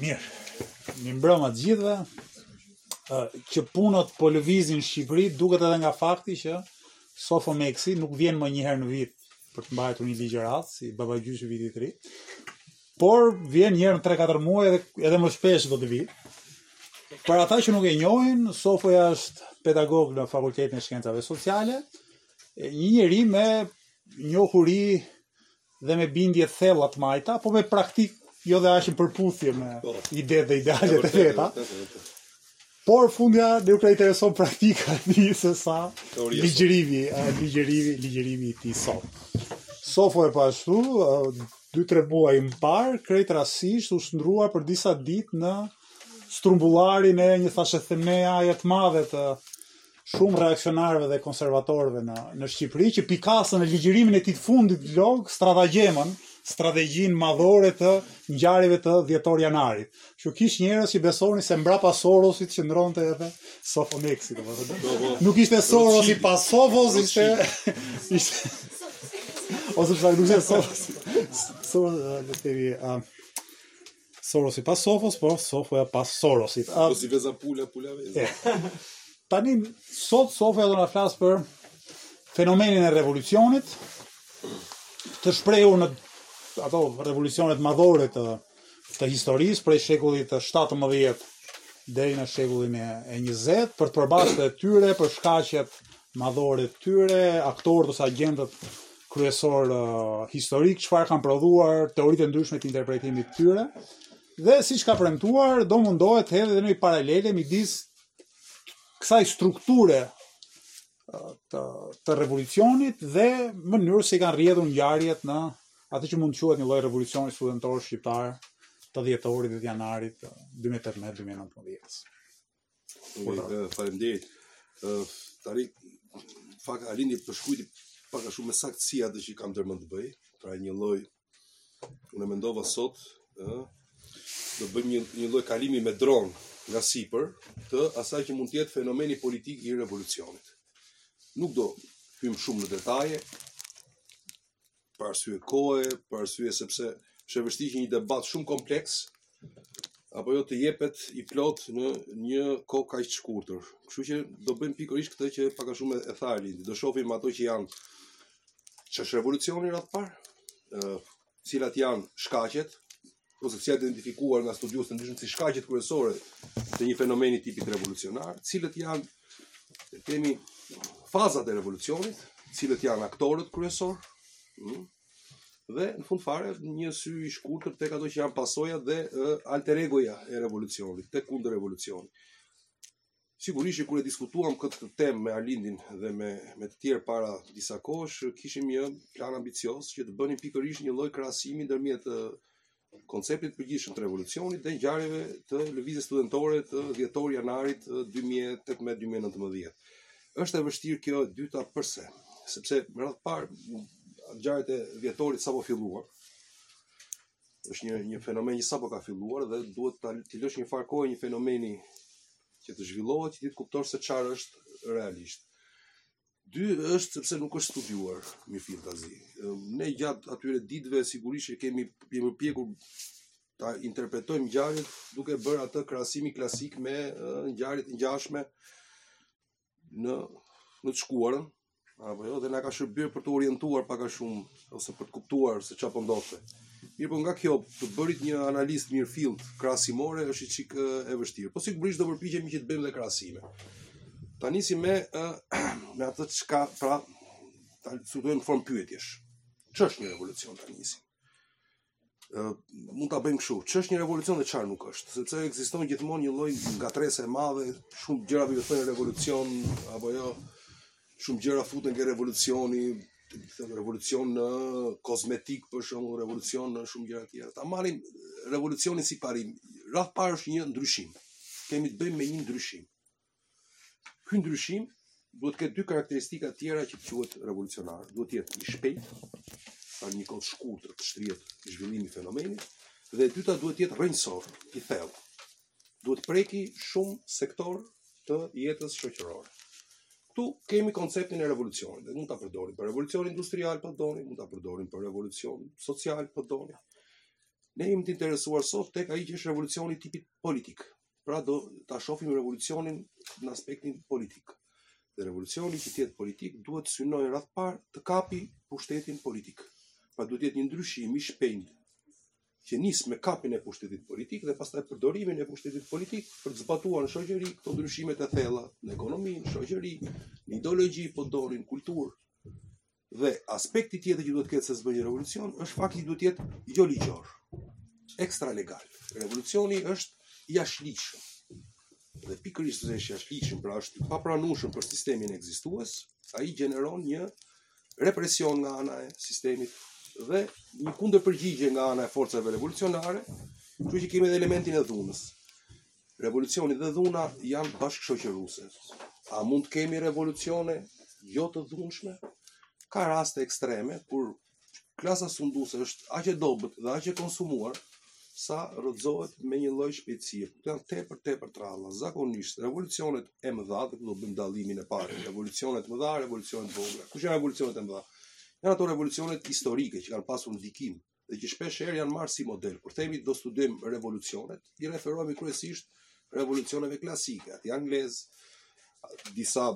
Mirë, mirëmbrëma të gjithëve, që punët po lëvizin në Shqipëri, duket edhe nga fakti që Sofo Meksi nuk vjen më njëherë në vit për të mbajtur një ligjëratë, si babagjyshi i Vitit të Ri, por vjen njëherë në 3-4 muaj edhe, edhe më shpesh do të vijë. Për ata që nuk e njohin, Sofoja është pedagog në Fakultetin e Shkencave Sociale, një njeri me njohuri dhe me bindje të thella të majta, po me praktikë jo dhe aq në përputhje me po idetë dhe idealet e veta. Por fundja ne nuk na intereson praktika e tij se sa ligjërimi, ligjërimi, ligjërimi i tij sot. Sofoja po ashtu, 2-3 muaj më parë, krejt rastësisht u shndërrua për disa ditë në strumbullarin e një thashethemnaje të madhe të shumë reaksionarëve dhe konservatorëve në në Shqipëri që pikasën në ligjërimin e tij të fundit në Log stratagemën, strategjinë madhore të ngjarjeve të dhjetor-janarit. Që kish njerëz që besonin se mbrapa Sorosit qëndronte edhe Sofo Meksi, domethënë. Nuk ishte Sorosi pa Sofos, ishte ishte ose sa nuk ishte Soros. Soros, le të themi, Sorosi pas Sofos, po Sofoja pas Sorosit. A... Po si veza pula, pula veza. Tani, sot Sofoja do na flasë për fenomenin e revolucionit, të shprehur në ato revolucionet madhore të, të historisë, prej shekullit të 17 deri në shekullin e 20, për të përbashkëtat e tyre, për shkaqet madhore të tyre, aktorët ose agjentët kryesorë uh, historikë, çfarë kanë prodhuar, teoritë e ndryshme të interpretimit të tyre. Dhe siç ka premtuar, do mundohet të hedhë edhe një paralele midis kësaj strukture uh, të, të revolucionit dhe mënyrës se si kanë rrjedhur ngjarjet në atë që mund të quhet një lloj revolucioni studentor shqiptar të dhjetorit dhe të janarit 2018-2019. Uh, Faleminderit. Tani në fakt Arlindi përshkruajti pak a shumë me saktësi atë që kam ndërmend të bëj, pra një lloj unë mendova sot, ë, do bëjmë një një lloj kalimi me dron nga sipër të asaj që mund të jetë fenomeni politik i revolucionit. Nuk do hyjmë shumë në detaje, për arsye kohe, për arsye sepse është e vështirë që një debat shumë kompleks apo jo të jepet i plotë në një kohë kaq të shkurtër. Kështu që do bëjmë pikërisht këtë që pak a shumë e tha Arlindi, do shohim ato që janë ç'është revolucioni radhë të parë, ë cilat janë shkaqet, ose si janë identifikuar nga studiues të ndryshëm si shkaqet kryesore të një fenomeni të tipit revolucionar, cilat janë të themi fazat e revolucionit, cilët janë aktorët kryesorë, hmm? dhe në fund fare një sy i shkurtër tek ato që janë pasojat dhe alter egoja e revolucionit, tek kundërrevolucioni. Sigurisht që kur e diskutuam këtë temë me Arlindin dhe me me të tjerë para disa kohësh, kishim një plan ambicioz që të bënim pikërisht një lloj krahasimi ndërmjet konceptit të përgjithshëm të revolucionit dhe ngjarjeve të lëvizjes studentore të dhjetor-janarit 2018-2019. Është e vështirë kjo e dyta përse? Sepse në radhë të parë ngjarjet e dhjetorit sapo filluar, është një një fenomen që sapo ka filluar dhe duhet t t'i lësh njëfarë kohe një fenomeni që të zhvillohet që ti të kuptosh se çfarë është realisht. Dy është sepse nuk është studiuar mirëfilltazi. Ne gjatë atyre ditëve sigurisht që kemi jemi përpjekur t'i interpretojmë ngjarjet duke bërë atë krahasimin klasik me ngjarjet e ngjashme në në të shkuarën, apo jo, dhe na ka shërbyer për t'u orientuar pak a shumë ose për të kuptuar se çfarë po ndodhte. Mirëpo nga kjo të bërit një analizë të mirëfilltë krahasimore është i çik e vështirë. Po sigurisht do përpiqemi që të bëjmë dhe krahasime. Ta nisim me me atë çka pra ta shtrojmë në formë pyetjesh. Ç'është një revolucion ta nisim? mund ta bëjmë kështu. Ç'është një revolucion dhe çfarë nuk është? Sepse ekziston gjithmonë një lloj ngatërrese e madhe, shumë gjëra thonë revolucion apo jo. Shumë gjëra futen ke revolucioni, thënë revolucion në kozmetikë për shembull, revolucion në shumë gjëra të tjera. Ta marrim revolucionin si parim. Radhë të parë është një ndryshim. Kemi të bëjmë me një ndryshim. Ky ndryshim duhet të ketë dy karakteristika të tjera që të quhet revolucionar. Duhet të jetë i shpejtë, pra në një kohë të shkurtër të shtrihet zhvillimi i fenomenit dhe e dyta duhet të jetë rrënjësor, i thellë. Duhet të preki shumë sektorë të jetës shoqërore. Ktu kemi konceptin e revolucionit, dhe mund ta përdorim për revolucion industrial po doni, mund ta përdorim për revolucion social po doni. Ne jemi të interesuar sot tek ai që është revolucioni i tipit politik, Pra do ta shohim revolucionin në aspektin politik. Dhe revolucioni që të jetë politik duhet të synojë në radhë të parë të kapi pushtetin politik. Pra duhet të jetë një ndryshim i shpejtë që nis me kapjen e pushtetit politik dhe pastaj përdorimin e pushtetit politik për të zbatuar në shoqëri këto ndryshime të thella në ekonomi, në shoqëri, në ideologji, po doni në kulturë. Dhe aspekti tjetër që duhet të ketë se s'bën një revolucion është fakti që duhet të jetë joligjor, ekstralegal. Revolucioni është i jashtëligjshëm. Dhe pikërisht se është i jashtëligjshëm, pra është i papranueshëm për sistemin ekzistues, ai gjeneron një represion nga ana e sistemit dhe një kundërpërgjigje nga ana e forcave revolucionare, kështu që kemi edhe elementin e dhunës. Revolucioni dhe dhuna janë bashkëshoqëruese. A mund të kemi revolucione jo të dhunshme? Ka raste ekstreme, kur klasa sunduese është aq e dobët dhe aq e konsumuar, sa rrëzohet me një lloj shpejtësie. Këto janë tepër tepër të rralla. Zakonisht, revolucionet e mëdha, dhe këtu do bëjmë dallimin e parë, revolucionet e mëdha, revolucionet e vogla. Kush janë revolucionet e mëdha? Janë ato revolucionet historike që kanë pasur ndikim dhe që shpesh herë janë marrë si model. Kur themi do studiojmë revolucionet, i referohemi kryesisht revolucioneve klasike, atij anglez, disa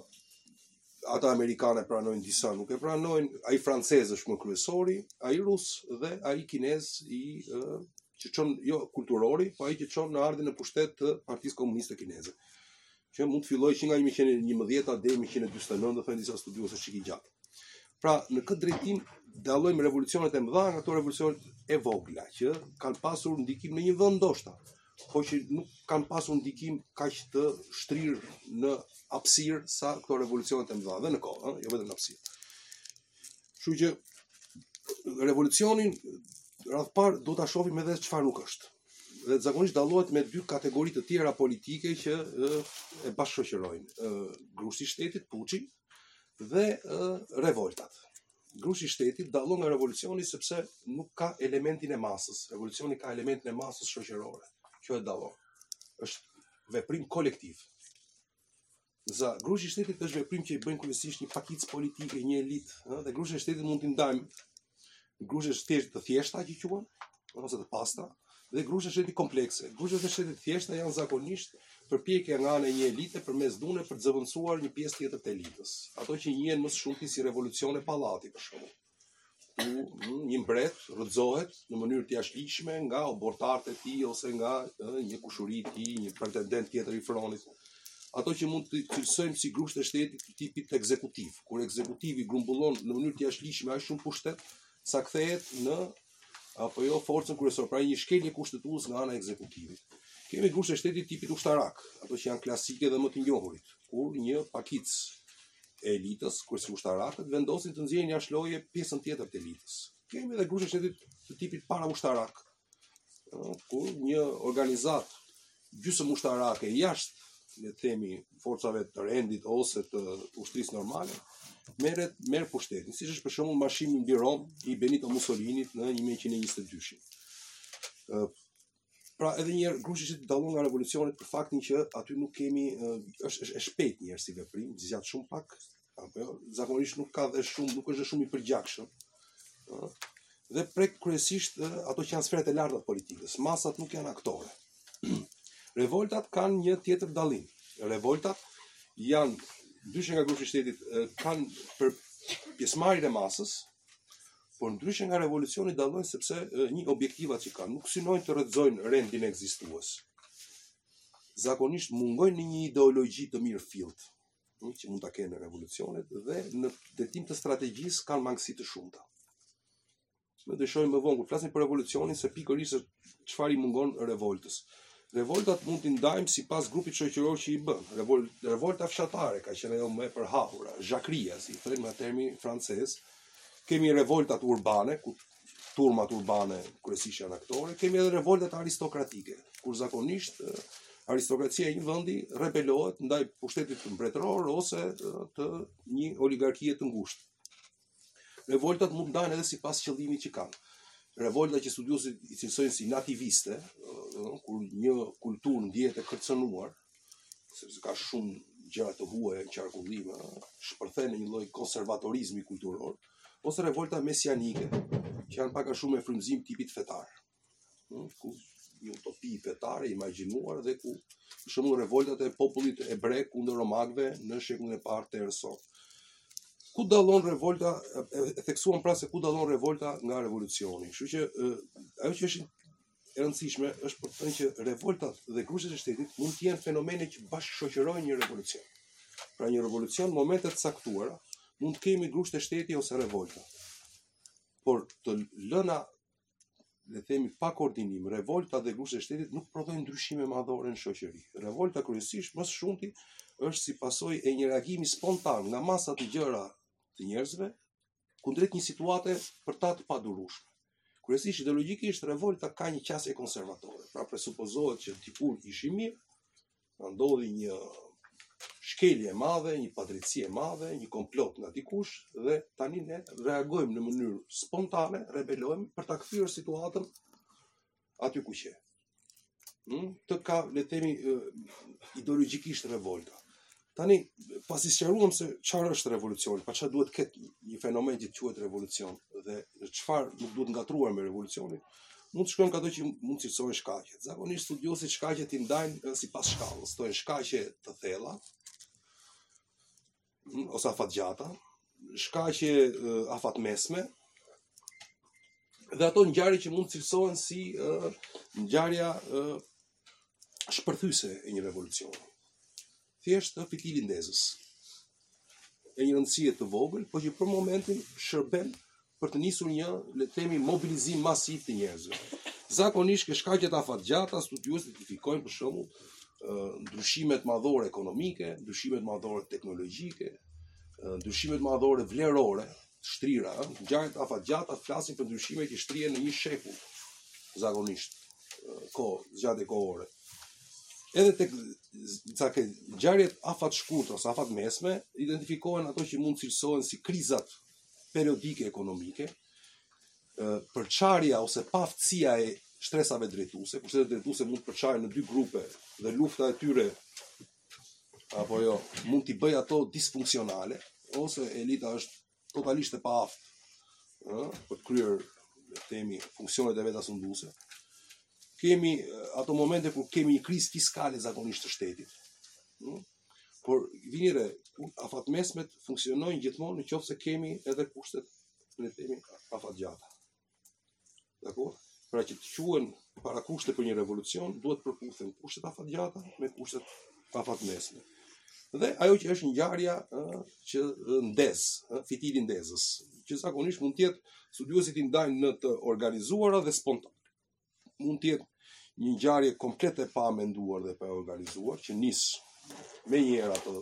atë amerikan e pranojnë disa nuk e pranojnë, ai francez është më kryesori, ai rus dhe ai kinez i që çon jo kulturori, po ai që çon në ardhjen në pushtet të Partisë Komuniste Kineze. që mund të fillojë që nga 1911 deri në 1949, do thonë disa studiues, është i gjatë. Pra, në këtë drejtim dallojmë revolucionet e mëdha nga ato revolucionet e vogla që kanë pasur ndikim në një vend ndoshta, por që nuk kanë pasur ndikim kaq të shtrirë në hapësirë sa këto revolucionet e mëdha dhe në kohë, jo vetëm në hapësirë. Kështu që revolucionin radhë parë do ta shohim edhe çfarë nuk është. Dhe zakonisht dallohet me dy kategori të tjera politike që e, e bashkëshoqërojnë, grushi i shtetit puçi dhe e, revoltat. Grushi i shtetit dallon nga revolucioni sepse nuk ka elementin e masës. Revolucioni ka elementin e masës shoqërore. Kjo e dallon. Është veprim kolektiv. Za, grushti i shtetit është veprim që i bëjnë kryesisht një pakicë politike, një elitë, ëh, dhe grushtet e shtetit mund t'i ndajmë grushte shteti të thjeshta që quhen, ose të pastra, dhe grushte shteti komplekse. Grushtet e shtetit të thjeshta janë zakonisht përpjekja nga ana e një elite përmes dhune për të zëvendësuar një pjesë tjetër të elitës, ato që njihen më së shumti si revolucione pallati për shembull. ku mm, një mbret rrëzohet në mënyrë të jashtëligjshme nga oborrtarët e tij ose nga një kushëri i tij, një pretendent tjetër i fronit. Ato që mund t'i cilësojmë si grushte shteti të tipit ekzekutiv, kur ekzekutivi grumbullon në mënyrë të jashtëligjshme aq shumë pushtet sa kthehet në apo jo forcën kryesore, pra një shkelje kushtetuese nga ana e ekzekutivit. Kemi grushte shteti të tipit ushtarak, ato që janë klasike dhe më të njohurit, kur një pakicë e elitës, kryesisht ushtarakët, vendosin të nxjerrin jashtë loje pjesën tjetër të elitës. Kemi edhe grushte shteti të tipit paraushtarak, kur një organizatë gjysëm ushtarake jashtë le të themi forcave të rendit ose të ushtrisë normale merret merr pushtetin siç është për shembull marshimi mbi Romë i Benito Mussolinit në 1922-shin. Ë pra edhe një herë grushti që dallon nga revolucionet për faktin që aty nuk kemi është është e shpejtë një herë si veprim, zgjat shumë pak apo jo, zakonisht nuk ka dhe shumë, nuk është dhe shumë i përgjakshëm. Ëh. Dhe prek kryesisht ato që janë sferat e larta të politikës. Masat nuk janë aktore. Revoltat kanë një tjetër dallim. Revoltat ndryshe nga grushti i shtetit kanë për pjesëmarrjen e masës, por ndryshe nga revolucioni dallojnë sepse në objektivat që kanë, nuk synojnë të rrëzojnë rendin ekzistues. Zakonisht mungojnë në një ideologji të mirëfilltë, që mund ta kenë revolucionet dhe në detajim të strategjisë kanë mangësi të shumta. Ne do shohim më vonë, kur flasim për revolucionin, se pikërisht çfarë i mungon revoltës. Revoltat mund t'i ndajmë sipas grupit shoqëror që i bën. Revol, revolta fshatare ka qenë ajo më e përhapura, zhakeria, si i thonë me termin francez, kemi revoltat urbane, ku turmat urbane kryesisht janë aktore, kemi edhe revoltat aristokratike, kur zakonisht aristokracia e një vendi rebelohet ndaj pushtetit mbretëror ose të një oligarkie të ngushtë. Revoltat mund të ndahen edhe sipas qëllimit që kanë. Revolta që studiuesit i cilësojnë si nativiste, kur një kulturë ndjehet e kërcënuar, sepse ka shumë gjëra të huaja në qarkullim, shpërthen në një lloj konservatorizmi kulturor, ose revolta mesianike, që janë pak a shumë me frymëzim të tipit fetar. Hm, ku një utopi fetare e imagjinuar dhe ku për shembull revoltat e popullit hebre kundër romakëve në shekullin e parë të erës. Ku dallon revolta e theksuan pra se ku dallon revolta nga revolucioni. Kështu që ajo që është e rëndësishme është për të thënë që revoltat dhe grushtet e shtetit mund të jenë fenomene që bashkëshoqërojnë një revolucion. Pra në një revolucion në momente të caktuara mund të kemi grushte shteti ose revolta. Por të lëna le të themi pa koordinim, revolta dhe grushtet e shtetit nuk prodhojnë ndryshime madhore në shoqëri. Revolta kryesisht më së shumti është si pasojë e një reagimi spontan nga masa të gjera të njerëzve kundrejt një situate për ta të padurueshme. Kryesisht ideologjikisht revolta ka një qasje konservatore. Pra presupozohet që dikur ishim mirë, na ndodhi një shkelje e madhe, një padrejtësi e madhe, një komplot nga dikush dhe tani ne reagojmë në mënyrë spontane, rebelohemi për ta kthyer situatën aty ku qe. Hmm? Të ka, le të themi, ideologjikisht revolta. Tani, pasi sqaruam se çfarë është revolucioni, pra çfarë duhet të ketë një fenomen që të quhet revolucion dhe çfarë nuk duhet ngatërruar me revolucionin, mund të shkojmë tek ato që mund të cilësohen shkaqe. Zakonisht studiuesit shkaqet i ndajnë sipas shkallës, thonë shkaqe të thella, hm, ose afatgjata, shkaqe afatmesme, dhe ato ngjarje që mund të cilësohen si ngjarja shpërthyse e një revolucioni. Thjesht fitili ndezës. E një rëndësie të vogël, po që për momentin shërben për të nisur një, le të themi, mobilizim masiv të njerëzve. Zakonisht te shkaqet afatgjata, studiuesit identifikojnë për shembull ndryshimet madhore ekonomike, ndryshimet madhore teknologjike, ndryshimet madhore vlerore, pra, ngjarjet afatgjata flasin për ndryshime që shtrihen në një shekull zakonisht kohëzgjatje kohore. Edhe tek sa te ngjarjet afatshkurtra ose afatmesme, identifikohen ato që mund të cilësohen si krizat periodike ekonomike, përçarja ose paaftësia e shtresave drejtuese, kur shtresa drejtuese mund të përçahet në dy grupe dhe lufta e tyre apo jo, mund t'i bëjë ato disfunksionale ose elita është totalisht e paaftë, ë, për të kryer themi funksionet e veta sunduese. Kemi ato momente kur kemi një krizë fiskale zakonisht të shtetit. Ë, Por vini re, afatmesmet funksionojnë gjithmonë në qoftë se kemi edhe kushtet le të themi afatgjata. Dakord? Pra që të quhen parakushte për një revolucion, duhet të përputhen kushtet afatgjata me kushtet afatmesme. Dhe ajo që është ngjarja ë që ndez, ë fitili ndezës, që zakonisht mund të jetë studiuesit i ndajnë në të organizuara dhe spontane. mund të jetë një ngjarje komplet e pamenduar dhe paorganizuar që nis menjëherë atë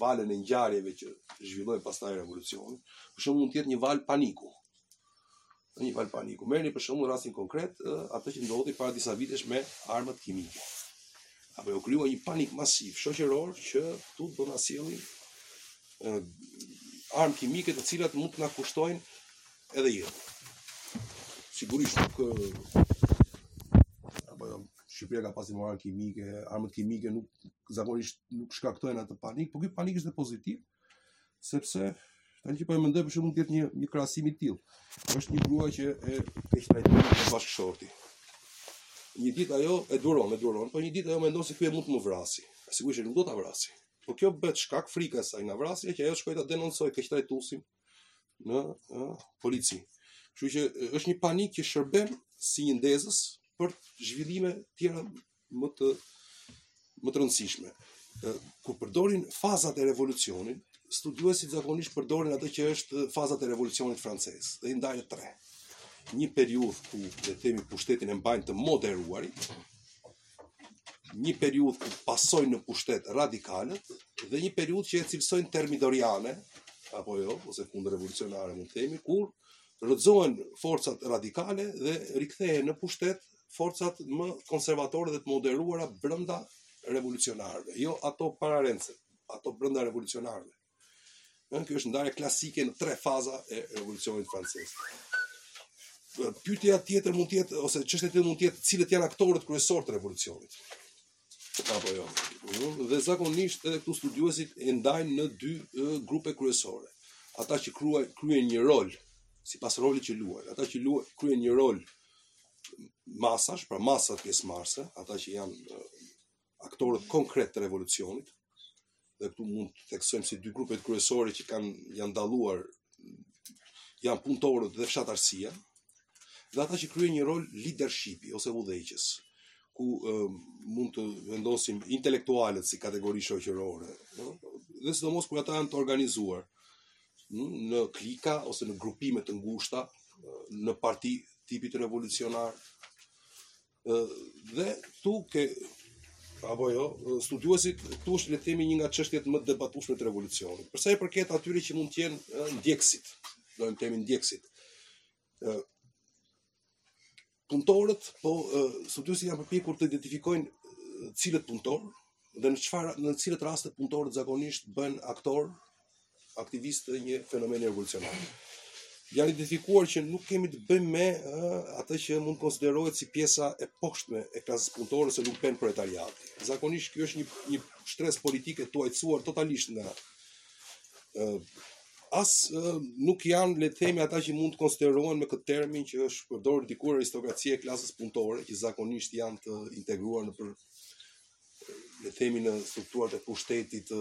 valën e ngjarjeve që zhvillojnë pastaj revolucionin, për shembull mund të jetë një valë paniku. Hm, një valë paniku. Merrni për shembull rastin konkret atë që ndodhi para disa vitesh me armët kimike. Apo u krijua një panik masiv shoqëror që këtu do na sjellin armë kimike të cilat mund të na kushtojnë Edhe jetë. Sigurisht nuk apo jo, Shqipëria ka pasur armë kimike, armët kimike nuk zakonisht nuk shkaktojnë atë panik, por ky panik është dhe pozitiv sepse tani që po e mendoj për shembull mund të jetë një një krahasim i tillë. Është një grua që e keqtrajton bashkëshorti. Një ditë ajo e duron, e duron, por një ditë ajo mendon se ky mund të më vrasë. Sigurisht nuk do ta vrasë. Por kjo bëhet shkak frika e saj nga vrasja që ajo të shkojë ta denoncojë keqtrajtuesin. në ë, polici. Kështu që është një panik që shërben si një ndezës për zhvillime tjera më të më të rëndësishme. Kur përdorin fazat e revolucionit, studiuesit zakonisht përdorin ato që është fazat e revolucionit francez, dhe i ndajnë tre. Një periudhë ku le të themi pushtetin e mbajnë të moderuarit, një periudhë ku pasojnë në pushtet radikalët dhe një periudhë që e cilësojnë termidoriane, apo jo, ose kundërrevolucionare mund të themi, kur rrëzohen forcat radikale dhe rikthehen në pushtet forcat më konservatore dhe të moderuara brenda revolucionarëve, jo ato pararendëse, ato brenda revolucionarëve. Dhe kjo është ndarja klasike në tre faza e revolucionit francez. Pyetja tjetër mund të jetë ose çështja tjetër mund të jetë cilët janë aktorët kryesorë të revolucionit. Apo jo. Dhe zakonisht edhe këtu studiuesit e ndajnë në dy grupe kryesore. Ata që kryejnë një rol sipas rolit që luajnë. Ata që luajnë kryejnë një rol masash, pra masat pjesëmarrëse, ata që janë aktorët konkretë të revolucionit, dhe këtu mund të theksojmë si dy grupet kryesore që kanë janë dalluar janë punëtorët dhe fshatarësia dhe ata që kryejnë një rol leadershipi ose udhëheqës ku e, mund të vendosim intelektualët si kategori shoqërore no? dhe sidomos kur ata janë të organizuar në klika ose në grupime të ngushta në parti tipit revolucionar Dhe këtu ke apo jo, studiuesit këtu është le të themi një nga çështjet më të debatueshme të revolucionit. Për sa i përket atyre që mund të jenë ndjekësit, le të themi ndjekësit. Ë punëtorët po studiuesit janë përpjekur të identifikojnë cilët punëtorë Dhe në çfarë në cilat raste punëtorët zakonisht bëhen aktorë, aktivistë të një fenomeni revolucionar. Janë identifikuar që nuk kemi të bëjmë me atë që mund të konsiderohet si pjesa e poshtme e klasës punëtore ose lumpenproletariat. Zakonisht kjo është një një shtresë politike e tjetërsuar totalisht nga as nuk janë le të themi ata që mund të konsiderohen me këtë termin që është përdorur dikur aristokracia e klasës punëtore që zakonisht janë të integruar në për le të themi në strukturat e pushtetit të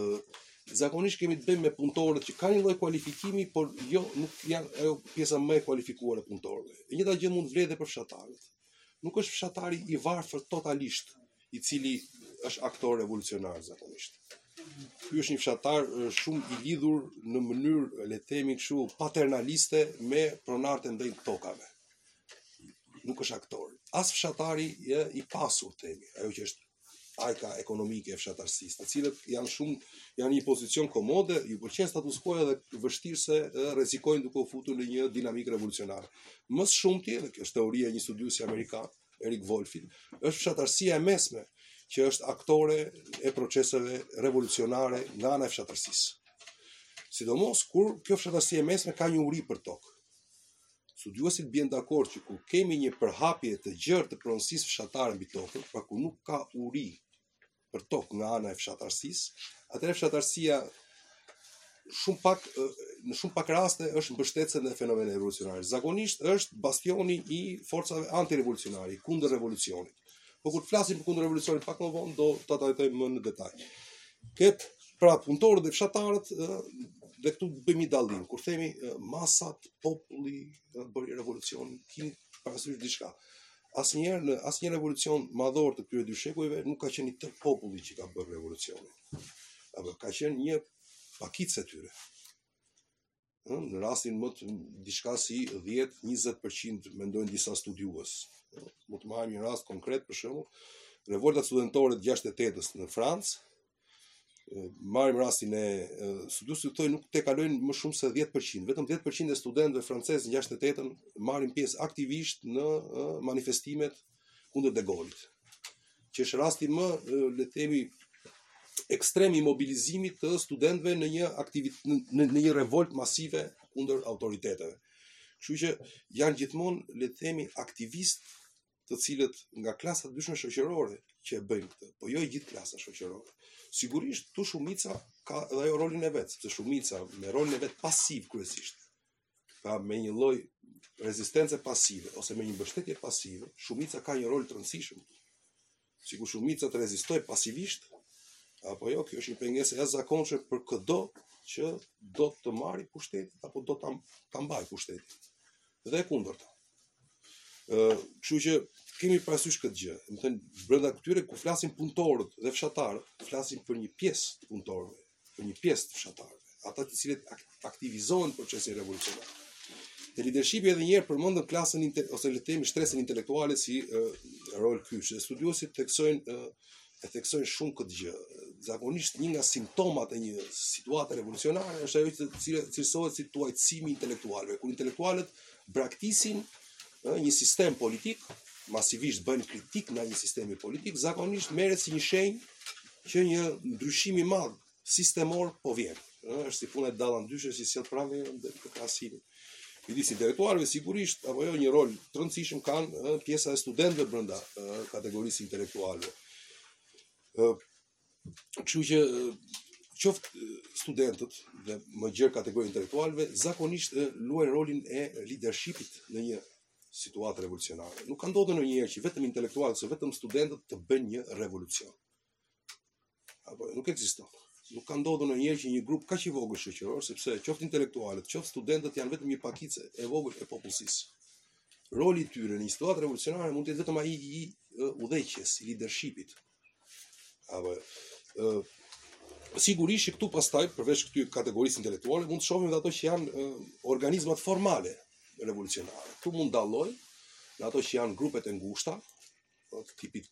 zakonisht kemi të bëjmë me punëtorët që kanë një lloj kualifikimi, por jo nuk janë ajo pjesa më e kualifikuar e punëtorëve. E njëjta gjë mund të vlejë edhe për fshatarët. Nuk është fshatari i varfër totalisht, i cili është aktor revolucionar zakonisht. Ky është një fshatar shumë i lidhur në mënyrë le të themi kështu paternaliste me pronarët e mëdhenj të tokave. nuk është aktor. As fshatari e, i pasur themi, ajo që është ajka ekonomike e fshatarësisë, të cilët janë shumë janë në një pozicion komode, ju pëlqen status quo edhe vështirë se rrezikojnë duke u futur në një dinamikë revolucionare. Më së shumti, dhe kjo është teoria e një studiuesi amerikan, Erik Wolfit, është fshatarësia e mesme që është aktore e proceseve revolucionare nga ana e fshatarësisë. Sidomos kur kjo fshatarësi e mesme ka një uri për tokë. Studiuesit bien dakord që kur kemi një përhapje të gjerë të pronësisë fshatare mbi tokën, pra ku nuk ka uri për tokë nga ana e fshatarësisë, atëherë fshatarësia shumë pak në shumë pak raste është mbështetëse e fenomeneve revolucionare. Zakonisht është bastioni i forcave antirevolucionare, kundër revolucionit. Po kur të flasim për kundër revolucionit pak më vonë do ta trajtojmë më në detaj. Kët pra punëtorët dhe fshatarët dhe këtu bëjmë një dallim. Kur themi masat, populli bëri revolucion, kemi parasysh diçka. Asnjëherë në asnjë revolucion madhor të këtyre dy shekujve nuk ka qenë i tërë populli që ka bërë revolucionin. Apo ka qenë një pakicë e tyre. në rastin më të diçka si 10-20% mendojnë disa studiues. Po të marrim një rast konkret për shembull, revoltat studentore të 68-s në Francë, marrim rastin e studiues që thonë nuk tejkalojnë më shumë se 10%, vetëm 10% e studentëve francezë në 68-ën marrin pjesë aktivisht në manifestimet kundër De Gaullit, që është rasti më, le të themi, ekstrem i mobilizimit të studentëve në një aktivit në, në një revolt masive kundër autoriteteve. Kështu që janë gjithmonë le të themi aktivistë të cilët nga klasa të ndryshme shoqërore që e bëjnë këtë, po jo e gjithë klasa shoqërore. Sigurisht, këtu shumica ka edhe ajo rolin e vet, sepse shumica me rolin e vet pasiv kryesisht, pra me një lloj rezistence pasive ose me një mbështetje pasive, shumica ka një rol të rëndësishëm. Sikur shumica të rezistojë pasivisht, apo jo, kjo është një pengesë e jashtëzakonshme për këdo që do të marri pushtetin apo do ta ta mbajë pushtetin. Dhe e kundërta. Ë, kështu që kemi parasysh këtë gjë. Do të thënë brenda këtyre kur flasim punëtorët dhe fshatarët, flasim për një pjesë të punëtorëve. për një pjesë të fshatarëve, ata të cilët aktivizohen në procesin revolucionar. Te lidershipi edhe njëherë përmendëm klasën inte, ose le të themi shtresën intelektuale si uh, rol kyç. Dhe studiuesit theksojnë uh, e theksojnë shumë këtë gjë. Zakonisht një nga simptomat e një situate revolucionare është ajo që cilësohet si tëhuajtësimi i intelektualëve, kur intelektualët braktisin ë një sistem politik, masivisht bëjnë kritikë ndaj një sistemi politik, zakonisht merret si një shenjë që një ndryshim i madh sistemor po vjen. ë është si puna e dallëndyshes që sjell pranverën në krahasim. Midis intelektualëve sigurisht apo jo një rol të rëndësishëm kanë pjesa e studentëve brenda kategorisë intelektuale. ë Kështu që qoftë studentët dhe më gjerë kategoria e intelektualëve zakonisht luajnë rolin e leadershipit në një situatë revolucionare. Nuk ka ndodhur ndonjëherë që vetëm intelektualët ose vetëm studentët të bëjnë një revolucion. Apo nuk ekziston. Nuk ka ndodhur ndonjëherë që një grup kaq i vogël shoqëror, sepse qoftë intelektualët, qoftë studentët janë vetëm një pakicë e vogël e popullsisë. Roli i tyre në një situatë revolucionare mund të jetë vetëm ai i udhëheqjes, i leadershipit, Apo ë sigurisht që këtu pastaj përveç këtyre kategorisë intelektuale mund të shohim edhe ato që janë organizmat formale revolucionare. Këtu mund të dallojmë ne ato që janë grupet e ngushta, të tipit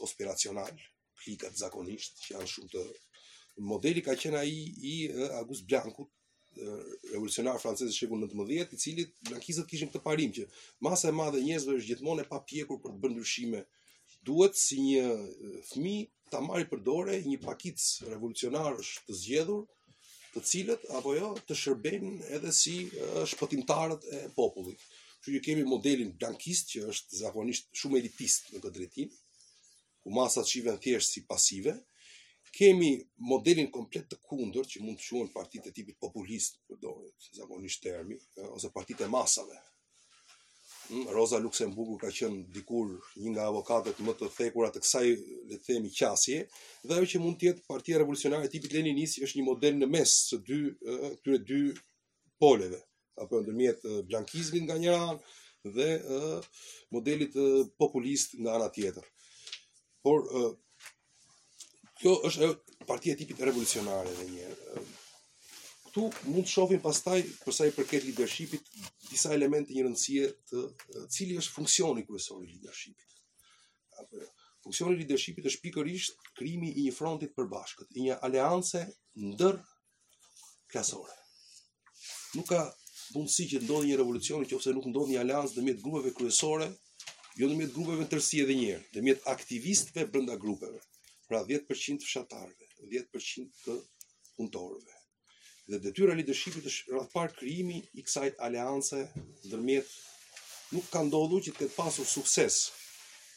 konspiracional, klikat zakonisht që janë shumë të modeli ka qenë ai i August Blankisë revolucionar francez i shekullit 19, i cili blankistët kishin këtë parim që masa e madhe e njerëzve është gjithmonë e papjekur për të bërë ndryshime. Duhet si një fëmijë ta marrë për dore një pakicë revolucionarësh të zgjedhur, të cilët apo jo të shërbejnë edhe si shpëtimtarët e popullit. Kështu që kemi modelin blankist që është zakonisht shumë elitist në këtë drejtim. ku masat shihen thjesht si pasive, kemi modelin komplet të kundërt që mund të quhen partitë e tipit populist, përdoret, zakonisht termi, ose partitë e masave. Hm, Rosa Luxemburgu ka qenë dikur një nga avokatet më të thekura të kësaj, le të themi, qasje, dhe ajo që mund të jetë partia revolucionare e tipit leninist është një model në mes së dy këtyre dy poleve apo ndërmjet blankizmit nga njëra anë dhe modelit populist nga ana tjetër. Por kjo është ajo partia e tipit revolucionare edhe një herë. Këtu mund të shohim pastaj për sa i përket leadershipit disa elementë të një rëndësie te cili është funksioni kryesor i leadershipit. Apo jo. funksioni i leadershipit është pikërisht krijimi i një fronti të përbashkët, i një aleance ndër klasore. Nuk ka mundësi që të ndodhë një revolucion qëse nuk ndodh një aleancë ndërmjet grupeve kryesore, jo ndërmjet grupeve në tërësi edhe një herë, ndërmjet aktivistëve brenda grupeve, pra 10% të fshatarëve, 10% të punëtorëve. Dhe detyra e leadershipit është radhë parë krijimi i kësaj aleance ndërmjet nuk ka ndodhur që të ketë pasur sukses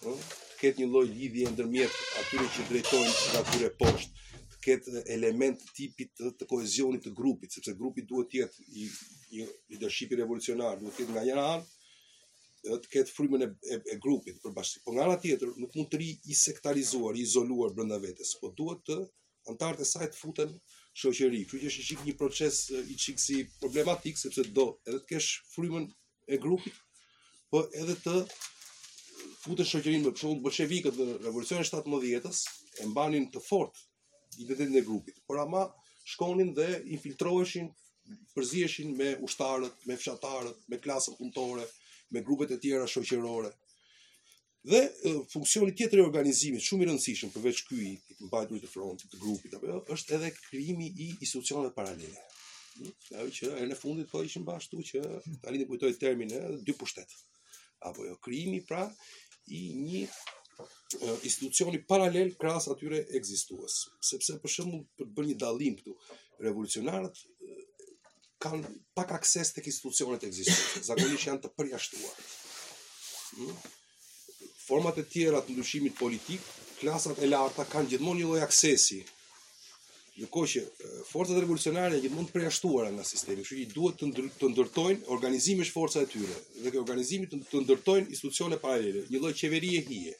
ë, të ketë një lloj lidhje ndërmjet atyre që drejtojnë dhe atyre poshtë, të ketë element të tipit të, të kohezionit të grupit, sepse grupi duhet të jetë një leadership revolucionar, duhet të jetë nga njëra anë të ketë frymën e, e, e grupit për bashkë. Po nga ana tjetër nuk mund të rrijë i sektarizuar, i izoluar brenda vetes, po duhet të anëtarët e saj të futen në shoqëri. Kjo që është një proces një çikë si problematik sepse do edhe të kesh frymën e grupit, po edhe të futesh në shoqëri, për shembull bolshevikët në revolucionin e 17-s, e mbanin të fortë identitetin e grupit. Por ama shkonin dhe infiltroheshin, përziheshin me ushtarët, me fshatarët, me klasën punëtore, me grupet e tjera shoqërore. Dhe funksioni tjetër i organizimit, shumë i rëndësishëm përveç këtij mbajtjes të frontit, të grupit apo jo, është edhe krijimi i institucioneve paralele. Hm? Ajo që herën e fundit po ishim bashkë që t'jua kujtoj termin dypushtet. Apo jo krijimi pra i një institucioni paralel krahas atyre ekzistues. Sepse për shembull për të bërë një dallim këtu, revolucionarët kanë pak akses tek institucionet ekzistuese, zakonisht janë të përjashtuar. Hmm? Format e tjera të ndryshimit politik, klasat e larta kanë gjithmonë një lloj aksesi. Ndërkohë që forcat revolucionare janë gjithmonë të përjashtuara nga sistemi, kështu që duhet të ndër, të ndërtojnë organizimi është forca e tyre, dhe kjo organizimi të, të ndërtojnë institucione paralele, një lloj qeverie hije.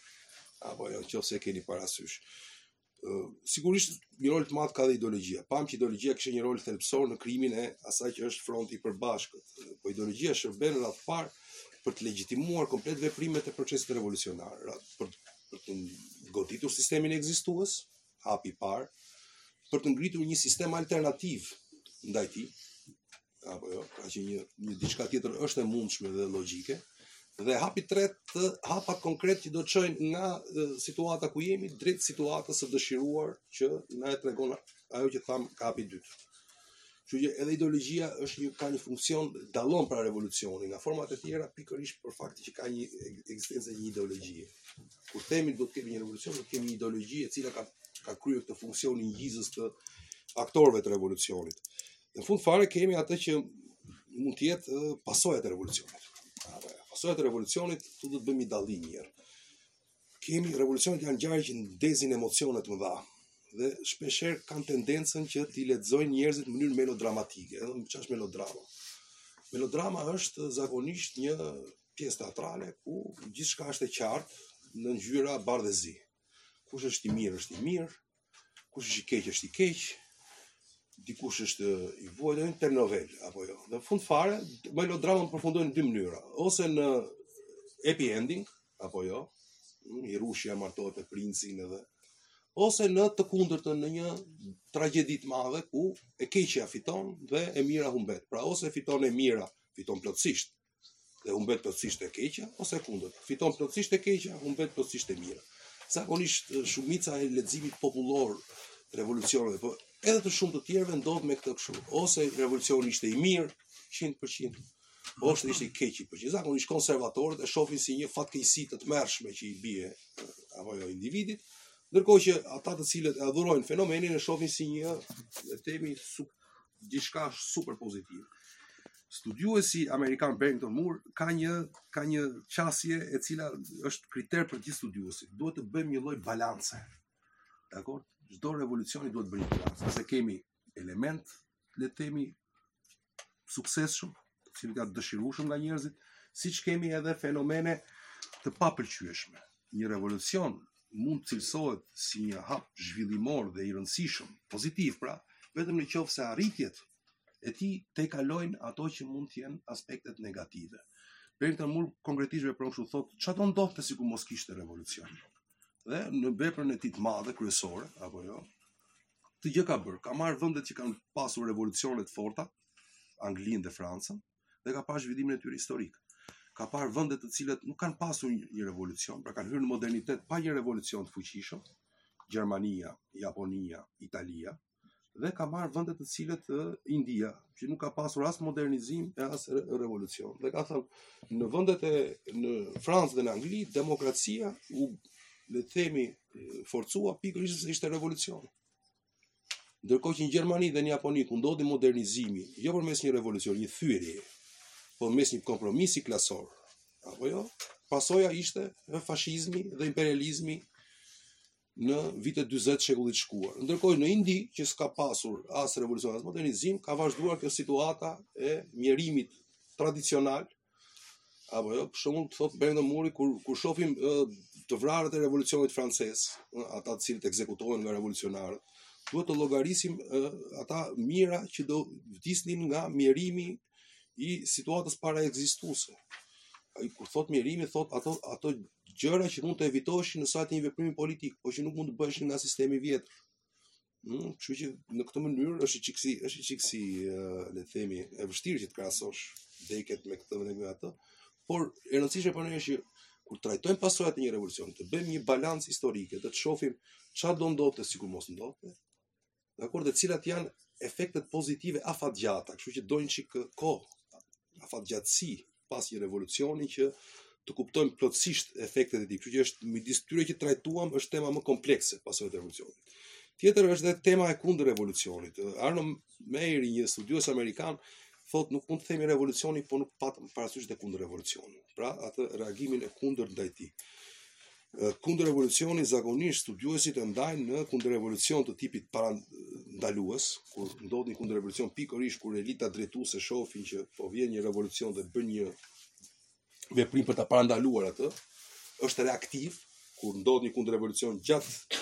Apo jo, nëse e keni parasysh. sigurisht një rol të madh ka dhe ideologjia. Pamë që ideologjia kishte një rol thelbësor në krijimin e asaj që është fronti i përbashkët. Po ideologjia shërben radhë parë për të legjitimuar komplet veprimet e procesit revolucionar, radhë parë për të goditur sistemin ekzistues, hapi i parë, për të ngritur një sistem alternativ ndaj tij. apo jo, pra që një një diçka tjetër është e mundshme dhe logjike. Dhe hapi i tretë, hapat konkretë që do të çojnë nga e, situata ku jemi drejt situatës së dëshiruar që na e tregon ajo që thamë, hapi i dytë. Kështu që edhe ideologjia është një ka një funksion dallon pra revolucioni nga format e tjera pikërisht për faktin që ka një ek- ekzistencë e një ideologjie. Kur themi do të kemi një revolucion, do të kemi një ideologji e cila ka ka kryer këtë funksionin ngjizës të aktorëve të revolucionit. në fund fare kemi atë që mund të jenë pasojat e revolucionit. Pasojat e revolucionit, këtu do të bëjmë një dallim mirë. Kemi revolucionet janë ngjarje që ndezin emocione të mëdha dhe shpeshherë kanë tendencën që t'i lexojnë njerëzit në mënyrë melodramatike, edhe ça është melodrama. Melodrama është zakonisht një pjesë teatrale ku gjithçka është e qartë në ngjyra bardhë e zi. Kush është i mirë, është i mirë, Kush është i keq është i keq, dikush është i vuajtur në telenovelë, apo jo. Në fund fare, melodramat përfundojnë në dy mënyra, ose në happy ending, apo jo, Hirushja martohet me princin edhe, ose në të kundërtën në një tragjedi të madhe ku e keqja fiton dhe e mira humbet. Pra ose fiton e mira, fiton plotësisht, dhe humbet plotësisht e keqja ose e kundërta. Fiton plotësisht e keqja, humbet plotësisht e mira. Zakonisht shumica e leximit popullor të revolucioneve, po edhe të shumë të tjerëve ndodh me këtë kështu. Ose revolucioni ishte i mirë 100%, ose ishte i keq 100%. Zakonisht konservatorët e shohin si një fatkeqësi të tmerrshme që i bie apo jo individit, ndërkohë që ata të cilët e adhurojnë fenomenin e shohin si një, le të themi, diçka super pozitive. Studiuesi amerikan Barrington Moore ka një ka një qasje e cila është kriter për gjithë studiuesit. Duhet të bëjmë një lloj balance. Dakord? Çdo revolucioni duhet t'i bëjmë balance, se kemi elementë le të themi të suksesshëm, të cilët janë të dëshirueshëm nga njerëzit, siç kemi edhe fenomene të papëlqyeshme. Një revolucion mund të cilësohet si një hap zhvillimor dhe i rëndësishëm, pozitiv pra, vetëm në qoftë se arritjet e tij tejkalojnë ato që mund të jenë aspektet negative. Barrington Moore konkretisht vepron kështu thotë, çfarë do ndodhte sikur mos kishte revolucion? Dhe në veprën e tij të madhe kryesore apo jo, këtë gjë ka bërë, ka marrë vendet që kanë pasur revolucione të forta, Anglinë dhe Francën dhe ka parë zhvillimin e tyre historik. Ka parë vende të cilat nuk kanë pasur një revolucion, pra kanë hyrë në modernitet pa një revolucion të fuqishëm, Gjermania, Japonia, Italia, dhe ka marrë vende të cilat si India, që nuk ka pasur as modernizim e as re revolucion. Dhe ka thënë në vendet e në Francë dhe në Angli, demokracia u le të themi forcua pikërisht se ishte revolucion. Ndërkohë që në Gjermani dhe në Japoni ku ndodhi modernizimi, jo përmes një revolucioni, një thyerje, por përmes një kompromisi klasor. Apo jo? Pasoja ishte fashizmi dhe imperializmi në vitet 40 të shekullit të shkuar. Ndërkohë në Indi, që s'ka pasur as revolucion as modernizim, ka vazhduar kjo situata e mjerimit tradicional, Apo jo, për shembull, thotë Barrington Moore-i kur kur shohim të vrarët e revolucionit francez, ata të cilët ekzekutohen nga revolucionarët, duhet të llogarisim ata mijëra që do vdisnin nga mjerimi i situatës para ekzistuese. Ai kur thotë mjerimi, thotë ato ato gjëra që mund të evitoheshin në sajë të një veprimi politik, por që nuk mund të bëheshin nga sistemi i vjetër. Mm, kështu që në këtë mënyrë është i çiksi, është i çiksi, le të themi, e vështirë që të krahasosh deket me këtë dhe me atë, por e rëndësishme për ne është që kur trajtojmë pasojat e një revolucioni, të bëjmë një balancë historike, të, të shohim çfarë do ndodhte sikur mos ndodhte. Dakor, dhe cilat janë efektet pozitive afatgjata, kështu që do një çik kohë, afatgjatësi pas një revolucioni që të kuptojmë plotësisht efektet e tij. Kështu që është midis tyre që trajtuam është tema më komplekse pasojat e revolucionit. Tjetër është dhe tema e kundërrevolucionit. Arno Mayer, një studiues amerikan, thot nuk mund të themi revolucion, po nuk patëm parasysh dhe kundërrevolucionin. Pra, atë reagimin e kundërt ndaj tij. Kundërrevolucioni zakonisht studiuesit e ndajnë në kundërrevolucion të tipit parandalues, kur ndodh një kundërrevolucion pikërisht kur elita drejtuese shohin që po vjen një revolucion dhe bëjnë një veprim për ta parandaluar atë, është reaktiv kur ndodh një kundërrevolucion gjatë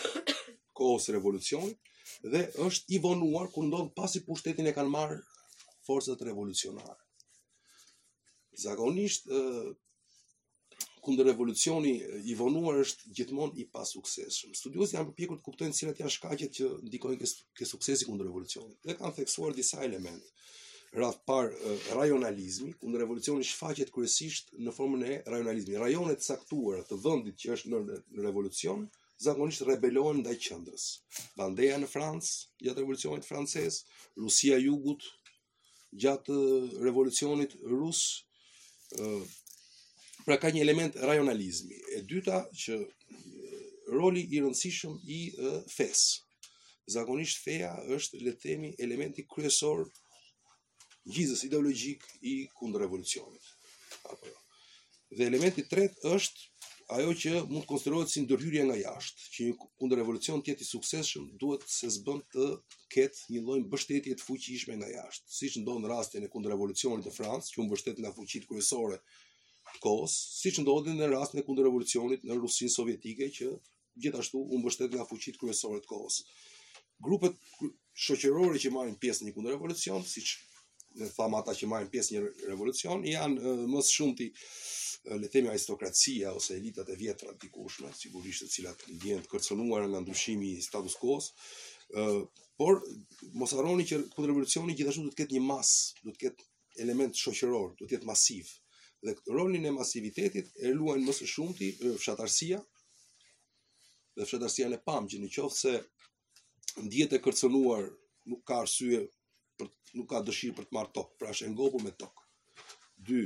kohës së revolucionit dhe është i vonuar kur ndodh pasi pushtetin e kanë marrë forcat revolucionare. Zakonisht kundërrevolucioni i vonuar është gjithmonë i pasuksesshëm. Studiuesit janë përpjekur të kuptojnë cilat janë shkaqet që ndikojnë ke, ke suksesi i kundërrevolucionit. Dhe kanë theksuar disa elementë. Radhë parë rajonalizmi, kundërrevolucioni shfaqet kryesisht në formën e rajonalizmit. Rajone të caktuara të vendit që është në, në revolucion zakonisht rebelohen ndaj qendrës. Vandeja në Francë, gjatë revolucionit francez, Rusia e jugut, gjatë revolucionit rus pra ka një element rajonalizmi e dyta që roli i rëndësishëm i fesë zakonisht feja është le të themi elementi kryesor ngjizës ideologjik i kundërrevolucionit apo jo? Dhe elementi i tretë është ajo që mund të konsiderohet si ndërhyrje nga jashtë, që një kundërrevolucion të jetë i suksesshëm, duhet sesbën të ketë një lloj mbështetje të fuqishme nga jashtë, siç ndodhi në rastin e kundërrevolucionit në Francë, që u mbështet nga fuqitë kryesore të kohës, siç ndodhi në rastin e kundërrevolucionit në Rusinë Sovjetike që gjithashtu u mbështet nga fuqitë kryesore të kohës. Grupet shoqërore që marrin pjesë në një kundërrevolucion, siç e thamë ata që marrin pjesë në një revolucion, janë më së shumti le themi aristokracia ose elitat e vjetra të dikurshme, sigurisht të cilat ndjehen të kërcënuara nga ndryshimi i status quo-s por mos harroni që kundërrevolucioni gjithashtu do të ketë një masë, do të ketë element shoqëror, do të jetë masiv. Dhe rolin e masivitetit e luan më së shumti fshatarësia. Dhe fshatarësia ne pamë që në qoftë se ndjehet e kërcënuar nuk ka arsye për nuk ka dëshirë për të marrë tokë, pra është ngopur me tokë. 2.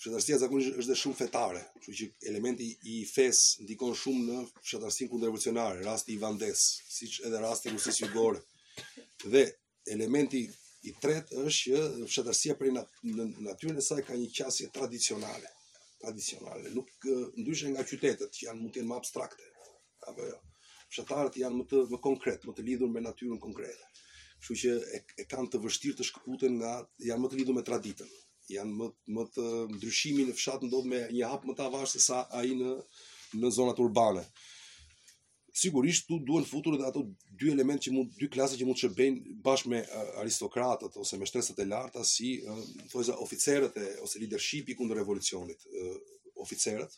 Fshatarësia zakonisht është dhe shumë fetare, kështu që elementi i fesë ndikon shumë në fshatarësinë kundërrevolucionare, rasti i Vandesë, siç edhe rasti i Rusisë Jugore. Dhe Elementi i tretë është që fshatarësia prej nat në natyrën e saj ka një qasje tradicionale. Tradicionale, ndryshe nga qytetet që janë mund të jenë më abstrakte. Apo jo. Fshatarët janë më të më konkretë, më të lidhur me natyrën konkrete. Kështu që e, e kanë të vështirë të shkëputen nga janë më të lidhur me traditën. Janë më më të ndryshimi në fshat ndodh me një hap më të avashtë se sa ai në në zonat urbane. sigurisht këtu duhen futur edhe ato dy elementë që mund dy klasa që mund të shërbejnë bashkë me aristokratët ose me shtresat e larta si thonjëza oficerët e ose leadershipi i kundërrevolucionit oficerët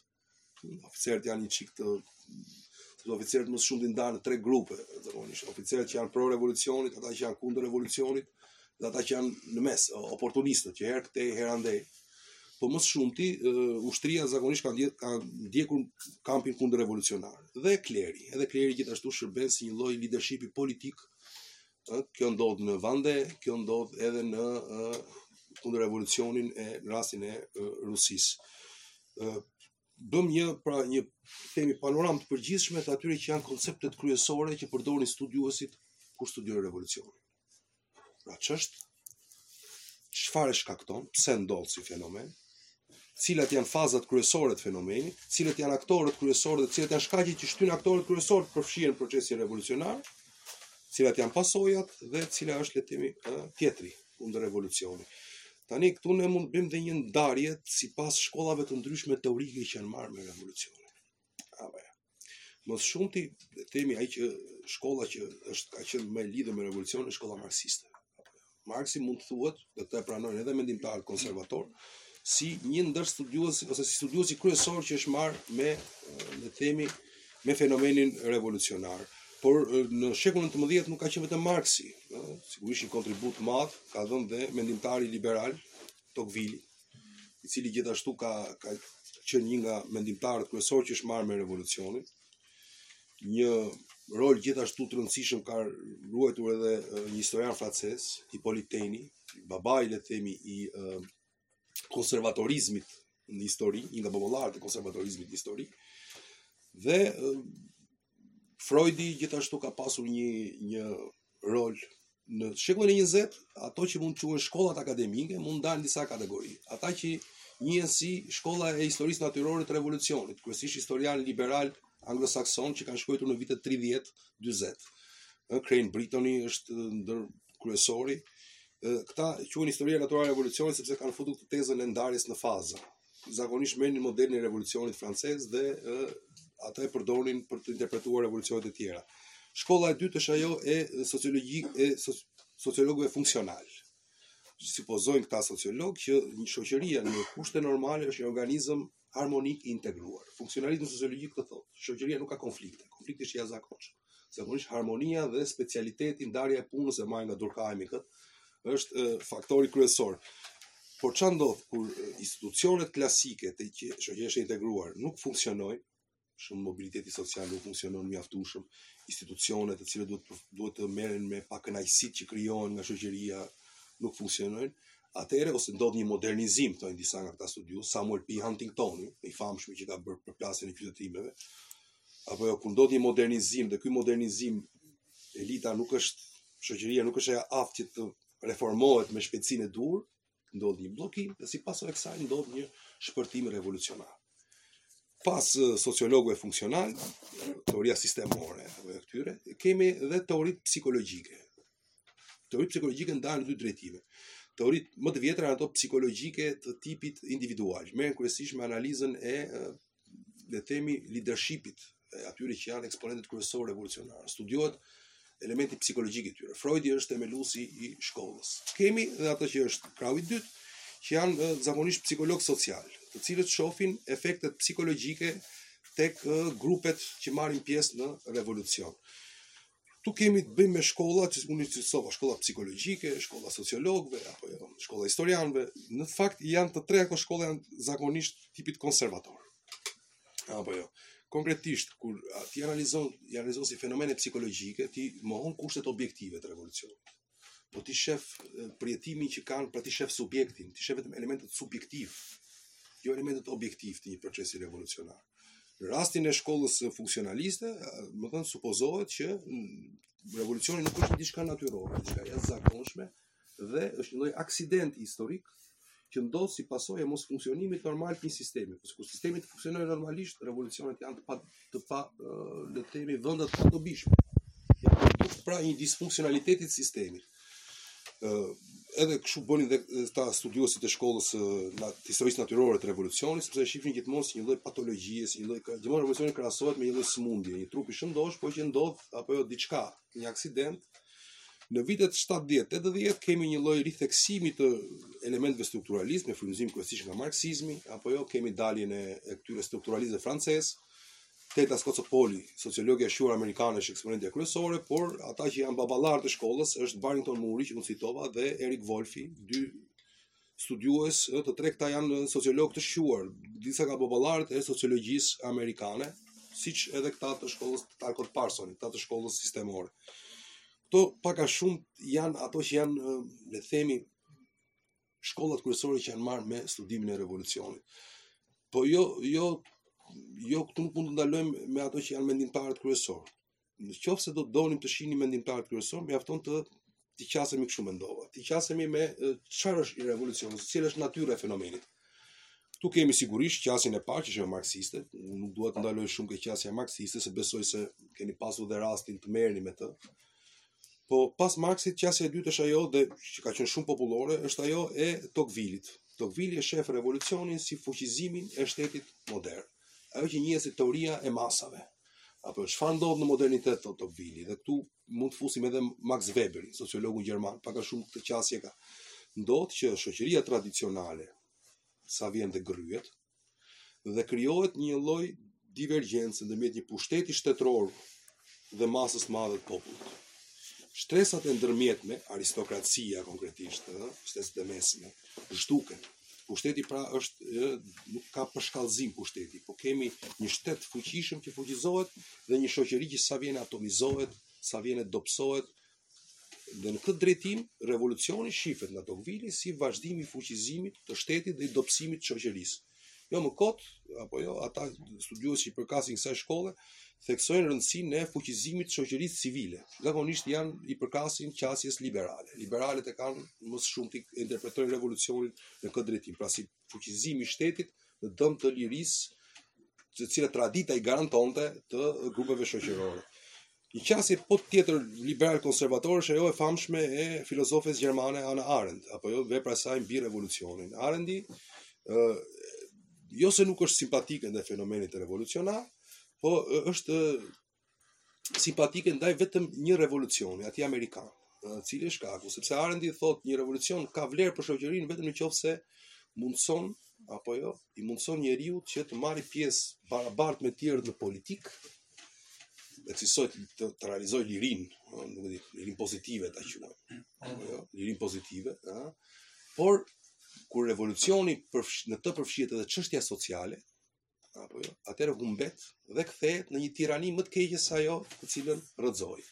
oficerët janë një çik të sepse oficerët më së shumti ndahen në tre grupe zakonisht oficerët që janë pro revolucionit ata që janë kundër revolucionit dhe ata që janë në mes, oportunistët që herë këtej, herë andej. Po më së shumti ushtria zakonisht ka ndjekur ka ndjekur kampin kundërrevolucionar dhe kleri, edhe kleri gjithashtu shërben si një lloj leadershipi politik. Ë kjo ndodh në Vande, kjo ndodh edhe në kundërrevolucionin e në rastin e Rusisë. Ë bëmë një pra një të themi panoramë të përgjithshme të atyre që janë konceptet kryesore që përdorin studiuesit kur studiojnë revolucionin. Pra ç'është? Çfarë e shkakton? Pse ndodh si fenomen? Cilat janë fazat kryesore të fenomenit? Cilët janë aktorët kryesorë dhe cilët janë shkaqet që shtyjnë aktorët kryesorë të përfshihen në procesin revolucionar? Cilat janë pasojat dhe cila është le të themi tjetri, kundërrevolucioni? Tani këtu ne mund të bëjmë dhe një ndarje sipas shkollave të ndryshme teorike që janë marrë me revolucionin. Apo jo. Më së shumti të themi ai që shkolla që është ka qenë më e lidhur me revolucionin është shkolla marksiste. Marksi mund të thuhet, dhe këtë e pranojnë edhe mendimtarët konservatorë, si një ndër studiues ose si studiuesi kryesor që është marrë me le të themi me fenomenin revolucionar. Por në shekullin 19 nuk ka qenë vetëm Marksi, sigurisht një kontribut të madh ka dhënë dhe mendimtari liberal, Tokvili, i cili gjithashtu ka ka qenë një nga mendimtarët kryesorë që është marrë me revolucionin. Një rol gjithashtu të rëndësishëm ka luajtur edhe një historian francez, Hippolyte Teni, babai le të themi i konservatorizmit në histori, një nga baballarët e konservatorizmit në histori. Dhe Freudi gjithashtu ka pasur një një rol në shekullin e 20, ato që mund të quhen shkollat akademike mund të ndahen në disa kategori. Ata që njihen si shkolla e historisë natyrore të revolucionit, kryesisht historian liberal anglosakson që kanë shkruar në vitet 30-40. Ë Crane Brintoni është ndër kryesori. Këta quhen historia natyrore e revolucionit sepse kanë futur këtë tezën e ndarjes në faza. zakonisht merrnin modelin e revolucionit francez dhe ë, ata e përdornin për të interpretuar revolucionet e tjera. Shkolla e dytë është ajo e sociologji e sociologëve funksionalë. Supozojnë këta sociologë që një shoqëria në kushte normale është një organizëm harmonik i integruar. Funksionalizmi sociologjik këtë thotë, shoqëria nuk ka konflikte, konflikti është i jashtëzakonshëm. zakonisht harmonia dhe specialiteti ndarja e punës e marrë nga Durkheimi kët është faktori kryesor. Por ça ndodh kur institucionet klasike të një shoqërisë së integruar nuk funksionojnë, si mobiliteti social nuk funksionon mjaftueshëm, institucionet të cilat duhet duhet të merren me pakënaqësitë që krijohen nga shoqëria nuk funksionojnë, atëherë ose ndodh një modernizim thonë disa nga këta studiues, Samuel P. Huntington, i famshëm që ka bërë përplasjen e qytetërimeve, apo jo kur ndodh një modernizim dhe ky modernizim elita nuk është shoqëria nuk është e aftë që të reformohet me shpejtësinë e duhur, ndodh një bllokim dhe si pasojë e kësaj ndodh një shpërthim revolucionar. Pas sociologëve funksional, teoria sistemore apo e këtyre, kemi dhe teoritë psikologjike. Teoritë psikologjike ndahen në dy drejtime. Teoritë më të vjetra janë ato psikologjike të tipit individual, merren kryesisht me analizën e le të themi leadershipit e atyre që janë eksponentët kryesorë revolucionarë. Studiohet elementi psikologjik i tyre. Freudi është themeluesi i shkollës. Kemi edhe ato që është krahu i dytë, që janë zakonisht psikolog social, të cilët shofin efektet psikologjike tek grupet që marrin pjesë në revolucion. Këtu kemi të bëjmë me shkolla që unë i cilësova, shkolla psikologjike, shkolla sociologëve, apo jo, shkolla historianëve. Në fakt, janë të treja këto shkolla janë zakonisht tipit konservator. Apo jo. Konkretisht, kur ti analizon, i analizon si fenomene psikologjike, ti mohon kushtet objektive të revolucionit. po ti shef përjetimin që kanë, pra ti shef subjektin, ti shef vetëm elementet subjektiv, jo elementet objektiv të një procesi revolucionar. Në rastin e shkollës funksionaliste, me thënë, supozohet që revolucioni nuk është diçka natyrore, diçka e jashtëzakonshme, dhe është një lloj aksidenti historik që ndodh si pasojë e mosfunksionimit normal të një sistemi. Sepse kur sistemi të funksionojë normalisht, revolucionet janë të pa të pa le të themi pra të padobishme. Pra një disfunksionalitet i sistemit. Ë edhe kështu bënin dhe këta studiuesit e shkollës së historisë natyrore të revolucionit, sepse e shifin gjithmonë si një lloj patologjie, si një lloj gjithmonë revolucioni krahasohet me një lloj sëmundje, një trup i shëndoshë, por që ndodh apo jo diçka, një aksident, në vitet 70-80 kemi një lloj ritheksimi të elementëve strukturalistë me frymëzim kryesisht nga marksizmi, apo jo kemi daljen e, e këtyre strukturalistëve francezë, Theda Skocpoli, sociologia e shquar amerikane është eksponentja kryesore, por ata që janë baballarë të shkollës është Barrington Moore-i që unë citova dhe Eric Wolfi, dy studiues të tre këta janë sociologë të shquar, disa nga baballarët e sociologjisë amerikane, siç edhe këta të shkollës të Talcott Parsonit, këta të shkollës sistemore. Këto pak a shumë janë ato që janë, le të themi, shkollat kryesore që janë marrë me studimin e revolucionit. Po jo, jo, jo këtu nuk mund të ndalojmë me ato që janë mendimtarët kryesorë. në qoftë se do të donim të shihnim mendimtarët kryesorë, mjafton të të qasemi kështu mendova. Të qasemi me çfarë është revolucioni, cila është natyra e fenomenit. Ktu kemi sigurisht qasjen e parë që është marksiste, nuk dua të ndaloj shumë te qasja marksiste se besoj se keni pasur dhe rastin të merreni me të. Po pas Marxit qasja e dytë është ajo dhe që ka qenë shumë popullore, është ajo e Tocqueville-it. Tocqueville e shef revolucionin si fuqizimin e shtetit modern. Ajo që njihet si teoria e masave. Apo çfarë ndodh në modernitet thotë Tocqueville dhe këtu mund të fusim edhe Max Weberin, sociologun gjerman, pak a shumë këtë qasje ka. Ndodh që shoqëria tradicionale sa vjen dhe gërryhet dhe krijohet një lloj divergjence ndërmjet një pushteti shtetëror dhe masës së madhe të popullit. Shtresat e ndërmjetme, aristokracia konkretisht, ëh, shtresat e mesme, zhduken. Pushteti pra është ë, nuk ka përshkallëzim pushteti, po kemi një shtet të fuqishëm që fuqizohet dhe një shoqëri që sa vjen e atomizohet, sa vjen e dobësohet, Dhe në këtë drejtim, revolucioni shifet nga Tokvili si vazhdimi i fuqizimit të shtetit dhe i dobësimit të shoqërisë. Jo më kot, apo jo, ata studiues që i përkasin kësaj shkolle theksojnë rëndësinë e fuqizimit të shoqërisë civile. Zakonisht janë i përkasin qasjes liberale. Liberalët e kanë më së shumti e interpretojnë revolucionin në këtë drejtim, pra si fuqizimi i shtetit në dëm të lirisë, të cilën tradita i garantonte të grupeve shoqërore. Një qasje po tjetër liberal konservator është ajo e famshme e filozofes gjermane Hana Arendt, apo jo vepra e saj mbi revolucionin. Arendti ë jo se nuk është simpatike ndaj fenomenit revolucionar, po është simpatike ndaj vetëm një revolucioni, atij amerikan, i cili është kaku, sepse Arendti thotë një revolucion ka vlerë për shoqërinë vetëm nëse mundëson apo jo, i mundëson njeriut që të marrë pjesë barabartë me të tjerët në politikë, e cilësoj të, të realizojë lirinë, nuk e di, lirinë pozitive ta quajmë. Jo, lirinë pozitive, ha? Por kur revolucioni përfsh, në të përfshihet edhe çështja sociale, apo jo, atëherë humbet dhe kthehet në një tirani më të keqe se ajo të cilën rrëzoi.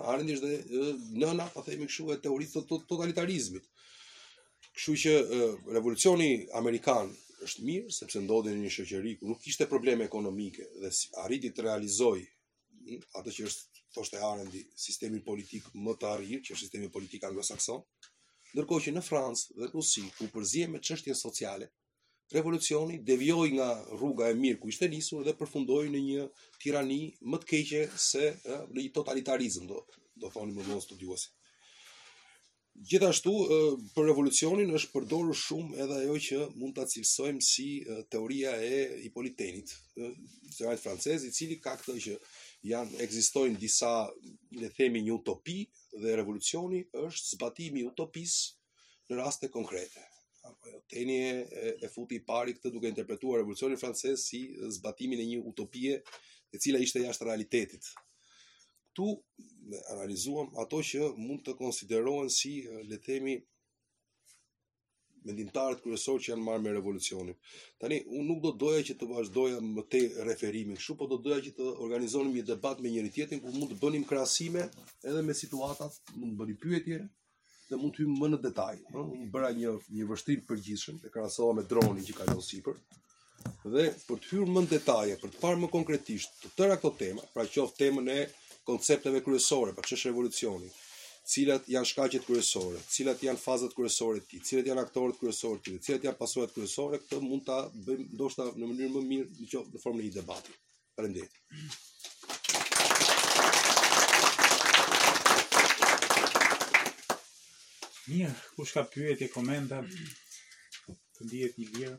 Arendti është dhe nëna, po themi kështu, e teorisë së totalitarizmit. Kështu që revolucioni amerikan është mirë sepse ndodhi në një shoqëri ku nuk kishte probleme ekonomike dhe arriti të realizojë hm, atë që është thoshte Arendti, sistemi politik më i arrirë, që është sistemi politik anglosakson. Ndërkohë që në Francë dhe në Rusi, ku përzihen me çështjen sociale, revolucioni devijoi nga rruga e mirë ku ishte nisur dhe përfundoi në një tirani më të keqe se në një totalitarizëm do do thonin më vonë studiuesit. Gjithashtu për revolucionin është përdorur shumë edhe ajo që mund ta cilësojmë si teoria e Ipolit Tenit, teoricien francez i cili ka këtë që janë ekzistojnë disa le të themi një utopi dhe revolucioni është zbatimi i utopisë në raste konkrete. Apo jo, Teni e, e futi i pari këtë duke interpretuar revolucionin francez si zbatimin e një utopie e cila ishte jashtë realitetit. Këtu analizuam ato që mund të konsiderohen si le të themi mendimtarët kryesorë që janë marrë me revolucionin. Tani unë nuk do doja që të vazhdoja më tej referimin kështu, po do doja që të organizonim një debat me njëri-tjetrin ku mund të bënim krahasime edhe me situatat, mund të bëni pyetje dhe mund të hyjmë më në detaj. Në? Unë bëra një, një vështrim përgjithshëm e krahasova me dronin që kalon sipër. Dhe për të hyrë më në detaje, për të parë më konkretisht të tëra këto tema, pra qoftë temën e koncepteve kryesore, pra ç'është revolucioni, cilat janë shkaqet kryesore, cilat janë fazat kryesore të tij, cilat janë aktorët kryesorë të tij, cilat janë pasojat kryesore, këtë mund ta bëjmë ndoshta në mënyrë më mirë në formën e një debati. Faleminderit. Mirë, kush ka pyetje, komente, të ndihet i lirë.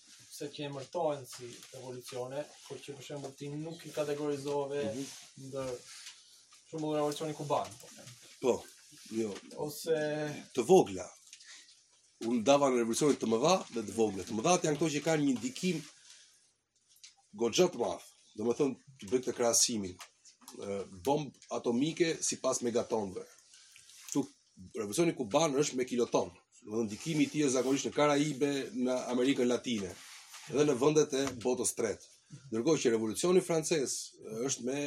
se që emërtohen si revolucione, por që për shembull ti nuk i kategorizove mm -hmm. për shembull revolucioni kuban. Po, po, jo. Ose të vogla. Unë i ndava në revolucione të mëdha dhe të vogla. Të mëdha janë këto që kanë një ndikim goxha të madh. Domethënë, të bëj të krahasimin. Bombë atomike sipas megatonëve. Tu revolucioni kuban është me kiloton. Domethënë ndikimi i tij është zakonisht në Karaibe, në Amerikën Latine dhe në vendet e botës së tretë. Ndërkohë që revolucioni francez është me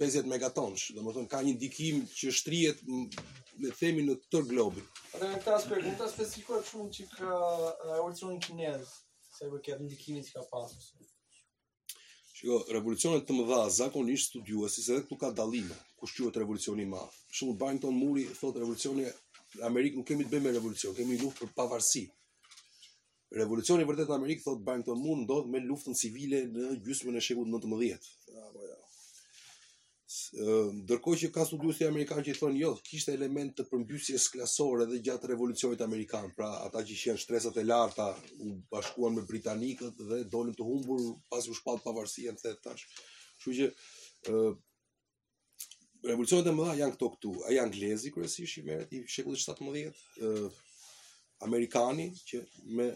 50 megatonsh, domethënë ka një ndikim që shtrihet le të themi në tërë globin. Në këtë aspekt, mund ta specifikosh një çik revolucionin kinez, se përkrah ndikimit që ka pasur. Shiko, revolucione të mëdha zakonisht studiuesit se edhe këtu ka dallime, kush quhet revolucion i madh. Për shembull Barrington Muri thotë revolucioni në Amerikë nuk kemi të bëjmë me revolucion, kemi një luftë për pavarësi. Revolucioni i vërtetë në Amerikë thotë Barrington Muri ndodh me luftën civile në gjysmën e shekullit 19. Apo jo. ndërkohë që ka studiues amerikanë që thonë jo, kishte elementë të përmbysjes klasore edhe gjatë revolucionit amerikan, pra ata që ishin shtresat e larta u bashkuan me britanikët dhe dolën të humbur pasi u shpall pavarësia në tash. Kështu që ë revolucionet e mëdha janë këto këtu, janë anglezi kryesisht merret i shekullit 17, ë amerikani që me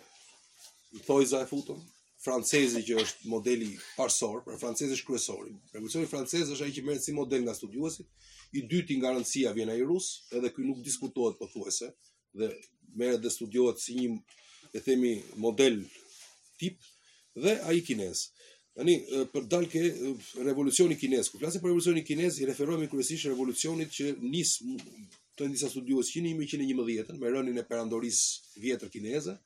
thojza e futëm, francezi që është modeli parësor, pra francezi është kryesori. Revolucioni francez është ai që merret si model nga studiuesit, i dyti nga rëndësia vjen ai rus, edhe ky nuk diskutohet pothuajse dhe merret dhe studiohet si një le të themi model tip dhe ai kinez. Tani po dal te revolucioni kinez. Kur flasim për revolucionin kinez, i referohemi kryesisht revolucionit që nis te disa studiues që në 1911 me rënien e perandorisë së vjetër kineze,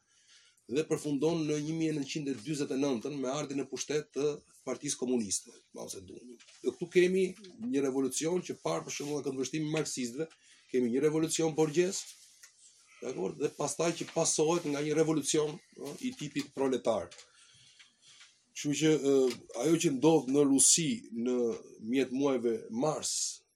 dhe përfundon në 1949-ën me ardhjen në pushtet të Partisë Komuniste, Mao Zedong. Dhe këtu kemi një revolucion që parë për shembull nga këndvështrimi i marksistëve, kemi një revolucion borgjez, dakord, dhe pastaj që pasohet nga një revolucion no, i tipit proletar. Kështu që ajo që ndodh në Rusi ndërmjet muajve mars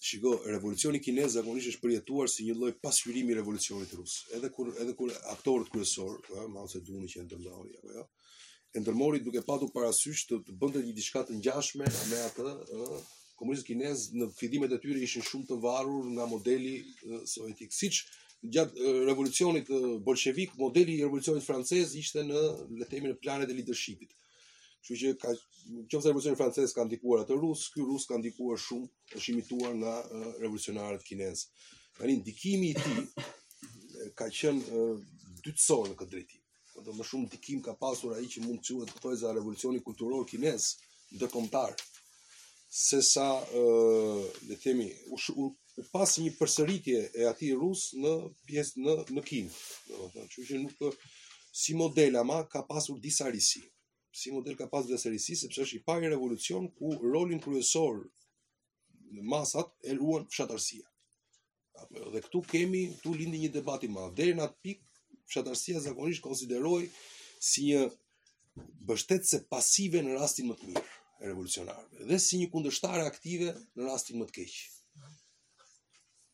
Shiko, revolucioni kinez zakonisht është përjetuar si një lloj pasqyrimi i revolucionit rus. Edhe kur edhe kur aktorët kryesorë, ëh, eh, Mao Zedong që e ndërmori apo jo, e ndërmori duke patur parasysh të, të bënte një diçka të ngjashme me atë, ëh, eh, komunistët kinezë në fillimet e tyre ishin shumë të varur nga modeli eh, sovjetik. Siç gjatë revolucionit bolshevik, modeli i revolucionit francez ishte në le të themi në planet e leadershipit. Kështu që qoftë revolucioni francez ka ndikuar atë rus, ky rus ka ndikuar shumë, është imituar nga uh, revolucionarët kinezë. Tani ndikimi i tij ka qenë uh, dytësor në këtë drejtim. Po më shumë ndikim ka pasur ai që mund të quhet në thonjëza revolucioni kulturor kinez ndërkombëtar. se sa le të themi ka pas një përsëritje e atij rus në pjesë në në Kinë. Domethënë, kështu që nuk si model ama ka pasur disa risi. Si model ka pasur disa risi sepse është i pari revolucion ku rolin kryesor në masat e luan fshatarësia. Apo dhe këtu kemi, këtu lindi një debat i madh. Deri në atë pikë, fshatarësia zakonisht konsiderohej si një mbështetëse pasive në rastin më të mirë e revolucionarëve dhe si një kundërshtare aktive në rastin më të keq.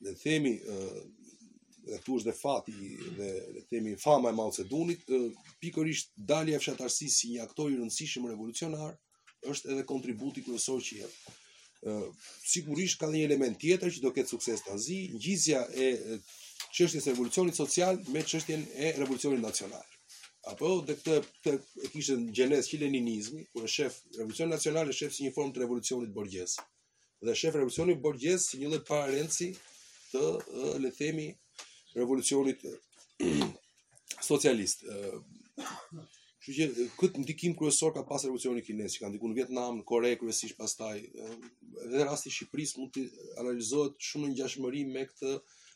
Dhe themi ë dhe këtu është dhe fati dhe le themi fama e Mao Ce Dunit, pikërisht dalja e fshatarësisë si një aktor i rëndësishëm revolucionar, është edhe kontributi kryesor që jep. Ë sigurisht ka dhe një element tjetër që do ketë sukses tani ngjizja e çështjes së revolucionit social me çështjen e revolucionit nacional. Apo dhe këtë këtë e kishte në gjenezë që leninizmi, kur e shef revolucionin nacional e shef si një formë të revolucionit borgjez. Ë dhe shef revolucionin borgjez si një lloj pararendësi të le të themi revolucionit socialist. Kështu që këtë ndikim kryesor ka pas revolucioni kinez, që ka ndikuar në Vietnam, në Kore kryesisht pastaj. Edhe rasti i Shqipërisë mund të analizohet shumë në ngjashmëri me këtë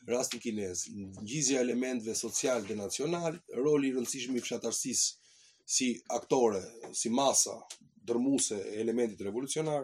rastin kinez. Ngjizja e elementëve social dhe nacional, roli i rëndësishëm i fshatarësisë si aktore, si masa dërmuese e elementit revolucionar,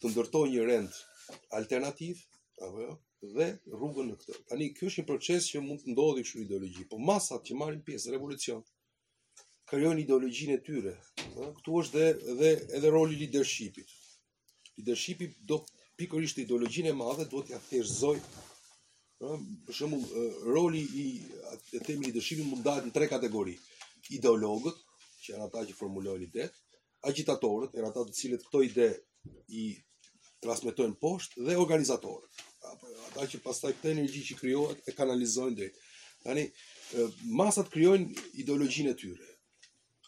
të ndërtojë një rend alternativ, apo jo, dhe rrugën në këtë. Tani ky është një proces që mund të ndodhi kështu ideologji, po masat që marrin pjesë në revolucion krijojnë ideologjinë e tyre. Ëh, këtu është dhe dhe edhe roli i leadershipit. Leadershipi do pikërisht ideologjinë e madhe duhet t'ia thjeshtëzoj. Ëh, për shembull, roli i, le të themi, leadershipit mund të ndahet në tre kategori. Ideologët, që janë ata që formulojnë idetë, agjitatorët, janë ata të cilët këto ide i transmetojnë poshtë dhe organizatorët. Apo ata që pastaj këtë energji që krijohet e kanalizojnë drejt. Tani masat krijojnë ideologjinë e tyre.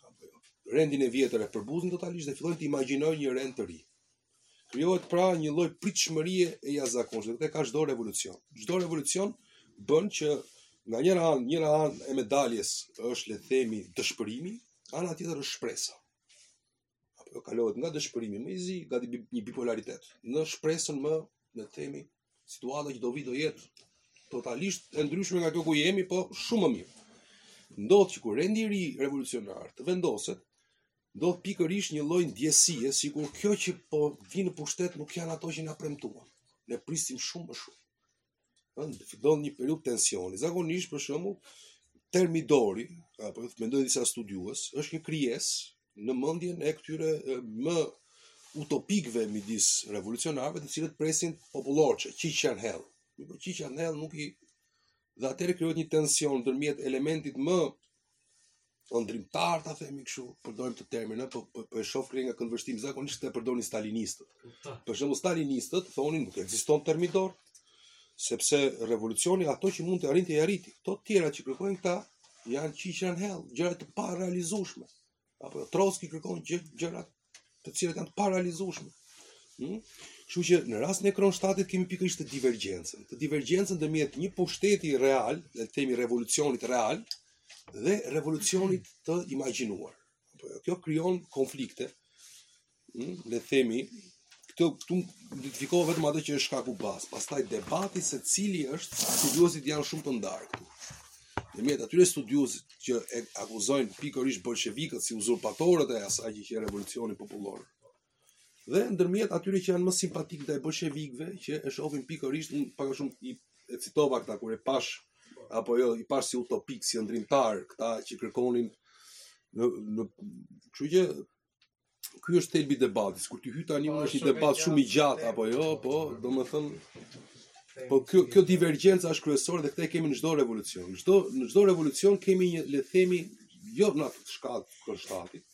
Apo jo. Rendin e vjetër e përbuzin totalisht dhe fillojnë të imagjinojnë një rend të ri. Krijohet pra një lloj pritshmërie e jashtëzakonshme. Këtë ka çdo revolucion. Çdo revolucion bën që nga njëra anë, njëra anë e medaljes është le të themi dëshpërimi, ana tjetër është shpresa. Apo jo, kalohet nga dëshpërimi më i zi, gati një bipolaritet, në shpresën më, le të themi, situata që do vi do jetë totalisht e ndryshme nga kjo ku jemi, po shumë më mirë. Ndodh që kur rendi i ri revolucionar të vendoset, ndodh pikërisht një lloj ndjesie sikur kjo që po vijnë në pushtet nuk janë ato që na premtuan. Ne prisnim shumë më shumë. Edhe fillon një periudhë tensioni. Zakonisht për shembull termidori apo mendojnë disa studiues është një krijesë në mendjen e këtyre më utopikëve midis revolucionarëve të cilët presin popullorçe, qiqra në hell. Nuk po qiqra në hell nuk i dhe atëherë krijohet një tension ndërmjet elementit më ëndrrimtar ta themi kështu, përdorim këtë termin, po po, po e shoh pikërisht nga këndvështimi zakonisht e përdornin stalinistët. Për shembull stalinistët thonin nuk ekziston termidor, sepse revolucioni ato që mund të arrinte i arriti, këto të tjera që kërkojnë këta janë qiqra në hell, gjëra të parealizueshme. Apo jo Trotsky kërkon gjë gjëra të cilat janë të parealizueshme. Hmm? Kështu që në rastin e Kronstadtit kemi pikërisht këtë divergjencën, këtë divergjencën ndërmjet një pushteti real, le të themi revolucionit real dhe revolucionit të imagjinuar. Apo jo, kjo krijon konflikte Hmm, le të themi, këtu këtu identifikova vetëm atë që është shkaku bazë. Pastaj debati se cili është studiuesit janë shumë të ndarë këtu. Ndërmjet atyre studiuesve që e akuzojnë pikërisht bolshevikët si uzurpatorët e asaj që qe revolucioni popullor. Dhe ndërmjet atyre që janë më simpatikë ndaj bolshevikëve që e shohin pikërisht unë pak a shumë i citova këta kur i pashë apo jo i pashë si utopikë si ëndrrimtarë këta që kërkonin në në kështu që Ky është thelbi i debatit. Po t'i hyj tani unë është një debat shumë i gjatë apo jo, po, domethënë po kjo kjo divergjenca është kryesore dhe këtë e kemi në çdo revolucion. Në çdo në çdo revolucion kemi një le të themi jo në atë shkallë të Kronstadtit.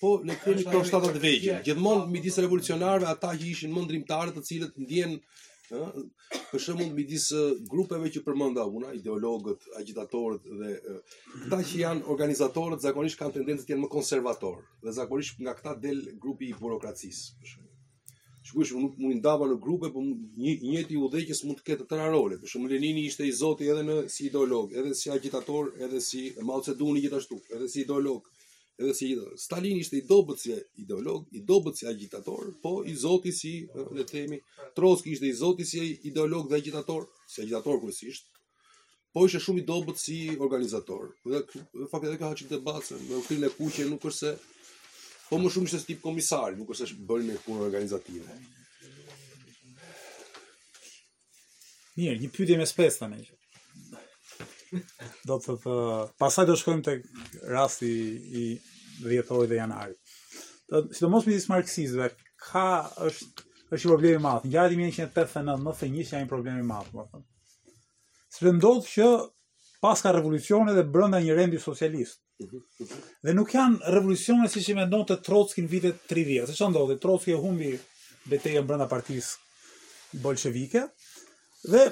Po le të themi Kronstadta të vegjël. Gjithmonë midis revolucionarëve ata që ishin më ëndrrimtarë të cilët ndjejnë për shembull midis grupeve që përmenda unë, ideologët, agjitatorët dhe këta që janë organizatorët zakonisht kanë tendencë të jenë më konservatorë dhe zakonisht nga këta del grupi i burokracisë, për shembull. Sigurisht unë i ndava në grupe, por i njëjti udhëheqës mund të ketë të tëra rolet. Për shembull Lenini ishte i zoti edhe në si ideolog, edhe si agjitator, edhe si Mao Zedong gjithashtu, edhe si ideolog. Edhe si Stalin ishte i dobët si ideolog, i dobët si agjitator, po i zoti si, le të themi, Trotsky ishte i zoti si ideolog dhe agjitator, si agjitator kryesisht. Po ishte shumë i dobët si organizator. Dhe në fakt edhe ka aq debate, me ushtrinë e kuqe nuk është se po më shumë ishte si tip komisari, nuk është se bëri një punë organizative. Mirë, një pyetje më shpejt tani. Do të të pastaj do shkojmë tek rasti i dhjetorit dhe janarit. Sidomos midis marksistëve, ka është është një problem i madh. Ngjarjet e 1989, 91 janë një problem i madh, domethënë. Sepse ndodh që paska revolucione dhe brenda një rendi socialist, Dhe nuk janë revolucione siç i mendonte Trotski në vitet 30. Se ça ndodhi, Trotski e humbi betejën brenda partisë bolshevike, dhe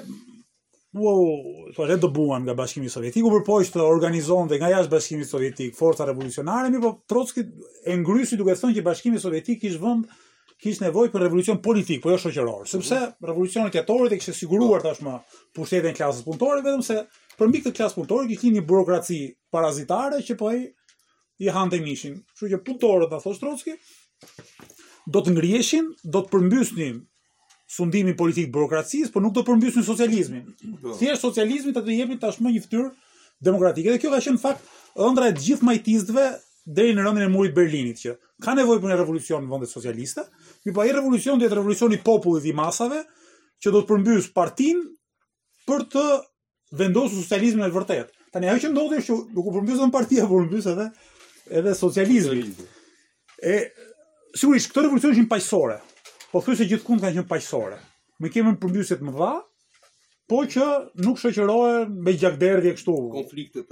u dëbua nga bashkimi sovjetik, u përpoq të organizonte dhe nga jashtë bashkimit sovjetik, forca revolucionare, mirëpo Trotski e ngrysi duke thënë që bashkimi sovjetik kish vend kishte nevojë për revolucion politik, por jo shoqëror, sepse mhm. revolucioni i tetorit e kishte siguruar tashmë pushtetin e klasës punëtore, vetëm se përmbi këtë klasë punëtore kishte një burokraci parazitare që po i hante mishin. Kështu që punëtorët na thoshte Trotski do të ngriheshin, do të përmbysnin sundimin politik të burokracisë, por nuk do të përmbysnin socializmin. Po. Thjesht socializmit do t'i jepnin tashmë një fytyrë demokratike. Dhe kjo ka qenë në fakt ëndrra e gjithë majtistëve deri në rënien e Murit të Berlinit që ka nevojë për një revolucion në vendet socialiste, mirëpo ai revolucion do të jetë revolucioni i popullit i masave që do të përmbysë partinë për të vendosur socializmin e vërtetë. Tani ajo që ndodhi është që nuk u përmbys vetëm partia, por u përmbys edhe edhe socializmi. E sigurisht këto revolucione ishin paqësore. Pothuajse gjithkund kanë qenë paqësore. Me kemi përmbysje të mëdha, po që nuk shoqërohen me gjakderdhje kështu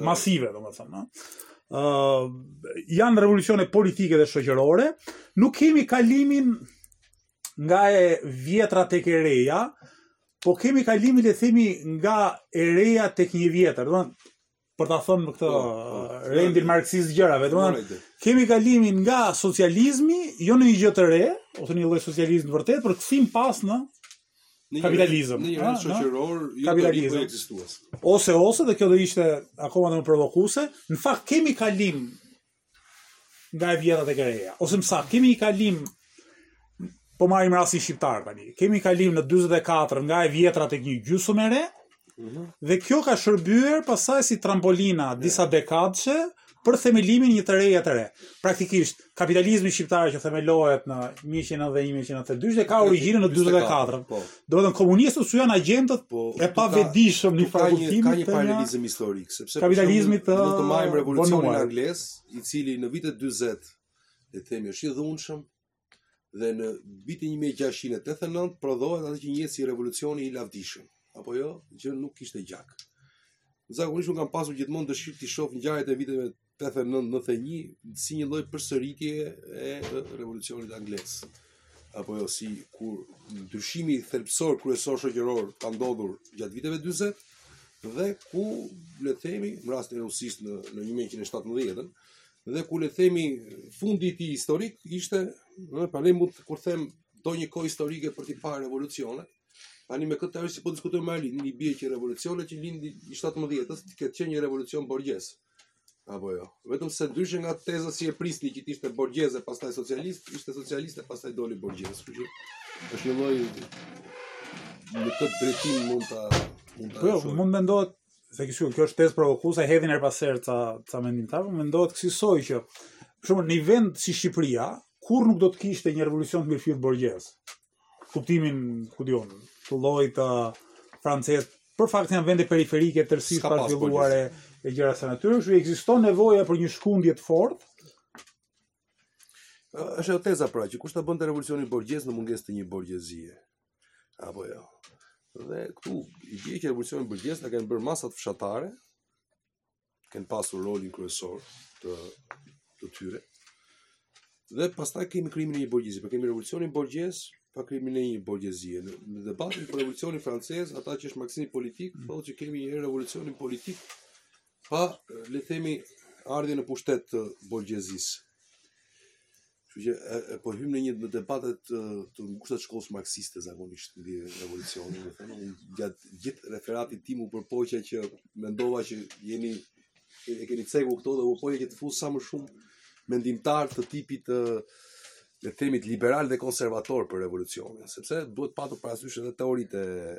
masive, domethënë, ëh. Ëh, janë revolucione politike dhe shoqërore, nuk kemi kalimin nga e vjetra tek e reja, po kemi kalimin le të themi nga e reja tek një e vjetër, domethënë për ta thënë me këtë po, po, uh, rendin marksist të gjërave, domethënë kemi kalimin nga socializmi, jo në një gjë të re, ose në një lloj socializmi të vërtetë, por kthim pas në në kapitalizëm, në një rend shoqëror jo kapitalizëm ekzistues. Ose ose dhe kjo do ishte akoma më provokuese, në fakt kemi kalim nga e vjetra tek e reja. Ose më sa, kemi një kalim po marrim rastin shqiptar tani. Kemi një kalim në 44 nga e vjetra tek një gjysmë e re. Mhm. Dhe kjo ka shërbyer pastaj si trampolinë disa dekadëshe për themelimin e një të reje të re. Praktikisht, kapitalizmi shqiptar që themelohet në 1991-1992 e ka origjinën në 44. Po. Do të thotë komunistët janë agjentët po, e pavetëdijshëm në fakt ka një paralelizëm historik, sepse kapitalizmi të mund të marrim revolucionin anglez, i cili në vitet 40 le të themi është i dhunshëm dhe në vitin 1689 prodhoi atë që njihet si revolucioni i lavdishëm, apo jo, që nuk kishte gjak. Zakonisht unë kam pasur gjithmonë dëshirë t'i shoh ngjarjet e viteve 89-91 si një lloj përsëritje e revolucionit anglez. Apo jo sikur ndryshimi thelbësor kryesor shoqëror ka ndodhur gjatë viteve 40 dhe ku le të themi në rastin e Rusisë në në 1917-ën dhe ku le të themi fundi i tij historik ishte në prandaj mund të kur them do një kohë historike për t'i parë revolucionet Tani me këtë arsye po diskutojmë me Alin, i bie që revolucioni që lindi i 17-s, të ketë qenë një revolucion borgjez. Apo jo. Vetëm se ndryshe nga teza siç e prisni që ishte borgjeze pastaj socialist, ishte socialiste pastaj doli borgjeze. Kështu që është një lloj në këtë drejtim mund të mund të. Po, jo, mund të mendohet se kështu, kjo është tezë provokuese, hedhin herë pas here ca ca mendimtarë, mendohet kësisoj që për shembull një vend si Shqipëria, kur nuk do të kishte një revolucion të mirëfilltë borgjez. kuptimin, ku di unë, të llojit të francez, për faktin janë vende periferike tërësisht të pazhvilluara e, e gjëra të kësaj natyre, kështu ekziston nevoja për një shkundje të fortë. Është ajo teza pra që kush ta bënte revolucionin borgjez në mungesë të një borgjezie. Apo jo. Dhe këtu i bie që revolucioni borgjez ta kanë bërë masat fshatare, kanë pasur rolin kryesor të të tyre. Dhe pastaj kemi krijimin e një borgjezie, pa po kemi revolucionin borgjez, pa krijimin e një borgjezie. Në debatin për revolucionin francez, ajo që është marksizmi politik, mm. thotë që kemi një revolucion politik pa le të themi ardhjen në pushtet të borgjezisë. Kështu që e, e po hyjmë në një në debatet të të ngushta të shkollës marksiste zakonisht mbi revolucionin, domethënë, unë gjatë gjithë referatit tim u përpoqa që mendova që jeni e keni cekur këto dhe u përpoqa që të fus sa më shumë mendimtarë të tipit të le të themi liberalë dhe konservatorë për revolucionin, sepse duhet patur parasysh edhe teoritë e,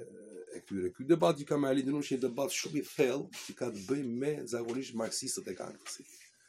e këtyre. Ky debat që kam me Alidin është një debat shumë i thellë që ka të bëjë me zakonisht marksistët e kanë kësi.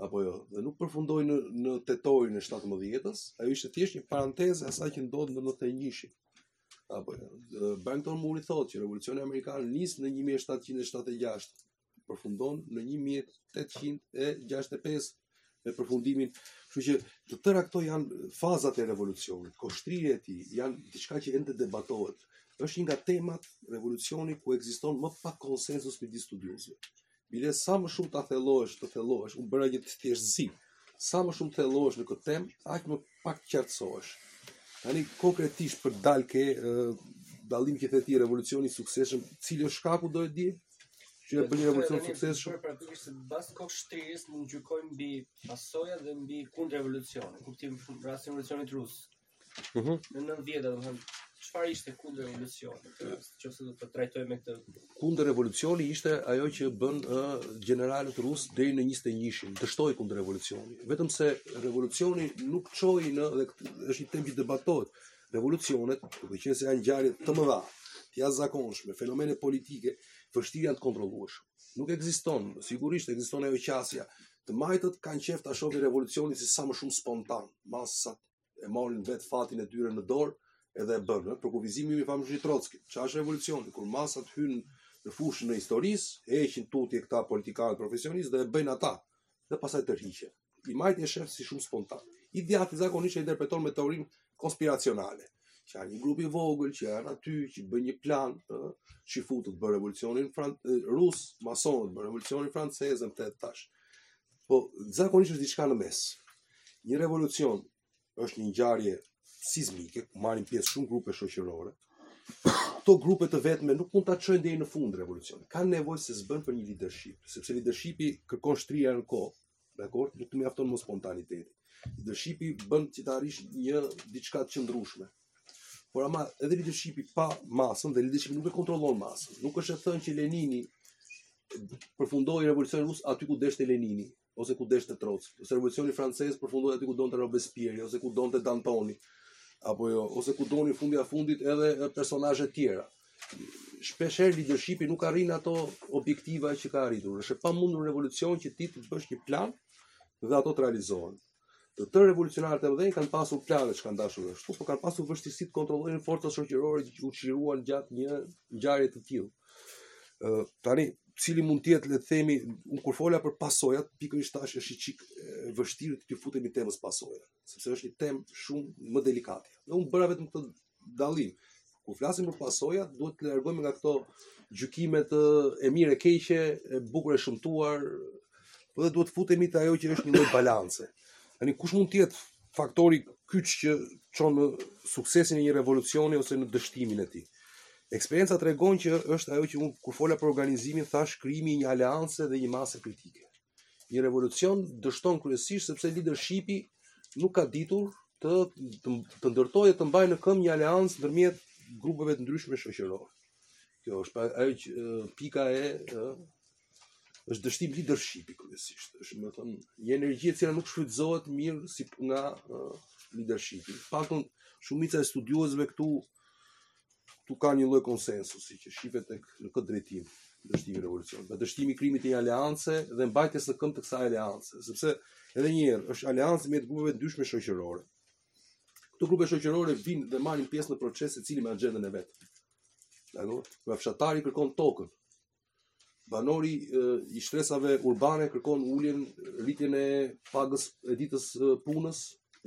apo jo, dhe nuk përfundoi në në tetorin e 17-s, ajo ishte thjesht një parantezë e asaj që ndodhi në 91-shin. Apo jo. Barrington Muri thotë që revolucioni amerikan nis në 1776, përfundon në 1865 me përfundimin, kështu që të tëra këto janë fazat e revolucionit, kohështrirja e tij, janë diçka që ende debatohet. Është një nga temat e revolucionit ku ekziston më pak konsensus midis studiuesve. Bile sa më shumë ta thellohesh, të thellohesh, u bëra një me thënë se. Sa më shumë të thellohesh në këtë temë, aq më pak qartësohesh. Tani konkretisht për të dalë ke dallimi që the ti revolucioni i suksesshëm, cili është shkaku dua ta di? Që e bën një revolucion të suksesshëm? Për praktikisht se mbas kohështrirjes mund të gjykojmë mbi pasojat dhe mbi kundërrevolucionin, kur themi shumë rastin e revolucionit rus. Në mhm. nëntëdhjetë, domethënë çfarë ishte kundërrevolucioni? Nëse do ta trajtojmë këtë kundërrevolucioni ishte ajo që bënë gjeneralët rusë deri në 21-shin, dështoi kundërrevolucioni. Vetëm se revolucioni nuk çoi në dhe është një temë që debatohet. Revolucionet, duke qenë se janë ngjarje të mëdha, të jashtëzakonshme, fenomene politike, vështirë janë të kontrollueshme. Nuk ekziston, sigurisht ekziston ajo qasja. Të majtët kanë qejf ta shohin revolucionin si sa më shumë spontan, masat e marrin vetë fatin e tyre në dorë edhe e bëjnë, përkufizimi i famshëm i Trotskyt. Çfarë është revolucioni? Kur masat hynë në fushën e historisë, heqin tutje këta politikanë profesionistë dhe e bëjnë ata dhe pastaj tërhiqen. I majti e shef si shumë spontan. I djathti zakonisht e interpreton me teorinë konspiracionale, që janë një grup i vogël, që janë aty, që bëjnë një plan, të, që çifutët bërë revolucionin rus, masonët bërë revolucionin francez e të tjera tash. Po zakonisht është diçka në mes. Një revolucion është një ngjarje sizmike, ku marrin pjesë shumë grupe shoqërore. Këto grupe të vetme nuk mund ta çojnë deri në fund revolucionin. Kanë nevojë se s'bëhet për një leadership, sepse leadershipi kërkon shtrirje në kohë, dakor, nuk të mjafton më spontaniteti. Leadershipi bën që të arrish një diçka të qëndrueshme, Por ama edhe lidershipi pa masën dhe lidershipi nuk e kontrollon masën. Nuk është e thënë që Lenini përfundoi revolucionin rus aty ku deshte Lenini ose ku deshte Trotsky, ose revolucioni francez përfundoi aty ku donte Robespierre ose ku donte Dantoni apo jo, ose ku donin fundi a fundit edhe personazhe të tjera. Shpesh herë lidershipi nuk arrin ato objektiva që ka arritur. Është e pamundur në revolucion që ti të bësh një plan dhe ato të realizohen. Të tërë revolucionarët e mëdhenj kanë pasur planet që kanë dashur ashtu, por kanë pasur vështirësi të kontrollojnë forcat shoqërore që u çliruan gjatë një ngjarje të tillë. Ë tani cili mund të jetë le të themi un kur fola për pasojat pikërisht tash është një çik vështirë t'i futemi temës pasojat, sepse është një temë shumë më delikate. Dhe un bëra vetëm këtë dallim. Kur flasim për pasojat, duhet të largohemi nga këto gjykime të e mirë e keqe, e bukur e shëmtuar, por dhe duhet të futemi te ajo që është një lloj balance. Tani kush mund të jetë faktori kyç që çon në suksesin e një revolucioni ose në dështimin e tij? Eksperienca tregon që është ajo që unë kur fola për organizimin thash krijimi i një aleance dhe një mase kritike. Një revolucion dështon kryesisht sepse lidershipi nuk ka ditur të të, të ndërtojë të mbajë në këmbë një aleancë ndërmjet grupeve të ndryshme shoqërore. Kjo është pra ajo që pika e, e është dështim lidershipi kryesisht. Është me thënë një energji e cila nuk shfrytëzohet mirë si nga e, lidershipi. Paktën shumica e studiuesve këtu këtu ka një lloj konsensusi që shifet tek në këtë drejtim dështimi i revolucionit, dhe dështimi i krijimit të një aleance dhe mbajtjes në këmbë të kësaj aleance, sepse edhe një herë është aleancë mes grupeve të ndryshme shoqërore. Këto grupe shoqërore vijnë dhe marrin pjesë në proces secili me agjendën e vet. Dakor? Pra fshatari kërkon tokën. Banori i shtresave urbane kërkon uljen rritjen e pagës e ditës punës,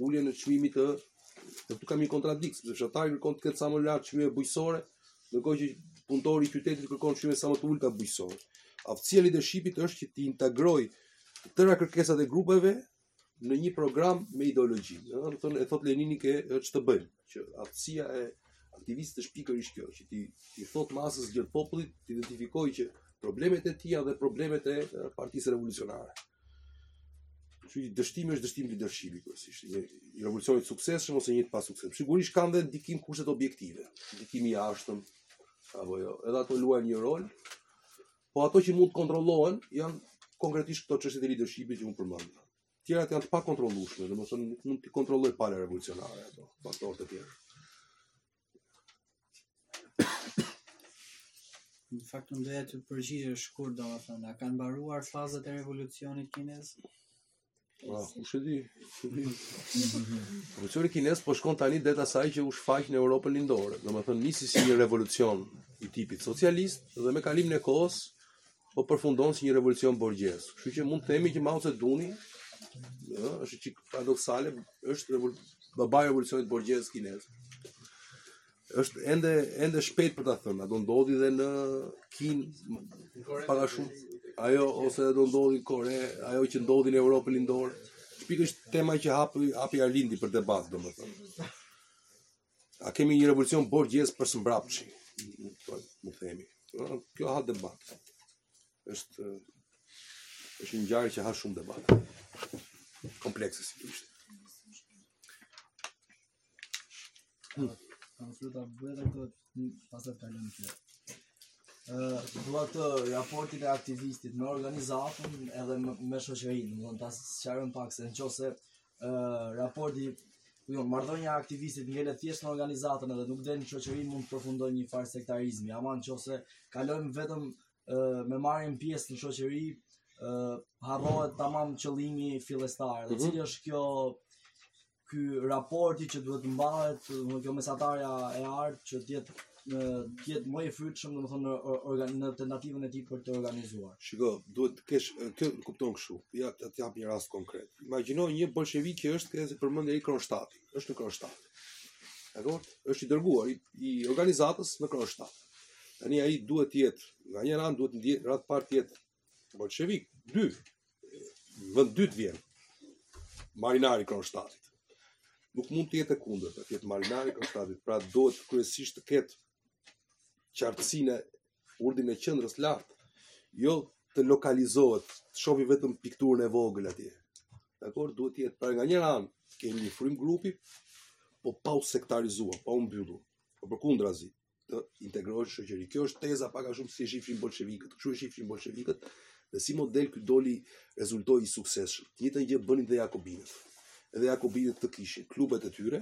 uljen e çmimit këtu kanë një kontradiktë, sepse fshatari kërkon të ketë sa më lart çmime bujqësore, ndërkohë që punëtori i qytetit kërkon çmime sa më të ulëta bujqësore. Aftësia e leadershipit është që t'i integrojë tëra kërkesat e grupeve në një program me ideologji. Domethënë e thot Lenini te Ç'të bëjmë, që aftësia e aktivistit është pikërisht kjo, që ti t'i thotë masës së gjerë të popullit, të identifikojë që problemet e tija dhe problemet e partisë revolucionare. Që dështimi është dështim lidershimi, kryesisht, i një revolucioni të suksesshëm ose një të pasuksesshëm. Sigurisht kanë dhe ndikim kushtet objektive, ndikimi i jashtëm, apo jo, edhe ato luajnë një rol, Po ato që mund të kontrollohen janë konkretisht këto çështje të leadershipit që unë përmenda. Tjerat janë të pakontrollueshme, domethënë nuk mund të kontrollojë pala revolucionare ato faktorë të tjerë. Në fakt më duhet të përgjigjesh kur domethënë a kanë mbaruar fazat e revolucionit kinez? Po, u shëdi. Revolucioni kinez po shkon tani drejt asaj që u shfaq në Europën Lindore. Domethënë nisi si një revolucion i tipit socialist dhe me kalimin e kohës po përfundon si një revolucion borgjez. Kështu që mund të themi që Mao Ce Duni është çik paradoksale, është revol... babai i revolucionit borgjez kinez. është ende ende shpejt për ta thënë, do ndodhi dhe në Kinë pak a shumë ajo ose do ndodhi në Kore, ajo që ndodhi në Europën Lindore. Pikërisht tema që hapi hapi Arlindi për debat, domethënë. A kemi një revolucion borgjez për së mbrapshi? Po, mund të themi. Kjo ha debat. Është është një ngjarje që ha shumë debat. Komplekse sigurisht. Kam së të bëhet e të pasat të lëmë të. Dua të raportin e aktivistit me organizatën edhe me shoqërinë, domethënë ta sharën pak se në qoftë se raporti Jo, marrëdhënia e aktivistit ngel thjesht në organizatën edhe nuk del në shoqëri mund të përfundojë në një farë sektarizmi. Ama nëse kalojmë vetëm me marrjen pjesë në shoqëri, harrohet tamam qëllimi fillestar. Dhe mhm. cila është kjo ky raporti që duhet të mbahet, domethënë kjo mesatarja e artë që të jetë në të jetë më i frytshëm domethënë në në tentativën e tij për të organizuar. Shiko, duhet të kesh kupton kështu. Ja të të jap një rast konkret. Imagjino një bolshevik që është kësaj përmendje Kronstadtin, është në Kronstadt. Dakord, është i dërguar i, i organizatës në Kronstadt. Tani ai duhet të jetë, nga një anë duhet e para të jetë Bolshevik, dy, vend të dytë vjen, marinar i Kronshtatit. Nuk mund të jetë e kundërta, të jetë marinar i Kronshtatit, pra duhet kryesisht të ketë qartësinë, urdhrin e qendrës lart, jo të lokalizohet, të shofi vetëm pikturën e vogël atje. Dakord, duhet të jetë pra nga njëra anë, kemi një frymë grupi, po pa u sektarizuar, pa u mbyllur, po përkundrazi, të integrohen në shoqëri. Kjo është teza pak a shumë si e shifshin bolshevikët, kështu e shifshin bolshevikët dhe si model ky doli, rezultoi i suksesshëm. Të njëjtën gjë bënin dhe jakobinët. Edhe jakobinët të kishin klubet e tyre,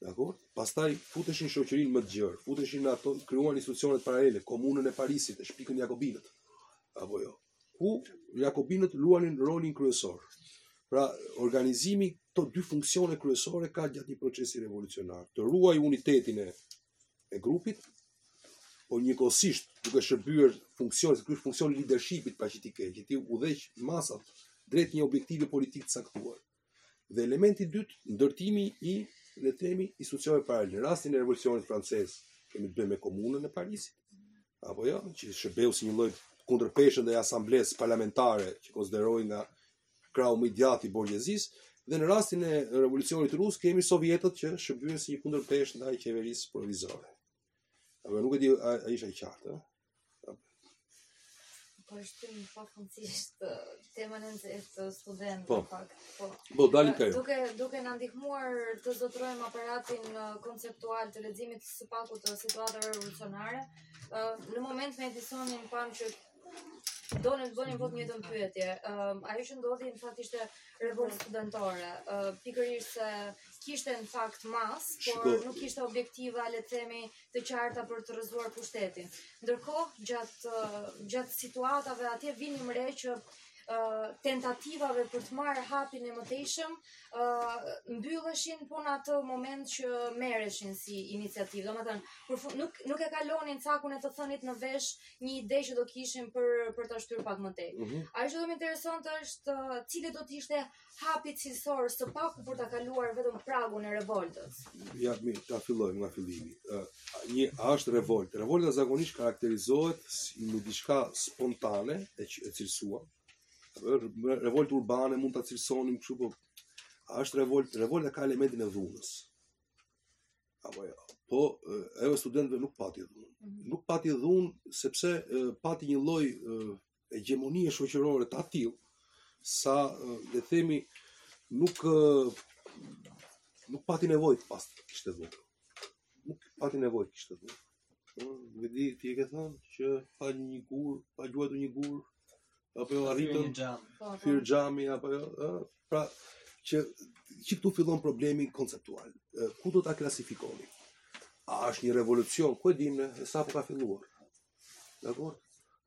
dakord? Pastaj futeshin në shoqërinë më të gjerë, futeshin në ato krijuan institucione paralele, komunën e Parisit e shpikën jakobinët. Apo jo. ku jakobinët luanin rolin kryesor. Pra, organizimi këto dy funksione kryesore ka gjatë një procesi revolucionar. Të ruajë unitetin e, e grupit, po njëkohësisht duke shërbyer funksion, se ky është funksioni i leadershipit praktikisht, që t'i udhëheqë masat drejt një objektive politike të caktuar. Dhe elementi i dytë, ndërtimi i le të themi i institucioneve paralele. Në rastin e revolucionit francez kemi të bëjmë me komunën e Parisit. Apo jo, që shërbeu si një lloj kundërpeshë ndaj asamblesë parlamentare që kontrollohej nga krahu më i djathtë i borgjezisë, dhe në rastin e revolucionit rus kemi sovjetët që shërbyen si një kundërpeshë ndaj qeverisë provizore. Apo nuk e di, a, a isha i qartë, Po është një pak fundësisht te tema e te te studentët, po. pak. Po, po dalim te. Duke, duke na ndihmuar të zotërojmë aparatin uh, konceptual të leximit së paku të situatave revolucionare, uh, në moment me Edisonin pamë që donim të bënim po të njëjtën pyetje. Um, ajo që ndodhi, në fakt, ishte revoltë studentore. Uh, pikërisht se kishte në fakt masë, por nuk kishte objektiva, le të themi, të qarta për të rrëzuar pushtetin. Ndërkohë, gjatë gjatë situatave atje vinim re që tentativave për të marrë hapin e mëtejshëm mbylleshin po në atë moment që merreshin si iniciativë. Domethënë, për nuk, nuk e kalonin cakun e të thënit në vesh një ide që do kishin për, për ta shtyrë pak mëtej. Mm -hmm. Ajo që do më interesonte është cili do të ishte hapi cilësor së paku për ta kaluar vetëm pragun e revoltës. Ja mi, ta fillojmë nga fillimi. Uh, një, a është revoltë. Revolta zakonisht karakterizohet si një diçka spontane e, e cilësuar. Revoltë urbane mund ta cilësonim kështu po. A është revoltë? Revolta ka elementin e dhunës. Apo jo. Po, e studentëve nuk pati dhunë. Mhm. Nuk pati dhunë sepse pati një lloj hegjemonie shoqërore të atillë, sa, le themi, nuk, nuk pati nevojë të pas të kishte dhunë. Nuk pati nevojë të kishte dhunë. Më di, ti e ke thënë, që pa një gur, pa gjuajtur një gur, apo jo arritën, thyer xhami, po, po. apo jo, pra, që, që këtu fillon problemi konceptual, ku do ta klasifikoni? A është një revolucion, ku e dimë ne, sapo ka filluar? Dakord?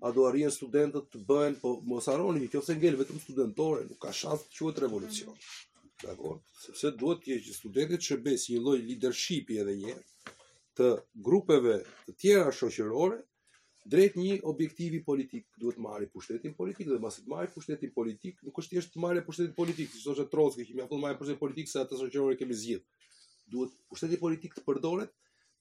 A do arrijen studentët të bëhen, po mos harroni që nëse ngel vetëm studentore, nuk ka shans të quhet revolucion. Dakord? Sepse duhet të jenë studentët që shërbejnë si një lloj leadershipi edhe një të grupeve të tjera shoqërore drejt një objektivi politik duhet marrë pushtetin politik dhe pasi të marrë pushtetin politik nuk është thjesht të marrë pushtetin politik si thoshte Trotsky që mjafton marrë pushtetin politik se atë shoqërore kemi zgjidhur duhet pushteti politik të përdoret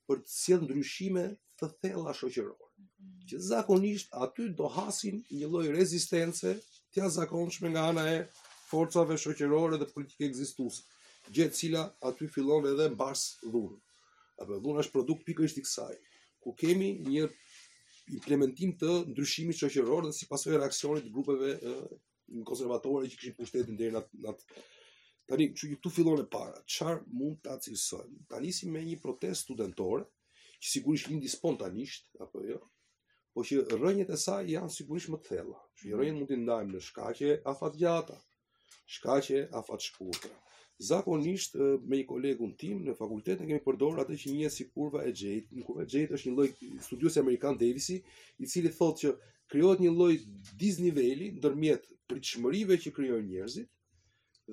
për të sjellë ndryshime të thella shoqërore. Mhm. Që zakonisht aty do hasin një lloj rezistence të jashtëzakonshme nga ana e forcave shoqërore dhe politike ekzistuese, gjë e cila aty fillon edhe mbars dhunë. Apo dhuna është produkt pikërisht i kësaj, ku kemi një implementim të ndryshimit shoqëror dhe si pasojë reaksionit të grupeve konservatore që kishin pushtetin deri në në tani që këtu fillon e para si mund ta cilësojmë tani si me një protestë studentore që sigurisht lindi spontanisht apo jo po që rrënjët e saj janë sigurisht më të thella që mhm. rrënjët mund të ndajmë në shkaqe afatgjata shkaqe afatshkurtra zakonisht me një kolegun tim në fakultet ne kemi përdorur atë që njihet si kurba e Xhejt. Ë kurba e Xhejt është një lloj studiuesi amerikan Davisi, i cili thotë që krijohet një lloj disniveli ndërmjet pritshmërive që krijojnë njerëzit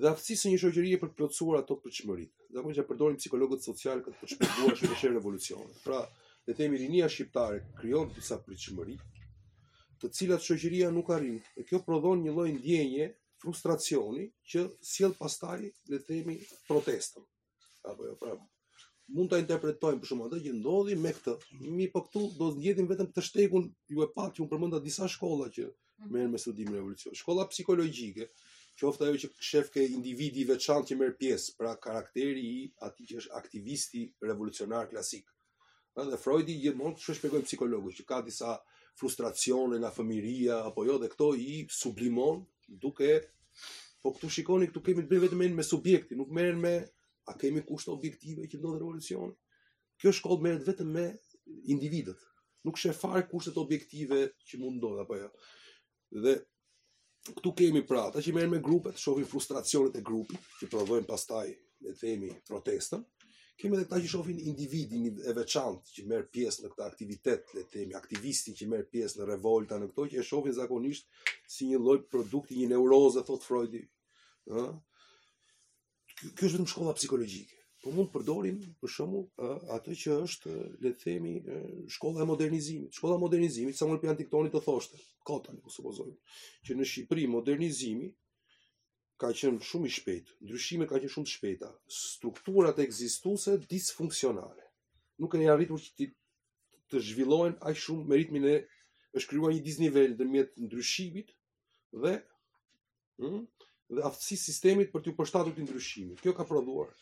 dhe aftësisë së një shoqërie për të plotësuar ato pritshmëri. Zakonisht e përdorin psikologët social këtë për të shpjeguar shpërthimin e revolucionit. Pra, le të themi rinia shqiptare krijon disa pritshmëri, të cilat shoqëria nuk arrin. Dhe kjo prodhon një lloj ndjenje frustracioni që sjell pastaj le të themi protestën. Apo jo, pra mund ta interpretojmë për shembull atë që ndodhi me këtë. Mirëpo këtu do të ndjekim vetëm këtë shtegun, ju e patë që unë përmenda disa shkolla që mhm. merren me studimin e revolucionit. Shkolla psikologjike, qoftë ajo që shef ke individi i veçantë që merr pjesë, pra karakteri i atij që është aktivisti revolucionar klasik. Edhe Freudi gjithmonë kështu shpjegojnë psikologët që ka disa frustracione nga fëmijëria apo jo dhe këto i sublimon duke po këtu shikoni këtu kemi të bëjmë vetëm me subjektin, nuk merren me a kemi kushte objektive që ndodh revolucioni. Kjo shkollë merret vetëm me individët. Nuk sheh fare kushtet objektive që mund të ndodhë apo jo. Dhe këtu kemi pra ata që merren me grupet, shohin frustracionet e grupit, që prodhojnë pastaj le të themi protestën. Kemi edhe këta që shohin individin e veçantë që merr pjesë në këtë aktivitet, le të themi aktivistin që merr pjesë në revolta në këto që e shohin zakonisht si një lloj produkti një neuroze thotë Freudi, ë? kjo është vetëm shkolla psikologjike. Po mund të përdorim për shembull atë që është le të themi shkolla e modernizimit. Shkolla e modernizimit Samuel Hantingtoni do thoshte, kot, ne po supozojmë, që në Shqipëri modernizimi ka qenë shumë i shpejt, ndryshimet kanë qenë shumë të shpejta, strukturat ekzistuese disfunksionale. Nuk kanë arritur që të, të zhvillohen aq shumë me ritmin e, është krijuar një disnivel ndërmjet ndryshimit dhe Ëh? Dhe aftësisë së sistemit për t'u përshtatur këtij ndryshimi. Kjo ka prodhuar.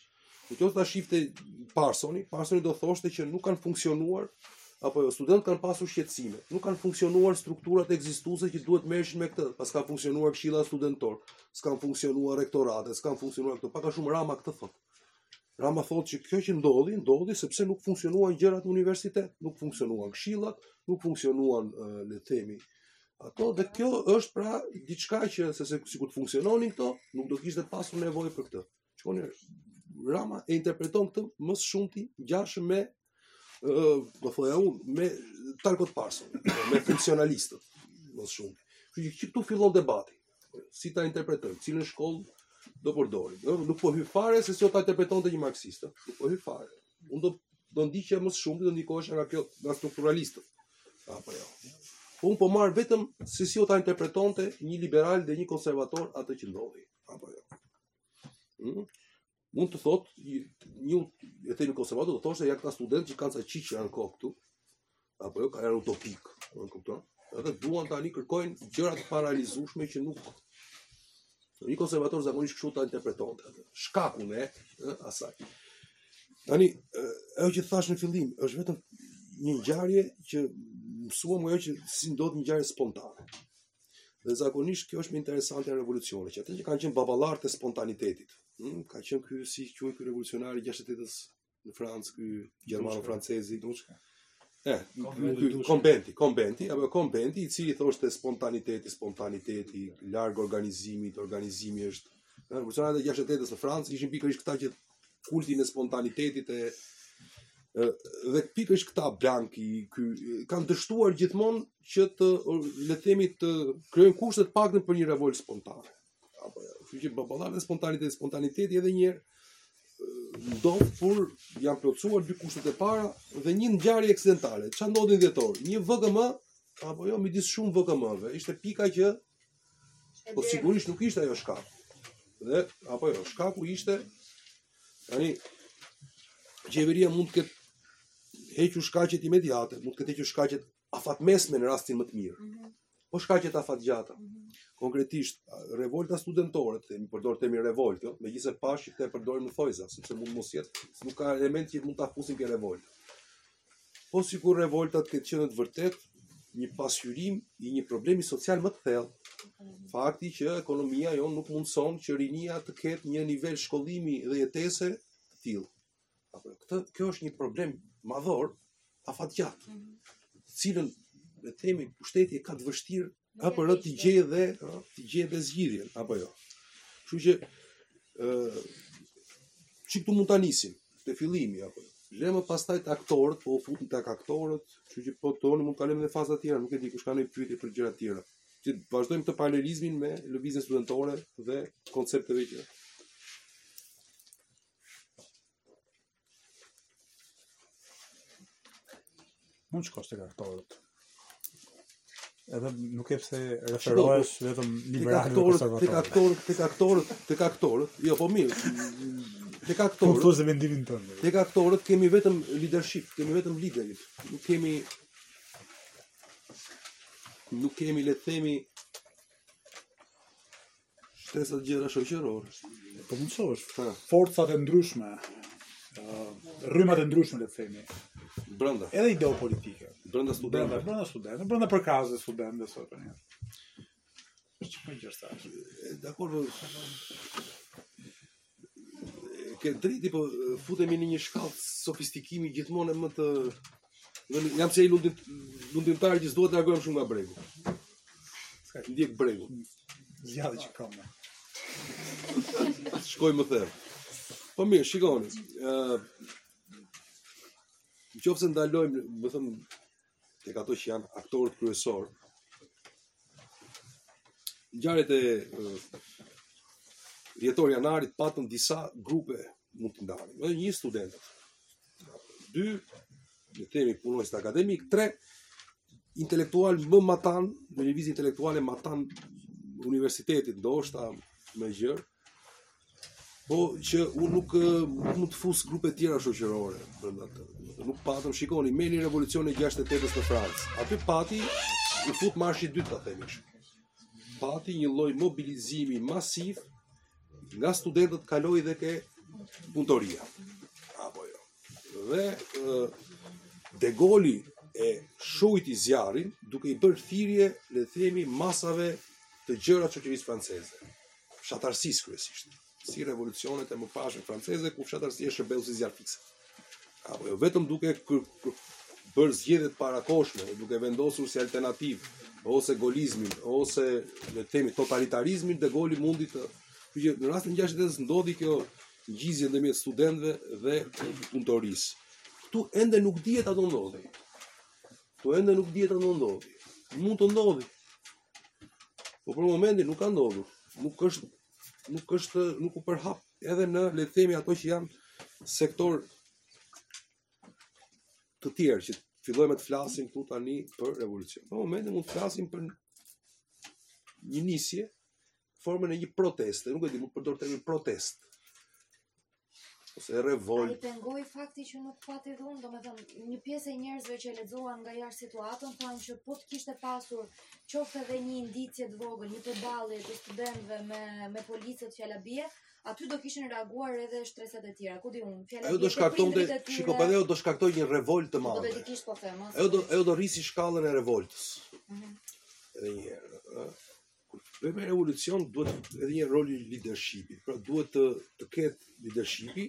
Në qoftë ta shifte Parsoni, Parsoni do thoshte që nuk kanë funksionuar apo jo studentët kanë pasur shqetësime. Nuk kanë funksionuar strukturat ekzistuese që duhet merreshin me këtë. Pra s'kanë funksionuar këshillat studentorë, s'kanë funksionuar rektoratet, s'kanë funksionuar këto. Pak a shumë Rama këtë thotë. Rama thotë që kjo që ndodhi, ndodhi sepse nuk funksionuan gjërat në universitet, nuk funksionuan këshillat, nuk funksionuan, le të themi, Ato dhe kjo është pra diçka që se se sikur të funksiononin këto, nuk do kishte pasur nevojë për këtë. Shikoni Rama e interpreton këtë më së shumti ngjashëm me ë, do thoja unë, me Talkot Parsons, me funksionalistët më së shumti. Kështu që këtu fillon debati. Si ta interpretojmë, cilën shkollë do përdorim? Ë, nuk po hy fare se si ta interpretonte një marksist, nuk po hy fare. Unë do do ndiqja më shumë, do ndikohesha nga kjo nga strukturalistët. Apo jo. Po unë po marr vetëm se si do ta interpretonte një liberal dhe një konservator atë që ndodhi. Apo jo. Hmm? Mund të thotë një le themi konservator do thoshte ja këta studentë që kanë ca, ç'i kanë kohë këtu. Apo jo, këta janë utopikë, e kupton? Edhe duan tani kërkojnë gjëra të parealizueshme që nuk Një konservator zakonisht kështu ta interpreton atë. Shkaku me asaj. Tani, ajo që thashë në fillim, është vetëm një ngjarje që mësuam ajo që si ndodh një ngjarje spontane. Dhe zakonisht kjo është më interesante në revolucione, që ata që kanë qenë baballarët e spontanitetit. Hmm, ka qenë ky si quhet ky revolucionar i 68-s, në Francë, ky gjermano francezi, Duçka. Eh, Kon-Benditi, Kon-Benditi, apo Kon-Benditi i cili thoshte spontaniteti, spontaniteti, larg organizimit, organizimi është. Revolucionarët e 68-s në Francë ishin pikërisht këta që kultin e spontanitetit e dhe pikërisht këta Blanki, që kanë dështuar gjithmonë që të le të themi të krijojnë kushte të paktën për një revoltë spontane. Apo, kështu që baballarët e spontanitetit, spontaniteti edhe një herë ndodh kur janë plotësuar dy kushtet e para dhe një ngjarje aksidentale. Çfarë ndodhi në dhjetor? Një VKM apo jo midis shumë VKM-ve, ishte pika që po sigurisht nuk ishte ajo shkaku, apo jo, shkaku ishte tani qeveria mund të ketë hequr shkaqet imediate, mund të ketë hequr shkaqet afatmesme në rastin më të mirë. Mm -hmm. Po shkaqet afatgjata. Mm -hmm. Konkretisht, revolta studentore, të themi, përdor termin revoltë, jo? megjithëse pashë që të përdorim në thojza, sepse mund të mos jetë, nuk ka element që mund ta fusim ke revoltë. Po sikur revolta të ketë qenë në të vërtetë një pasqyrim i një problemi social më të thellë, fakti që ekonomia jonë nuk mundëson që rinia të ketë një nivel shkollimi dhe jetese të tillë. Apo këtë kjo është një problem madhor afatgjatë. Mm -hmm. Të cilën le të themi pushteti e ka të vështirë apo rë të gjejë dhe të gjejë dhe zgjidhjen apo jo. Kështu që ë uh, çik të mund ta nisim te fillimi apo jo. Le më pastaj te aktorët, po u futëm tek aktorët, kështu që po doni mund të kalojmë në faza të tjera, nuk e di kush ka ndonjë pyetje për gjëra të tjera. Të vazhdojmë te paralelizmin me lëvizjen studentore dhe koncepteve që Mund të shkosh tek aktorët. Edhe nuk e pse referohesh vetëm liberalëve të konservatorëve. Tek aktorët, tek aktorët, tek aktorët, jo po mirë. Tek aktorët. Po thuaj mendimin tënd. Tek aktorët kemi vetëm leadership, kemi vetëm liderët. Nuk kemi nuk kemi le të themi Shtresa të gjera shoqërore. Po mund të thuash, forcat e ndryshme, rrymat e ndryshme le të themi. Brenda. Edhe ideopolitike. Brenda studentëve, brenda studentëve, brenda përkrahësve studentëve sot tani. Është çfarë gjë sa. Dakord. Ke driti po futemi në një shkallë sofistikimi gjithmonë më të Dhe jam si ai lundër lundërtar që s'duhet largohem shumë nga bregu. S'ka që ndjek bregu. Zjadhe që kam. Shkoj më thërë. Po mirë, shikoni. Në qofë se ndalojmë, me thënë, tek ato që janë aktorët kryesorë. Ngjarjet e dhjetor janarit patën disa grupe mund t'i ndajmë. Dhe një studentët, dy, le të themi punonjësit akademikë, tre, intelektualë më matan, dhe lëvizja intelektuale matan universitetit, ndoshta më gjerë, Po që unë nuk nuk mund të fus grupe të tjera shoqërore brenda aty. Nuk patëm, shikoni, merrni revolucionin e 68-s në Francë. Aty pati u fut marshi i dytë ta themi kështu. Pati një lloj mobilizimi masiv nga studentët kaloi dhe ke punëtoria. Apo jo. Dhe e, De Gaulle e shujti zjarrin duke i bërë thirrje, le të themi, masave të gjëra të shoqërisë franceze. fshatarësisë kryesisht, si revolucionet e mëpashme franceze ku fshatarësia shërbeu si zjarrfikëse. Apo jo vetëm duke kër, kër, bërë zgjedhje të parakoshme, duke vendosur si alternativë ose golizmin ose le të themi totalitarizmin, De Goli mundi të çajë, në rastin 68 ndodhi kjo ngjizje ndërmjet studentëve dhe punëtorisë. Ktu ende nuk dihet a do ndodhi. Ktu ende nuk dihet a do ndodhi. Mund të ndodhi, Po për momentin nuk ka ndodhur. Nuk është nuk është nuk u përhap edhe në le të themi ato që janë sektorë të tjerë që fillojmë të flasim këtu tani për revolucion. Për momentin mund të flasim për një nisje formën e një proteste, nuk e di, mund të përdor termin protestë. Ose revoltë. Ai pengoi fakti që nuk pati dhunë, domethënë një pjesë e njerëzve që lexuan nga jashtë situatën thonë që po të kishte pasur qoftë edhe një indicie të vogël, një përballje të studentëve me me policët fjala bie, aty do kishin reaguar edhe shtresat e tjera. Ku di unë, fjala bie. Ajo do shkaktonte, shiko pra do shkaktonte një revoltë të madhe. Hipotetikisht po them. Ajo do ajo do rriste shkallën e revoltës. Mhm. Edhe një herë, ëh. Kur bëjmë një revolucion, duhet edhe një rol lidershipi. Pra duhet të, të ketë lidershipi,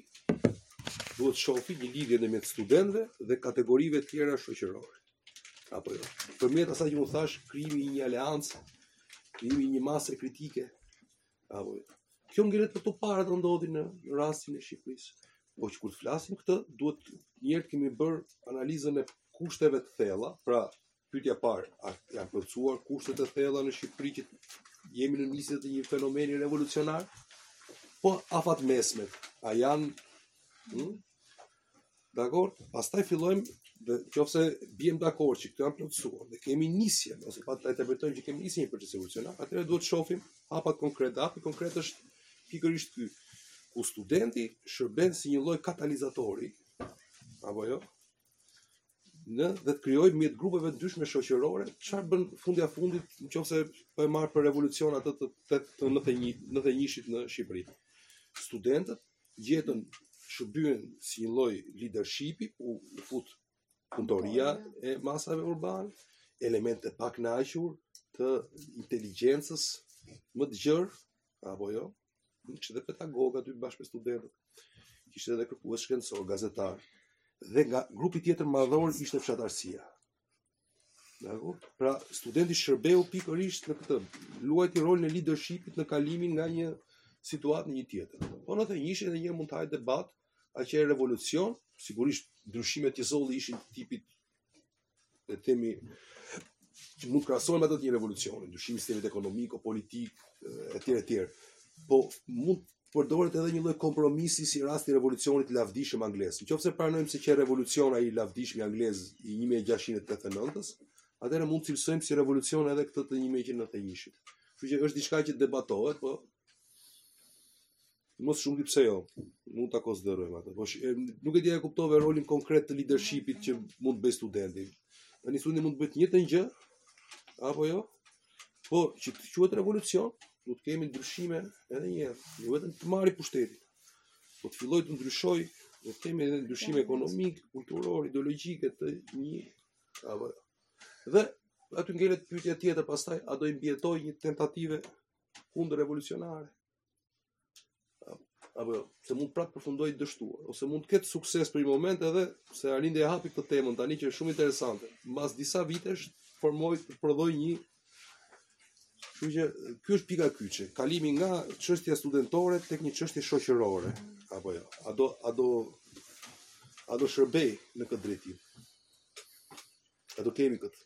duhet të shofim një lidhje ndërmjet studentëve dhe kategorive tjera shoqërore. Apo jo. Përmjet asaj që u tha, krijimi i një aleance, krijimi i një mase kritike. Apo jo. Kjo ngelet për të parë do ndodhi në rastin e Shqipërisë. Po që kur të flasim këtë, duhet njëherë të kemi bërë analizën e kushteve të thella, pra Pyetja e parë, a janë plotësuar kushtet e thella në Shqipëri që jemi në nisje të një fenomeni revolucionar? Po afatmesmet, a janë hmm? Dakord? Pastaj fillojmë dhe qoftë se biem dakord që këto janë plotësuar dhe kemi nisje, ose pa të interpretojmë që kemi nisje një proces revolucionar, atëherë duhet të shohim hapat konkretë, hapi konkret është pikërisht ky ku studenti shërben si një lloj katalizatori apo jo në dhe të krijojë ndërmjet grupeve të ndryshme shoqërore, çfarë bënë fundja fundit në qoftë se po e marr për revolucion atë të 91-shit në Shqipëri. Studentët gjetën shërbyen si një lloj leadershipi ku u fut punëtoria e masave urbane, elementet e pakënaqur të inteligjencës më të gjerë apo jo, kishte dhe pedagogë aty bashkë me studentët. Kishte edhe kërkues shkencorë, gazetarë. Dhe grupi tjetër madhor ishte fshatarësia. Dakord, pra studenti shërbeu pikërisht në këtë, luajti rolin e leadershipit në kalimin nga një situatë në një tjetër. Po në të njëjtën edhe një mund të hajë debat, a qe revolucion, sigurisht ndryshimet që solli ishin tipit e themi që mund të krahasohen me ato të një revolucioni, ndryshimi sistemit ekonomik, politik, etj etj. Po mund përdoret edhe një lloj kompromisi si rasti i revolucionit të lavdishëm anglez. Në qoftë se pranojmë se qe revolucion ai i lavdishmi anglez i 1689-s, atëherë mund të cilësojmë si revolucion edhe këtë të 1991-shit. Kështu që është diçka që debatohet, po Mos s'e di pse jo. Mund ta konsiderojmë atë. Po nuk e di e kuptove rolin konkret të leadershipit që mund të bëjë studenti. Tani studenti mund të bëjë të njëjtën gjë apo jo? Po, që të quhet revolucion, do të kemi ndryshime edhe një herë, jo vetëm të marrë pushtetin. Po të fillojë të ndryshojë, do të kemi edhe ndryshime ekonomike, kulturore, ideologjike e tjera apo jo. Dhe aty ngelet pyetja tjetër pastaj, a do i mbijetojë një tentative kundërrevolucionare? apo jo, se mund prapë të përfundojë dështuar, ose mund të ketë sukses për një moment edhe, se Arlindi e hapi këtë temën tani që është shumë interesante, mas disa vitesh fillojë të prodhojë një, kështu që kjo është pika kyçe, kalimi nga çështja studentore tek një çështje shoqërore, apo jo, a do, a do, a do shërbejë në këtë drejtim, a do kemi këtë.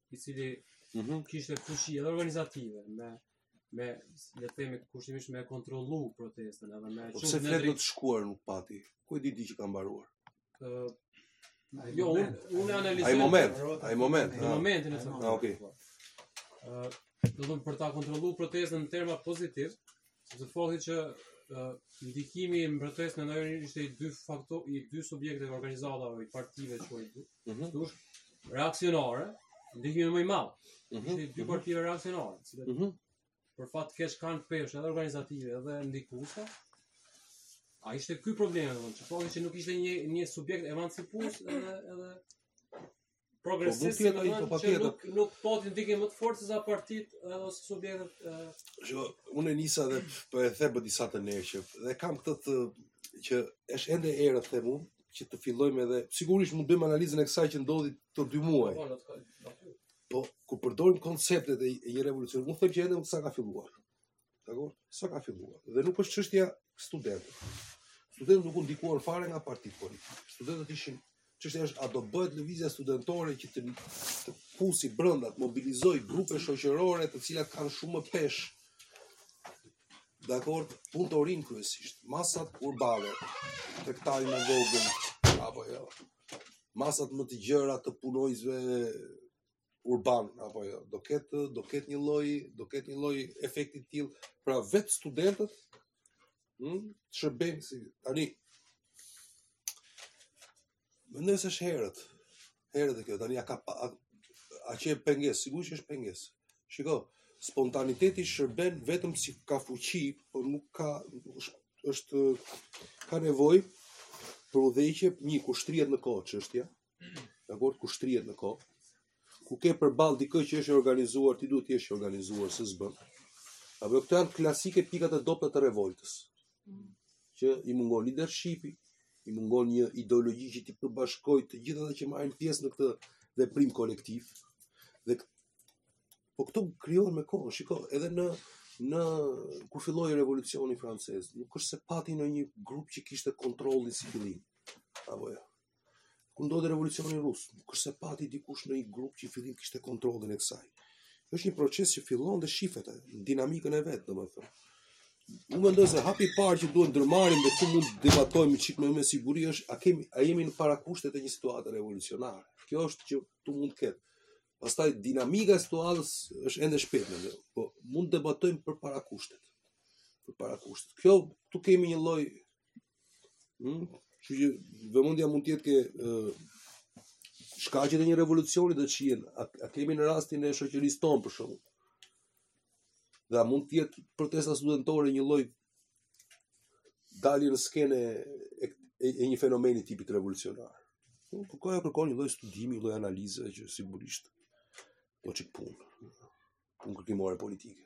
i cili mm -hmm. kishte fuqi edhe organizative me me le të themi kushtimisht me kontrollu protestën edhe me çfarë po pse flet në të shkuar nuk pati ku e di ti që ka mbaruar ë uh, jo unë unë e analizoj ai moment ai moment në momentin e së ah, okay ë do të për ta kontrollu protestën në terma pozitiv sepse fakti që uh, ndikimi i protestës në ndonjë ishte i dy faktor i dy subjekteve organizatave i partive që mm -hmm. dush reaksionare, ndikim më i madh. Mm -hmm. Si dy parti reaksionare, si cilat për fat keq kanë peshë edhe organizative edhe ndikuese. A ishte ky problemi, do të thotë që nuk ishte një një subjekt emancipues edhe edhe progresist, po, nuk, po, nuk, nuk, nuk pati ndikim më të fortë se sa partitë ose subjektet. Jo, unë nisa dhe po e them disa prej nesh dhe kam këtë të që është ende herët them unë, që të fillojmë edhe sigurisht mund të bëjmë analizën e kësaj që ndodhi këta dy muaj. Po, po, po, po kur përdorim konceptet e një revolucioni, unë them që edhe sa ka filluar. Dakor? Sa ka filluar. Dhe nuk është çështja studentëve. Studentët nuk u ndikuan fare nga partitë politike. Studentët ishin çështja është a do bëhet lëvizja studentore që të, të pusi brenda, të mobilizojë grupe shoqërore të cilat kanë shumë më peshë Dakor, punëtorinë kryesisht. Masat urbane, të qytetarëve të vegjël, apo jo. Masat më të gjëra të punonjësve urbanë, apo jo. Do ketë, do ketë një lloj, do ketë një lloj efekti të tillë, pra vetë studentët, hmm, të shërbejnë, si, tani, Mendoj se është herët. Herët e kjo, tani a ka, a, a qe pengesë, sigurt që është pengesë. Shiko, spontaniteti shërben vetëm se ka fuqi, por nuk ka, është, është ka nevojë për udhëheqje, një kur shtrihet në kohë çështja, dakord, kur shtrihet në kohë, kur ke përballë dikë që është organizuar, ti duhet të jesh i organizuar se s'bën. Apo këto janë klasike pikat e dobëta të revoltës. Që i mungon leadershipi, i mungon një ideologji që t'i përbashkojë të gjithë ata që marrin pjesë në këtë veprim kolektiv. Dhe po këto krijohen me kohë, shiko, edhe në në kur filloi revolucioni francez, nuk është se pati në një grup që kishte kontrollin si fillim. Apo jo. Ja. Kur ndodhi revolucioni rus? Nuk është se pati dikush në një grup që fillim kishte kontrollin e kësaj. Është një proces që fillon dhe shifet në dinamikën e vet, domethënë. Unë mendoj se hapi i parë që duhet ndërmarrim dhe ku mund të debatojmë çik më me siguri është a kemi a jemi në parakushtet e një situate revolucionare. Kjo është që tu mund të ketë. Pastaj dinamika e situatës është ende shpejt mendoj. Po mund të debatojmë për parakushtet. Për parakushtet. Këtu kemi një lloj Hmm? Kështu që vëmendja mund të jetë ke shkaqet e një revolucioni të qihen. A, a kemi në rastin e shoqërisë tonë për shembull? Dhe a mund të jetë protesta studentore një lloj dalje në skenë e, e, e një fenomeni tipit revolucionar? Po, po ka kërkon një lloj studimi, një lloj analize që sigurisht do çik punë. Punë kërkimore politike.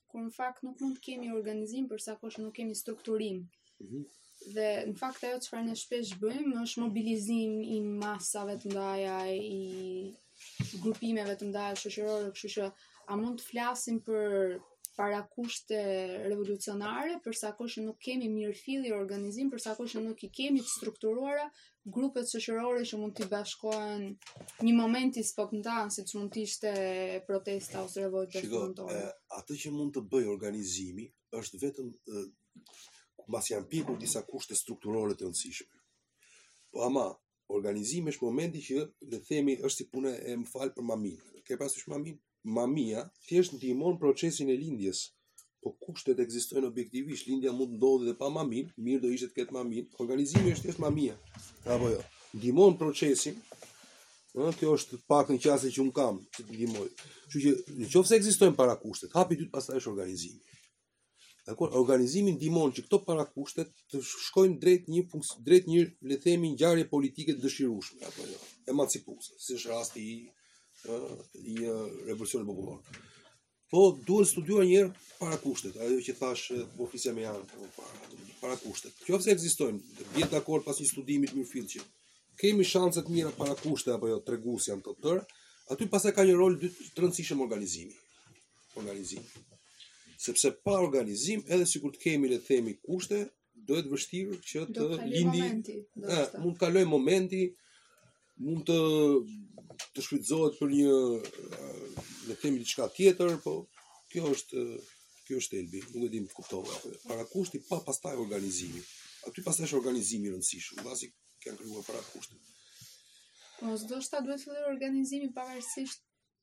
kur në fakt nuk mund të kemi organizim për sa kohë që nuk kemi strukturim. Mm -hmm. Dhe në fakt ajo çfarë ne shpesh bëjmë është mobilizim i masave të mëdha i grupimeve të mëdha shoqërore, kështu që a mund të flasim për parakushte revolucionare, për sa kohë që nuk kemi mirëfilli organizim, për sa kohë që nuk i kemi të strukturuara, grupet shoqërore që mund t'i bashkohen një momenti spontan, siç mund të ishte protesta ose revolta spontane. Atë që mund të bëjë organizimi është vetëm mbasi janë pjekur disa kushte strukturore të rëndësishme. Po ama organizimi është momenti që le të themi është si puna e më fal për maminë. Ke pasur maminë? Mamia thjesht ndihmon procesin e lindjes. Po kushtet ekzistojnë objektivisht, lindja mund të ndodhë edhe pa maminë, mirë do ishte të ketë maminë. Organizimi është thjesht mamia. Apo jo. Ndihmon procesin. Ëh, kjo është pak një qasje që unë kam, që të ndihmoj. Kështu që në qoftë se ekzistojnë parakushtet, hapi i dytë pastaj është organizimi. Dakor, organizimi ndihmon që këto parakushte të shkojnë drejt një drejt një le të themi ngjarje politike të dëshirueshme apo jo, emancipuese, si është rasti i i revolucionit popullor. Po duhet studiuar një herë parakushtet, ajo që thash po flisja me Janin po para, parakushtet. Qofse ekzistojnë, të biem dakord pas një studimi të mirëfilltë që kemi shanse të mira parakushtet apo jo treguesit janë të tërë. Aty pastaj ka një rol të rëndësishëm organizimi. organizim. Sepse pa organizim, edhe sikur të kemi le të themi kushte, do jetë vështirë që të lindi. Momenti, eh, mund të kalojë momenti, mundet të shfrytëzohet për një le të themi diçka tjetër, po kjo është kjo është thelbi, nuk e di në të kuptova. Parakushti pa pastaj organizimi. Aty pastaj është organizimi i rëndësishëm, pasi janë krijuar parakushtet. Mos do të thotë duhet të fillojë organizimi pavarësisht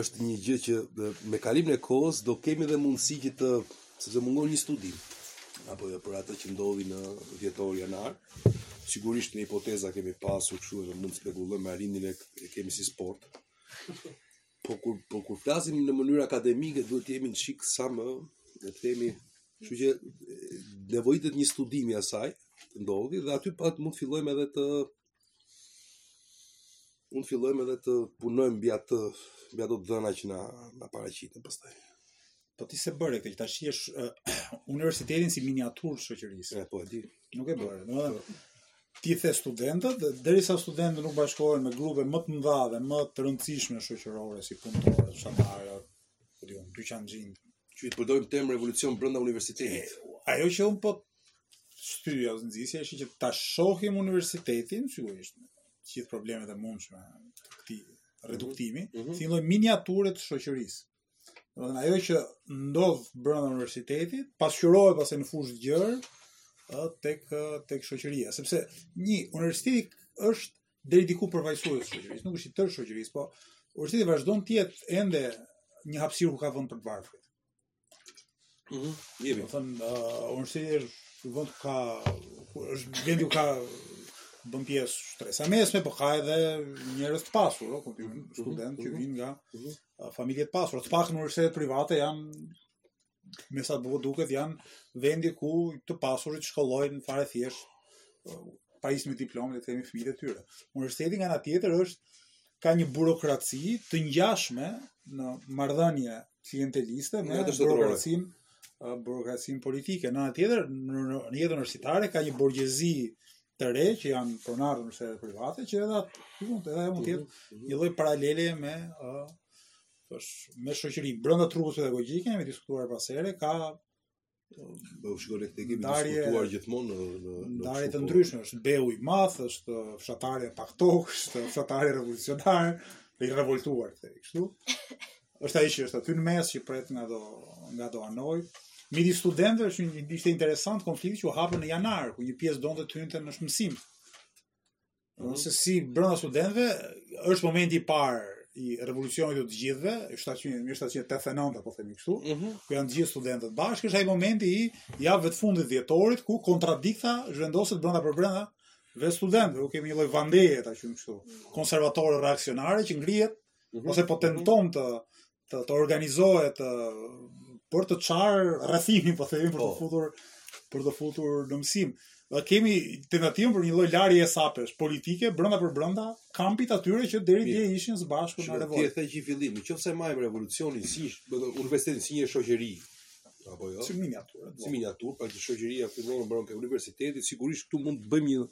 është një gjë që me kalimin e kohës do kemi dhe mundësi që të sepse mungon një studim apo jo për atë që ndodhi në dhjetor janar. Sigurisht ne hipoteza kemi pasur kështu edhe mund të spekulojmë me Arlindin e, e kemi si sport. Po kur po kur flasim në mënyrë akademike duhet të jemi një çik më le të themi, kështu që nevojitet një studim i asaj që ndodhi dhe aty pastaj mund të fillojmë edhe të Mund të fillojmë edhe të punojmë mbi atë, mbi ato të dhëna që na na paraqiten pastaj. Po ti s'e bëre këtë që ta shihje uh, universitetin si miniaturë të shoqërisë. Po e di. Nuk e bëre. Domethënë ti the studentët dhe derisa studentët nuk bashkohen me grupe më të mëdha dhe më të rëndësishme shoqërore si punëtorë, çfarë, ku di unë, dyqanxhinj, Që i përdorim termin revolucion brenda universitetit. Ajo që unë po shtyja ose nxisja është që ta shohim universitetin, sigurisht, me gjithë problemet e mundshme të këtij reduktimi, mm -hmm. si një lloj miniature të shoqërisë. Domethënë ajo që ndodh brenda universitetit, pasqyrohet pastaj në fushë të gjerë, tek tek shoqëria, sepse universiteti është deri diku përfaqësues i shoqërisë, nuk është i tërë shoqërisë, po Universiteti vazhdon të jetë ende një hapësirë ku ka vend për të varfrit. Mhm. Mm Le të themi. Domethënë uh, Universiteti është vend ku ka është vendi ku ka bën pjesë shtresa e mesme, po ka edhe njerëz të pasur, o, mhm. studentë që mhm. vijnë nga familje të pasura. Të paktën universitetet private janë me sa duket janë vendi ku të pasurit shkollojnë apo thjesht pajisin me diplomë le të themi fëmijët e tyre. Universiteti nga ana tjetër është ka një burokraci të ngjashme në marrëdhënie klienteliste me burokracinë burokracinë politike. Në anë tjetër, në, në, në jetën universitare ka një borgjezi të re që janë pronarë në universitetet private, që edhe aty mund edhe mund të jetë mhm. një lloj paralele me uh, Thash, me shoqëri brenda trupës pedagogjike e kemi diskutuar pas here ka Beu shiko ne këtë e kemi diskutuar gjithmonë në në ndarje të ndryshme, është Beu i madh, është fshatari i pak tokë, është fshatari revolucionar, i revoltuar këtë kështu. Është ai që është aty në mes që pret nga do nga do anoj. Midis studentëve është një ishte interesant konflikt që u hap në janar, ku një pjesë donte të hynte në mësim. Mm. Ose si brenda studentëve, është momenti i parë i revolucionit të të gjithëve, 1789 apo themi kështu, mm -hmm. ku janë gjithë studentët bashkë, është ai momenti i javëve të fundit të dhjetorit ku kontradikta zhvendoset brenda për brenda vetë studentëve, ku kemi një lloj vandeje ta quajmë kështu, konservatore reaksionare që ngrihet mm -hmm. ose po tenton të të, të organizohet të, për të çar rrethimin, po themi për të po. futur për të futur në mësim. Dhe kemi tentativën për një lloj larje hesapesh politike brenda për brenda kampit të atyre që deri dje ishin së bashku në revoltë. Ti e the që në fillim, nëse marrim revolucionin si do të universitetin si një shoqëri apo jo? Si miniaturë. Si miniaturë, pra që shoqëria fillon brenda te universiteti, sigurisht këtu mund të bëjmë një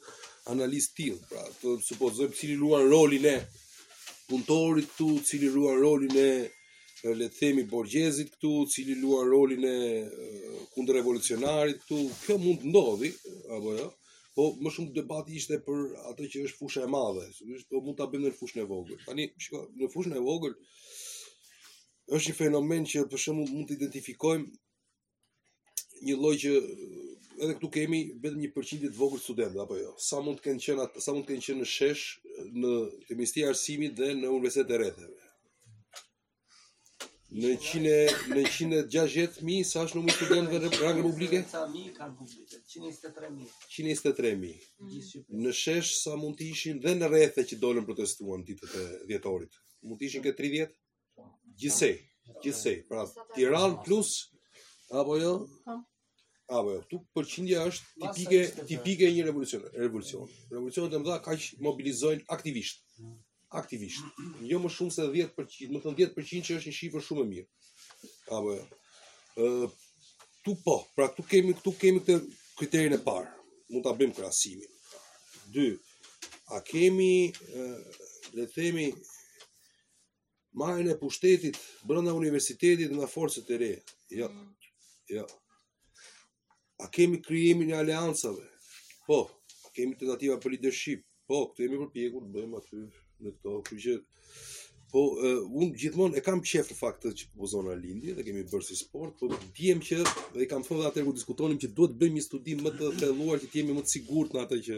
analizë të tillë, pra të supozojmë cili luan rolin e punëtorit këtu, cili luan rolin e le të themi borgjezit këtu, cili luan rolin e kundërrevolucionarit këtu. Kjo mund të ndodhë, apo jo? Po më shumë debati ishte për atë që është fusha e madhe, sigurisht po mund ta bëjmë në fushën e vogël. Tani, shiko, në fushën e vogël është një fenomen që për shembull mund të identifikojmë një lloj që edhe këtu kemi vetëm një përqindje të vogël studentë apo jo. Sa mund të kenë qenë sa mund të kenë qenë në shesh në te Ministria e Arsimit dhe në universitetet e rretheve. Në 100 në 160000 sa është numri i studentëve në rang republike? Sa mijë ka publike? 123000. 123000. Mm. Në shesh sa mund të ishin dhe në rrethe që dolën protestuan ditët e dhjetorit? Mund të ishin te 30? Gjithsej, gjithsej, pra Tiranë plus apo jo? Po. Apo jo, këtu përqindja është tipike tipike e një revolucioni, revolucion. Revolucionet e mëdha kaq mobilizojnë aktivisht. Aktivisht. Jo më shumë se 10%, domethënë 10% që është një shifër shumë e mirë. Apo jo. Ë këtu po, pra këtu kemi këtu kemi këtë kriterin e parë. Mund ta bëjmë krahasimin. 2. A kemi le të themi marrjen e pushtetit brenda universitetit nga forcat e reja. Jo. Mm. Jo. A kemi krijimin e aleancave? Po, a kemi tentativa për leadership? Po, këtu jemi përpjekur të bëjmë aty në këto, kështu që po uh, un gjithmonë e kam qejf faktin që po zona lindi dhe kemi bërë si sport, po them që dhe i kam thënë atë kur diskutonim që duhet të bëjmë një studim më të thelluar që të jemi më të sigurt në atë që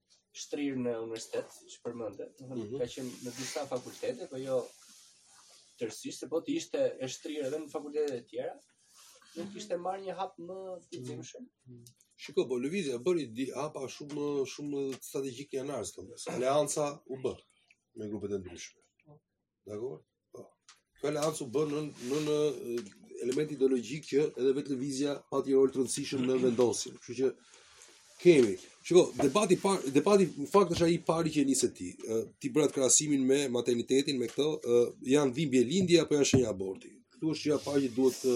shtrirë në universitet, që përmende, mm -hmm. ka qenë në disa fakultete, po jo tërësisht, se po të ishte e shtrirë edhe në fakultetet e tjera, nuk mhm. kishte marrë një hap më të mhm. dhimshëm. Mhm. Shiko, po Lëvizja bëri hapa shumë shumë strategjik në janar, s'kam Aleanca u bë me grupet e ndryshme. Dakor? Po. Kjo aleancë u bë në në element ideologjik që edhe vetë lëvizja pati rol të rëndësishëm në vendosje. Kështu që kemi. Shiko, debati par, debati në fakt është ai i pari që nise ti. Ti bëre krahasimin me maternitetin me këto, janë dhimbje lindje apo janë shenja aborti. Këtu është gjëja e parë që duhet të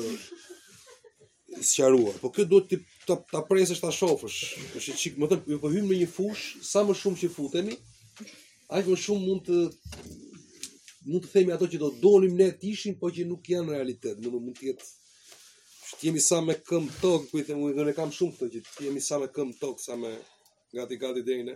sqaruar. Po kjo duhet të ta, ta presësh ta shofësh. Është çik, domethënë, ju po hyjmë në një fushë, sa më shumë që futemi, aq më shumë mund të mund të themi ato që do donim ne të ishin, po që nuk janë realitet, mund të jetë që të jemi sa me këmbë tokë, ku i them, unë e kam shumë këto që të jemi sa me këmbë tokë, sa me gati gati deri në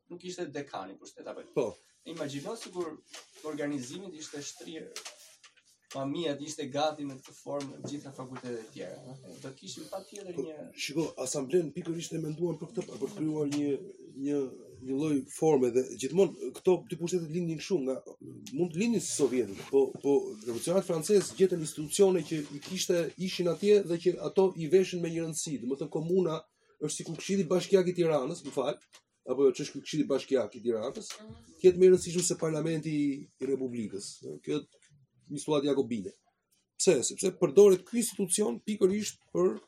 nuk ishte dekani pushtet apo. Po. Imagjino sikur organizimi të ishte shtrirë familja të ishte gati në këtë formë në të gjitha fakultetet e tjera. Do kishim patjetër një Shiko, asamblen pikërisht e menduan për këtë për të krijuar një një një lloj forme dhe gjithmonë këto dy pushtetet lindin shumë nga mund të lindin si sovjetët, po po revolucionarët francezë gjetën institucione që i kishte ishin atje dhe që ato i veshin me një rëndësi, domethënë komuna është sikur këshilli bashkiak i Tiranës, më fal, apo jo që është këshilli bashkiak i Tiranës, mm -hmm. të jetë më i rëndësishëm se parlamenti i Republikës. Kjo është një situatë jakobine. Pse? Sepse përdoret ky institucion pikërisht për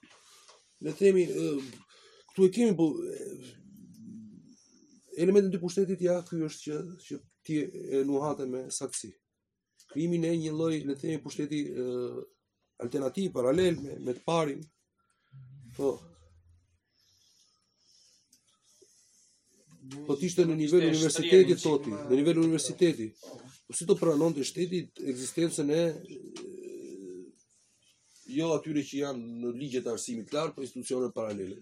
le të themi këtu e kemi po elementin e dypushtetit ja ky është që që ti e nuhate me saktësi. krijimin e një lloj le të themi pushteti alternativ paralel me, me të parin. Po. Po të ishte në nivel universiteti thotë, në nivel universiteti. Po si do pranonte shteti ekzistencën e jo atyre që janë në ligjet e arsimit të lartë, po institucione paralele.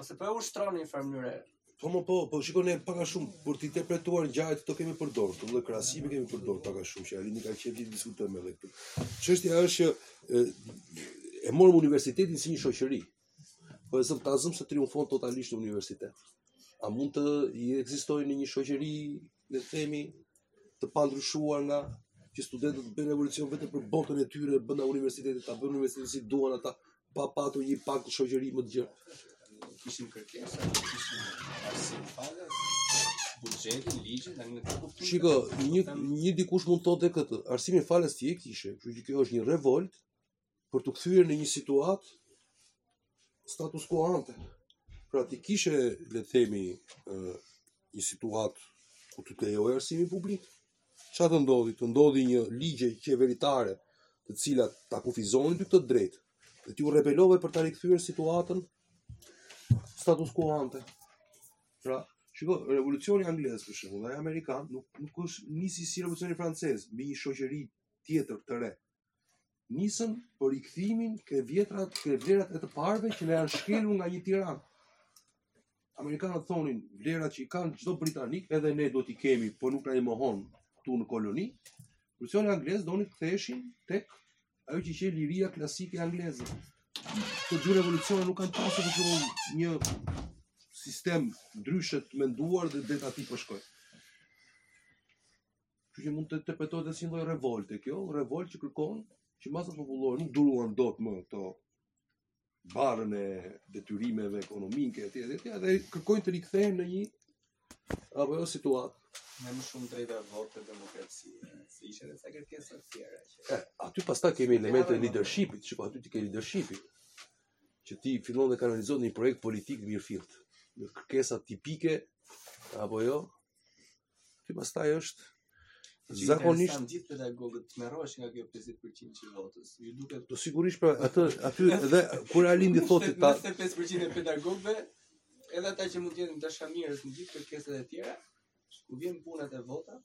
Ose po e ushtron në një farë mënyre. Po më po, po shiko ne pak a shumë për të interpretuar ngjarjet këto kemi përdorur, këto lloj krahasimi kemi përdorur pak a shumë që Alini ka qenë ditë diskutojmë edhe këtë. Çështja është që e, e morëm universitetin si një shoqëri. Po e zëmë ta zëmë se triumfon totalisht në universitet. A mund të ekzistojë në një shoqëri Le të themi të pandryshuar nga që studentët të bëjnë revolucion vetëm për botën e tyre, bëjnë universitetin, ta bëjnë universitetin si duan ata, pa patur impakt te shoqëria më e gjerë. Kishim kërkesa, kishim arsim falas, buxhetin, ligjin, tani në këtë kuptim. Shiko, një një dikush mund të thotë këtë, arsimin falas ti e kishe, kështu që kjo është një revoltë për t'u kthyer në një situatë status quo ante. Pra ti kishe, le të themi, një situatë ku të lejohej arsimi publik, ça të ndodhi, të ndodhi një ligje qeveritare të cilat ta kufizonin këtë të drejtë, dhe ti u rebelove për ta rikthyer situatën status quo ante. Pra, shiko, revolucioni anglez, për shembull, dhe amerikan, nuk, nuk është se nisi si revolucioni francez, mbi një shoqëri tjetër të re, nisën për rikthimin ke e vjetra, ke vlerat e të parëve që na janë shkelur nga një tiran. Amerikanët thonin vlerat që i kanë çdo britanik, edhe ne duhet t'i kemi, por nuk na i mohon këtu në koloni. Revolucioni anglez donin të ktheheshin tek ajo që ishte liria klasike angleze. Këto dy revolucione nuk kanë pasur të thonë një sistem ndryshe të menduar dhe deri aty po shkoj. Kështu që mund të interpretohet si një lloj revolte kjo, revoltë që kërkon që masat popullore nuk durojnë dot më këtë barrën e detyrimeve ekonomike etj etj dhe kërkojnë të rikthehen në një apo jo situatë me më shumë të drejta vote, demokracie, siç ishin dhe ca kërkesa të tjera. Që... Eh, aty pastaj kemi elemente e leadershipit, që po aty ti ke leadershipin, që ti fillon dhe kanalizon një projekt politik të mirëfilltë, në kërkesa tipike, apo jo, Ti pastaj është zakonisht gjithë pedagogët të tmerrohen nga kjo 50% e votës. Ju duket do sigurisht pra atë aty edhe kur Alindi thotë ta 25% e pedagogëve edhe ata që mund të jenë dashamirës në gjithë kërkesat e tjera, kur vjen puna te vota.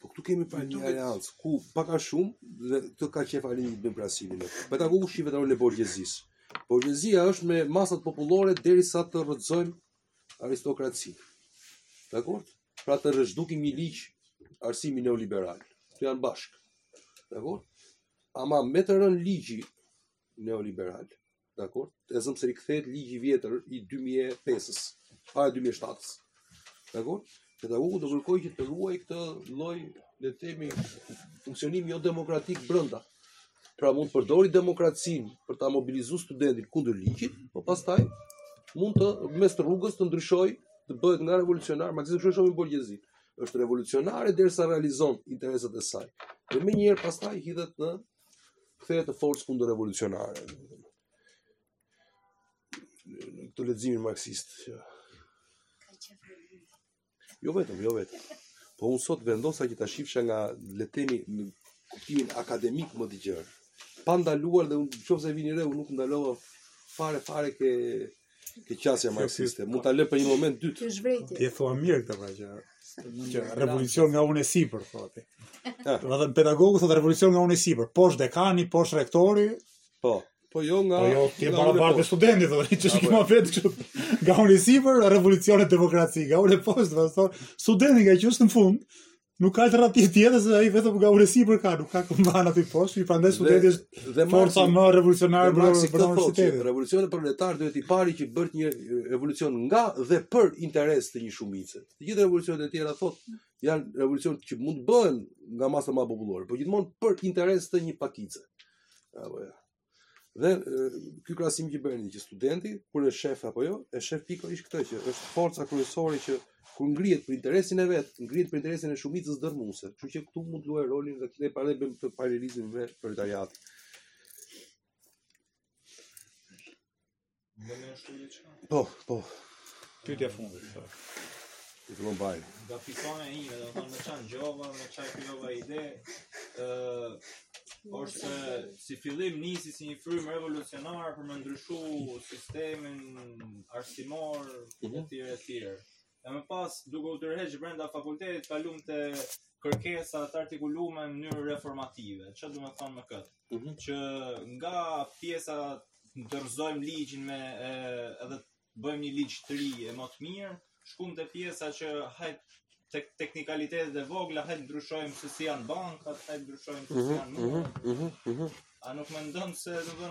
Po këtu kemi pra një aleancë ku pak a shumë dhe këtë ka qejf Alindi me Brasilin. Pedagogu është në rolin e borgjezisë. Borgjezia është me masat popullore derisa të rrëzojmë aristokracinë. Dakord? Pra të zhdukim një ligj arsimi neoliberal. Këtu janë bashkë. Dakord? Ama me të rënë ligji neoliberal, dakord? E zëmë se rikthehet ligji i vjetër i 2005-s, para 2007-s. Dakord? Pedagogu do kërkojë që të ruajë këtë lloj le të themi funksionimi jo demokratik brenda. Pra mund të përdorë demokracinë për ta mobilizuar studentin kundër ligjit, por pastaj mund në mes të rrugës të ndryshojë të bëhet nga revolucionar, pak a shumë si borgjezia. Është revolucionare derisa realizon interesat e saj. Dhe menjëherë pastaj hidhet në kthehet në forcë kundërrevolucionare. këtë leximin marksist. Jo vetëm, jo vetëm. Po unë sot vendosa që ta shifsha nga le të themi në kuptimin akademik më të gjerë. Pa ndaluar dhe në qoftë se vini re, unë nuk ndalova fare fare ke ke qasja marksiste. Mund ta lë për një moment të dytë. Ti zhvrejti. Ti thua mirë këtë pra që që revolucion nga unë e sipër thotë. Domethënë pedagogu thotë revolucion nga unë e sipër. Poshtë dekani, poshtë rektori. Po. Po jo nga Po jo, ti je para barkë studenti do të thotë që më vet kështu. Nga unë e sipër revolucion e demokraci, nga unë e poshtë do të thotë studenti ngaqë është në fund. Nuk ka alternativë tjetër se ai vetëm nga unë e sipër ka, nuk ka ku mban aty poshtë, e prandaj studenti është dhe forca më revolucionare për për universitetin. Revolucioni proletar do jetë i pari që bëhet një revolucion nga dhe për interes të një shumice. Të gjitha revolucionet e tjera thotë janë revolucione që mund të bëhen nga masa më popullore, por gjithmonë për interes të një pakice. Apo jo. Dhe ky krahasim që bëni që studenti kur e shef apo jo, e shef pikërisht këtë që është forca kryesore që kur ngrihet për interesin e vet, ngrihet për interesin e shumicës dërmuese. Kështu që këtu mund të luajë rolin dhe këtë pra bëjmë këtë paralelizëm me proletariatin. Mund me shtu një gja? Po, po. Ty t'ja fundit, po. Ty t'u mbaj. Nga pikone e ime, domethonë, me qanë gjova, me qanë gjova ide, është se si fillim nisi si një frymë revolucionare për me ndryshu sistemin arsimor, mm -hmm. e tjere, e tjere. E më pas, duke u tërheqë brenda fakultetit, kalum te kërkesa të artikulume në mënyrë reformative. Ça du me thonë me këtë? Mm -hmm. Që nga pjesa të rrëzojmë ligjin me e, edhe të bëjmë një ligj të ri e më të mirë, shkum te pjesa që hajt tek teknikalitetet e vogla, hajt ndryshojmë se si janë bankat, hajt ndryshojmë se si mhm, janë mm -hmm. A nuk mendon se, dhe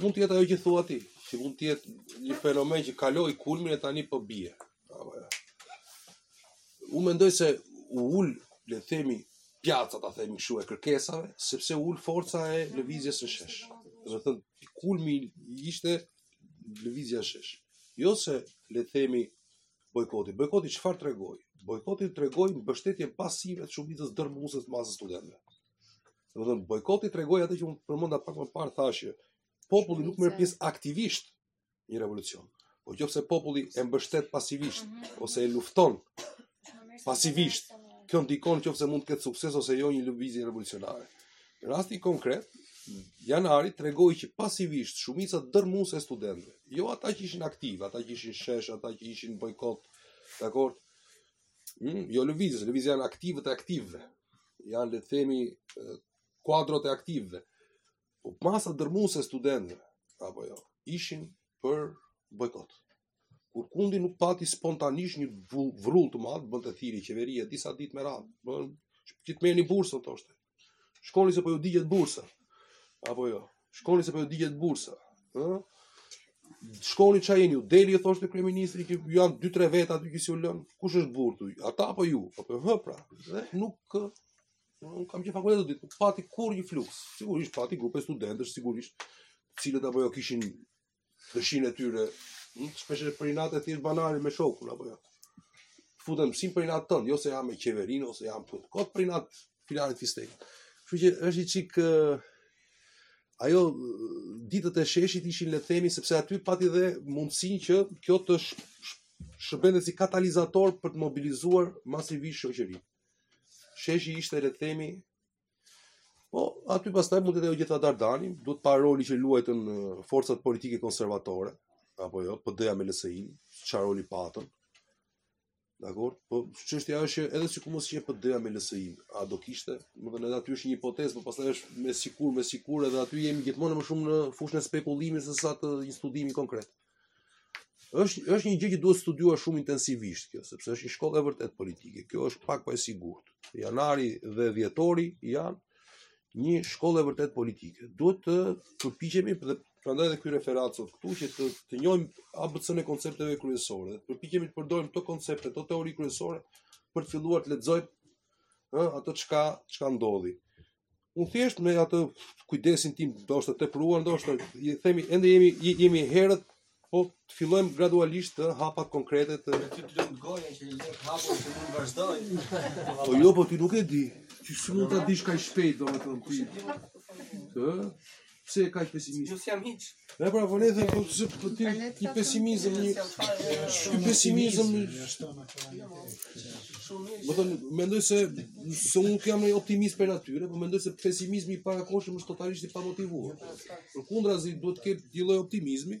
Mund të jetë ajo që thua ti, që mund të jetë një fenomen që kaloi kulmin e tani po bie. Unë mendoj se u ul, le të themi, pjaca ta themi kështu e kërkesave, sepse u ul forca e lëvizjes në shesh. Domethënë kulmi ishte lëvizja në shesh. Jo se le të themi bojkoti. Bojkoti çfarë tregoi? Bojkoti tregoi mbështetjen pasive të shumicës dërmuese të masës së studentëve. Domethënë bojkoti tregoi atë që unë përmenda pak më parë thashë, populli nuk merr pjesë aktivisht në revolucion. Po qoftë se populli e mbështet pasivisht mhm. ose e lufton pasivisht, kjo ndikon qoftë se mund të ketë sukses ose jo një lëvizje revolucionare. Në rastin konkret, janari tregoi që pasivisht shumica dërmuese e studentëve, jo ata që ishin aktivë, ata që ishin shesh, ata që ishin bojkot, dakord, Hmm, jo lëvizjes, lëvizja janë aktivët e aktivëve. Janë le të themi kuadrot e aktivëve. Po masa dërrmuese e studentëve apo jo, ishin për bojkot. Kurrkundi nuk pati spontanisht një vrull të madh, bënte thirrje qeveria disa ditë me radhë. Do të merrni bursën thoshte. Shkoni se po ju digjet bursa. Apo jo. Shkoni se po ju digjet bursa. Ë? Shkoni ça jeni ju. Deri u thoshte kryeministri që janë 2-3 veta aty që s'ju lënë. Kush është burrë këtu? Ata apo ju? Apo hë pra. Dhe nuk nuk kam qenë në fakultet ato ditë. Pati kurrë një fluks. Sigurisht pati grupe studentësh, sigurisht të cilët apo jo kishin dëshirën e tyre, shpesh e për inate thjesht banale me shokun, apo jo. Futem si për inat tënd, jo se jam me qeverinë, ose jam për kot për inat të filanit fistekut. Kështu që është i çik ajo ditët e sheshit ishin le të themi sepse aty pati dhe mundësinë që kjo të shërbente si katalizator për të mobilizuar masivisht shoqërinë. Sheshi ishte le të themi Po, aty pastaj mund të thuhen gjithato, Dardan, duhet parë roli që luajtën forcat politike konservatore, apo jo, PD-ja me LSI-në, çfarë roli patën. Dakord? Po çështja është që edhe sikur mos ishte PD-ja me LSI-në, a do kishte? Domethënë aty është një hipotezë, por pastaj është me sikur, me sikur edhe aty jemi gjithmonë më shumë në fushën e spekulimit sesa të një studimi konkret. Është është një gjë që duhet studiuar shumë intensivisht kjo, sepse është një shkollë e vërtetë politike. Kjo është pak a shumë e sigurt. Janari dhe dhjetori janë një shkollë e vërtetë politike. Duhet të përpiqemi dhe prandaj edhe ky referat sot këtu që të të njohim ABC-n e koncepteve kryesore. Të përpiqemi të përdorim këto koncepte, këto teori kryesore për të filluar të lexojmë ë ato ç'ka çka ndodhi. Unë thjesht me atë kujdesin tim, ndoshta të tepruar, ndoshta të themi, ende jemi, jemi herët, po të fillojmë gradualisht të hapat konkrete të... Në ty të lëmë goja që i lëmë hapën që mund vazhdojnë. Po jo, po ti nuk e di, që s'mund ta dish kaq shpejt, domethënë ti. Të? Pse je kaq pesimist? S'jam hiç. Ne pra vone them po pse po ti ti pesimizëm një ky pesimizëm Më thon mendoj se se unë jam një optimist prej natyre, por mendoj se pesimizmi i parakohshëm është totalisht i pamotivuar. Përkundrazi duhet të ketë një lloj optimizmi,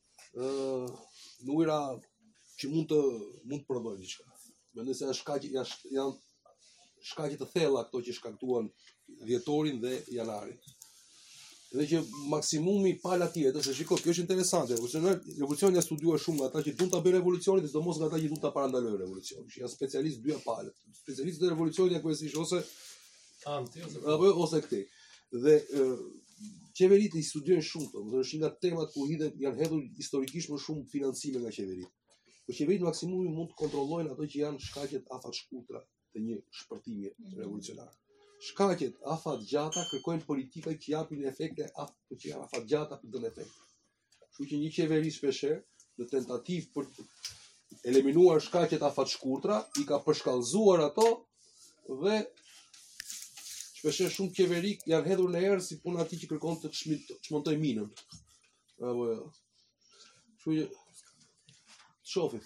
në ujëra që mund të mund të provojnë diçka. Mendoj se janë shkaqe janë janë shkaqe të thella këto që shkaktuan dhjetorin dhe janarin. Dhe që maksimumi pala tjetër, se shiko, kjo është interesante. Revolucioni, revolucioni është studiuar shumë nga ata që duan ta bëjnë revolucionin, e sidomos nga ata që duan ta parandalojnë revolucionin. Që janë specialistë dy palët. Specialistë të revolucionit janë kryesisht ose Anti ose apo jo, ose këtej. Dhe qeveritë i studiojnë shumë këto, domethënë nga temat ku hidhen janë hedhur historikisht më shumë financime nga qeveritë. Po qeveritë maksimumi mund të kontrollojnë ato që janë shkaqet afatshkurtra të një shpërthimi mhm. revolucionar. Shkaqet afatgjata kërkojnë politika që japin efekte apo që janë afatgjata për dhënë efekt. Kështu që një qeveri shpeshherë në tentativë për të eliminuar shkaqet afatshkurtra, i ka përshkallëzuar ato dhe shpeshherë shumë qeveri janë hedhur në erë si puna e atij që kërkon të çmontojë minën. Apo jo. Kështu që të shofim.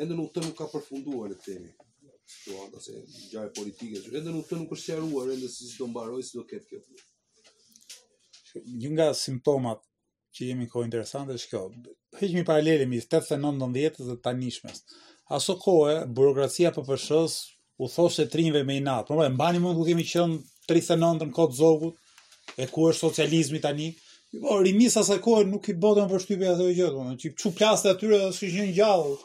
Ende nuk të nuk ka përfunduar le të themi, situata ose ngjarje politike, që ende nuk të nuk është qëruar, ende si do mbarojë, si do ketë kjo. Një nga simptomat që jemi kohë interesante është kjo. Heqim paralele midis 89-90 dhe tanishmes. Aso kohë, burokracia ppsh-së u thoshte të rinjve me inat. Po e mbani mend ku kemi qenë 39-ën kohë të Zogut e ku është socializmi tani. Po rinisë së asaj kohe nuk i bënte përshtypje ato gjë, domethënë, ç'u plaste atyre, s'ishin gjallë.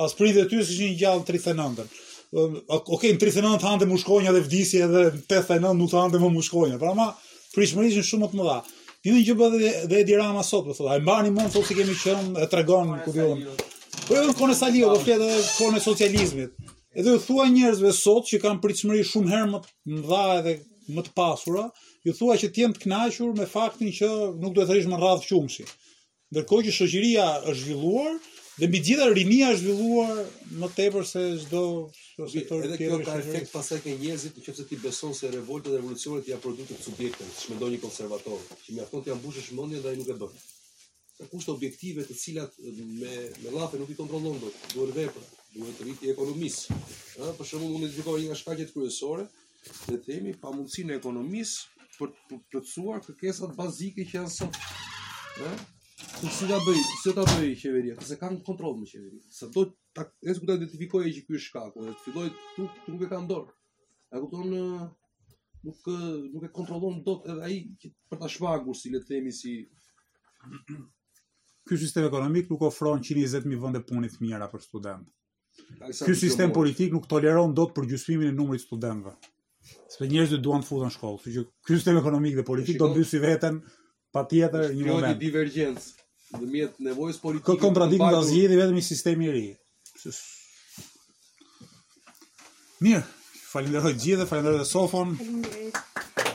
As prindërit e tyre s'ishin gjallë 39-ën. Okej, në 39 të hante mushkonja dhe vdisi edhe 89 nuk të hante më mushkonja, ama pritshmëritë ishin shumë të mëdha. Të njëjtën gjë bën edhe Edi Rama sot, thotë po a e mbani mend, sot si kemi qënë, e tregon, ku dion. Po e jo, në kohën e Saliut, po flet edhe kohën e socializmit. Edhe u thua njerëzve sot që kanë pritshmëri shumë herë më të mëdha edhe më të pasura, ju thua që të jenë të kënaqur me faktin që nuk do të rrish më radhë qumshti. Ndërkohë që shoqëria është zhvilluar dhe mbi të gjitha rinia është zhvilluar më tepër se çdo sektor tjetër. Edhe kjo ka efekt pastaj te njerëzit, nëse ti beson se revolta dhe revolucioni janë produkte të subjektit, siç mendon një konservator, që mjafton t'ia mbushësh mendjen dhe ai nuk e bën. Ka kushte objektive të cilat me me llafe nuk i kontrollon dot. Duhen vepra, duhet rritje e ekonomisë. Ëh, për shembull unë identifikoj një nga shkaqet kryesore, le të themi, pamundësinë e ekonomisë për të plotësuar kërkesat bazike që janë sot. Ëh, se si ta bëjë, si ta bëjë qeveria, s'e kanë kontroll me qeverinë. Sa do ta nëse do ta identifikojë që ky është shkaku, dhe të fillojë t'u, t'u nuk e kanë dorë. A kupton nuk nuk e kontrollon dot edhe ai për ta shpjeguar si le të themi si Ky sistem ekonomik nuk ofron 120.000 vende pune të mira për studentë. Ky sistem politik nuk toleron dot përgjysmimin e numrit të studentëve. Sepse njerëzit duan të futen në shkollë, kështu që ky sistem ekonomik dhe politik do mbysë veten patjetër një moment. Kjo një divergjencë ndërmjet nevojës politike. Këtë kontradiktë na e zgjidh vetëm një sistem i ri. Mirë, falenderoj të gjithë, falenderoj dhe Sofon. Falenderoj.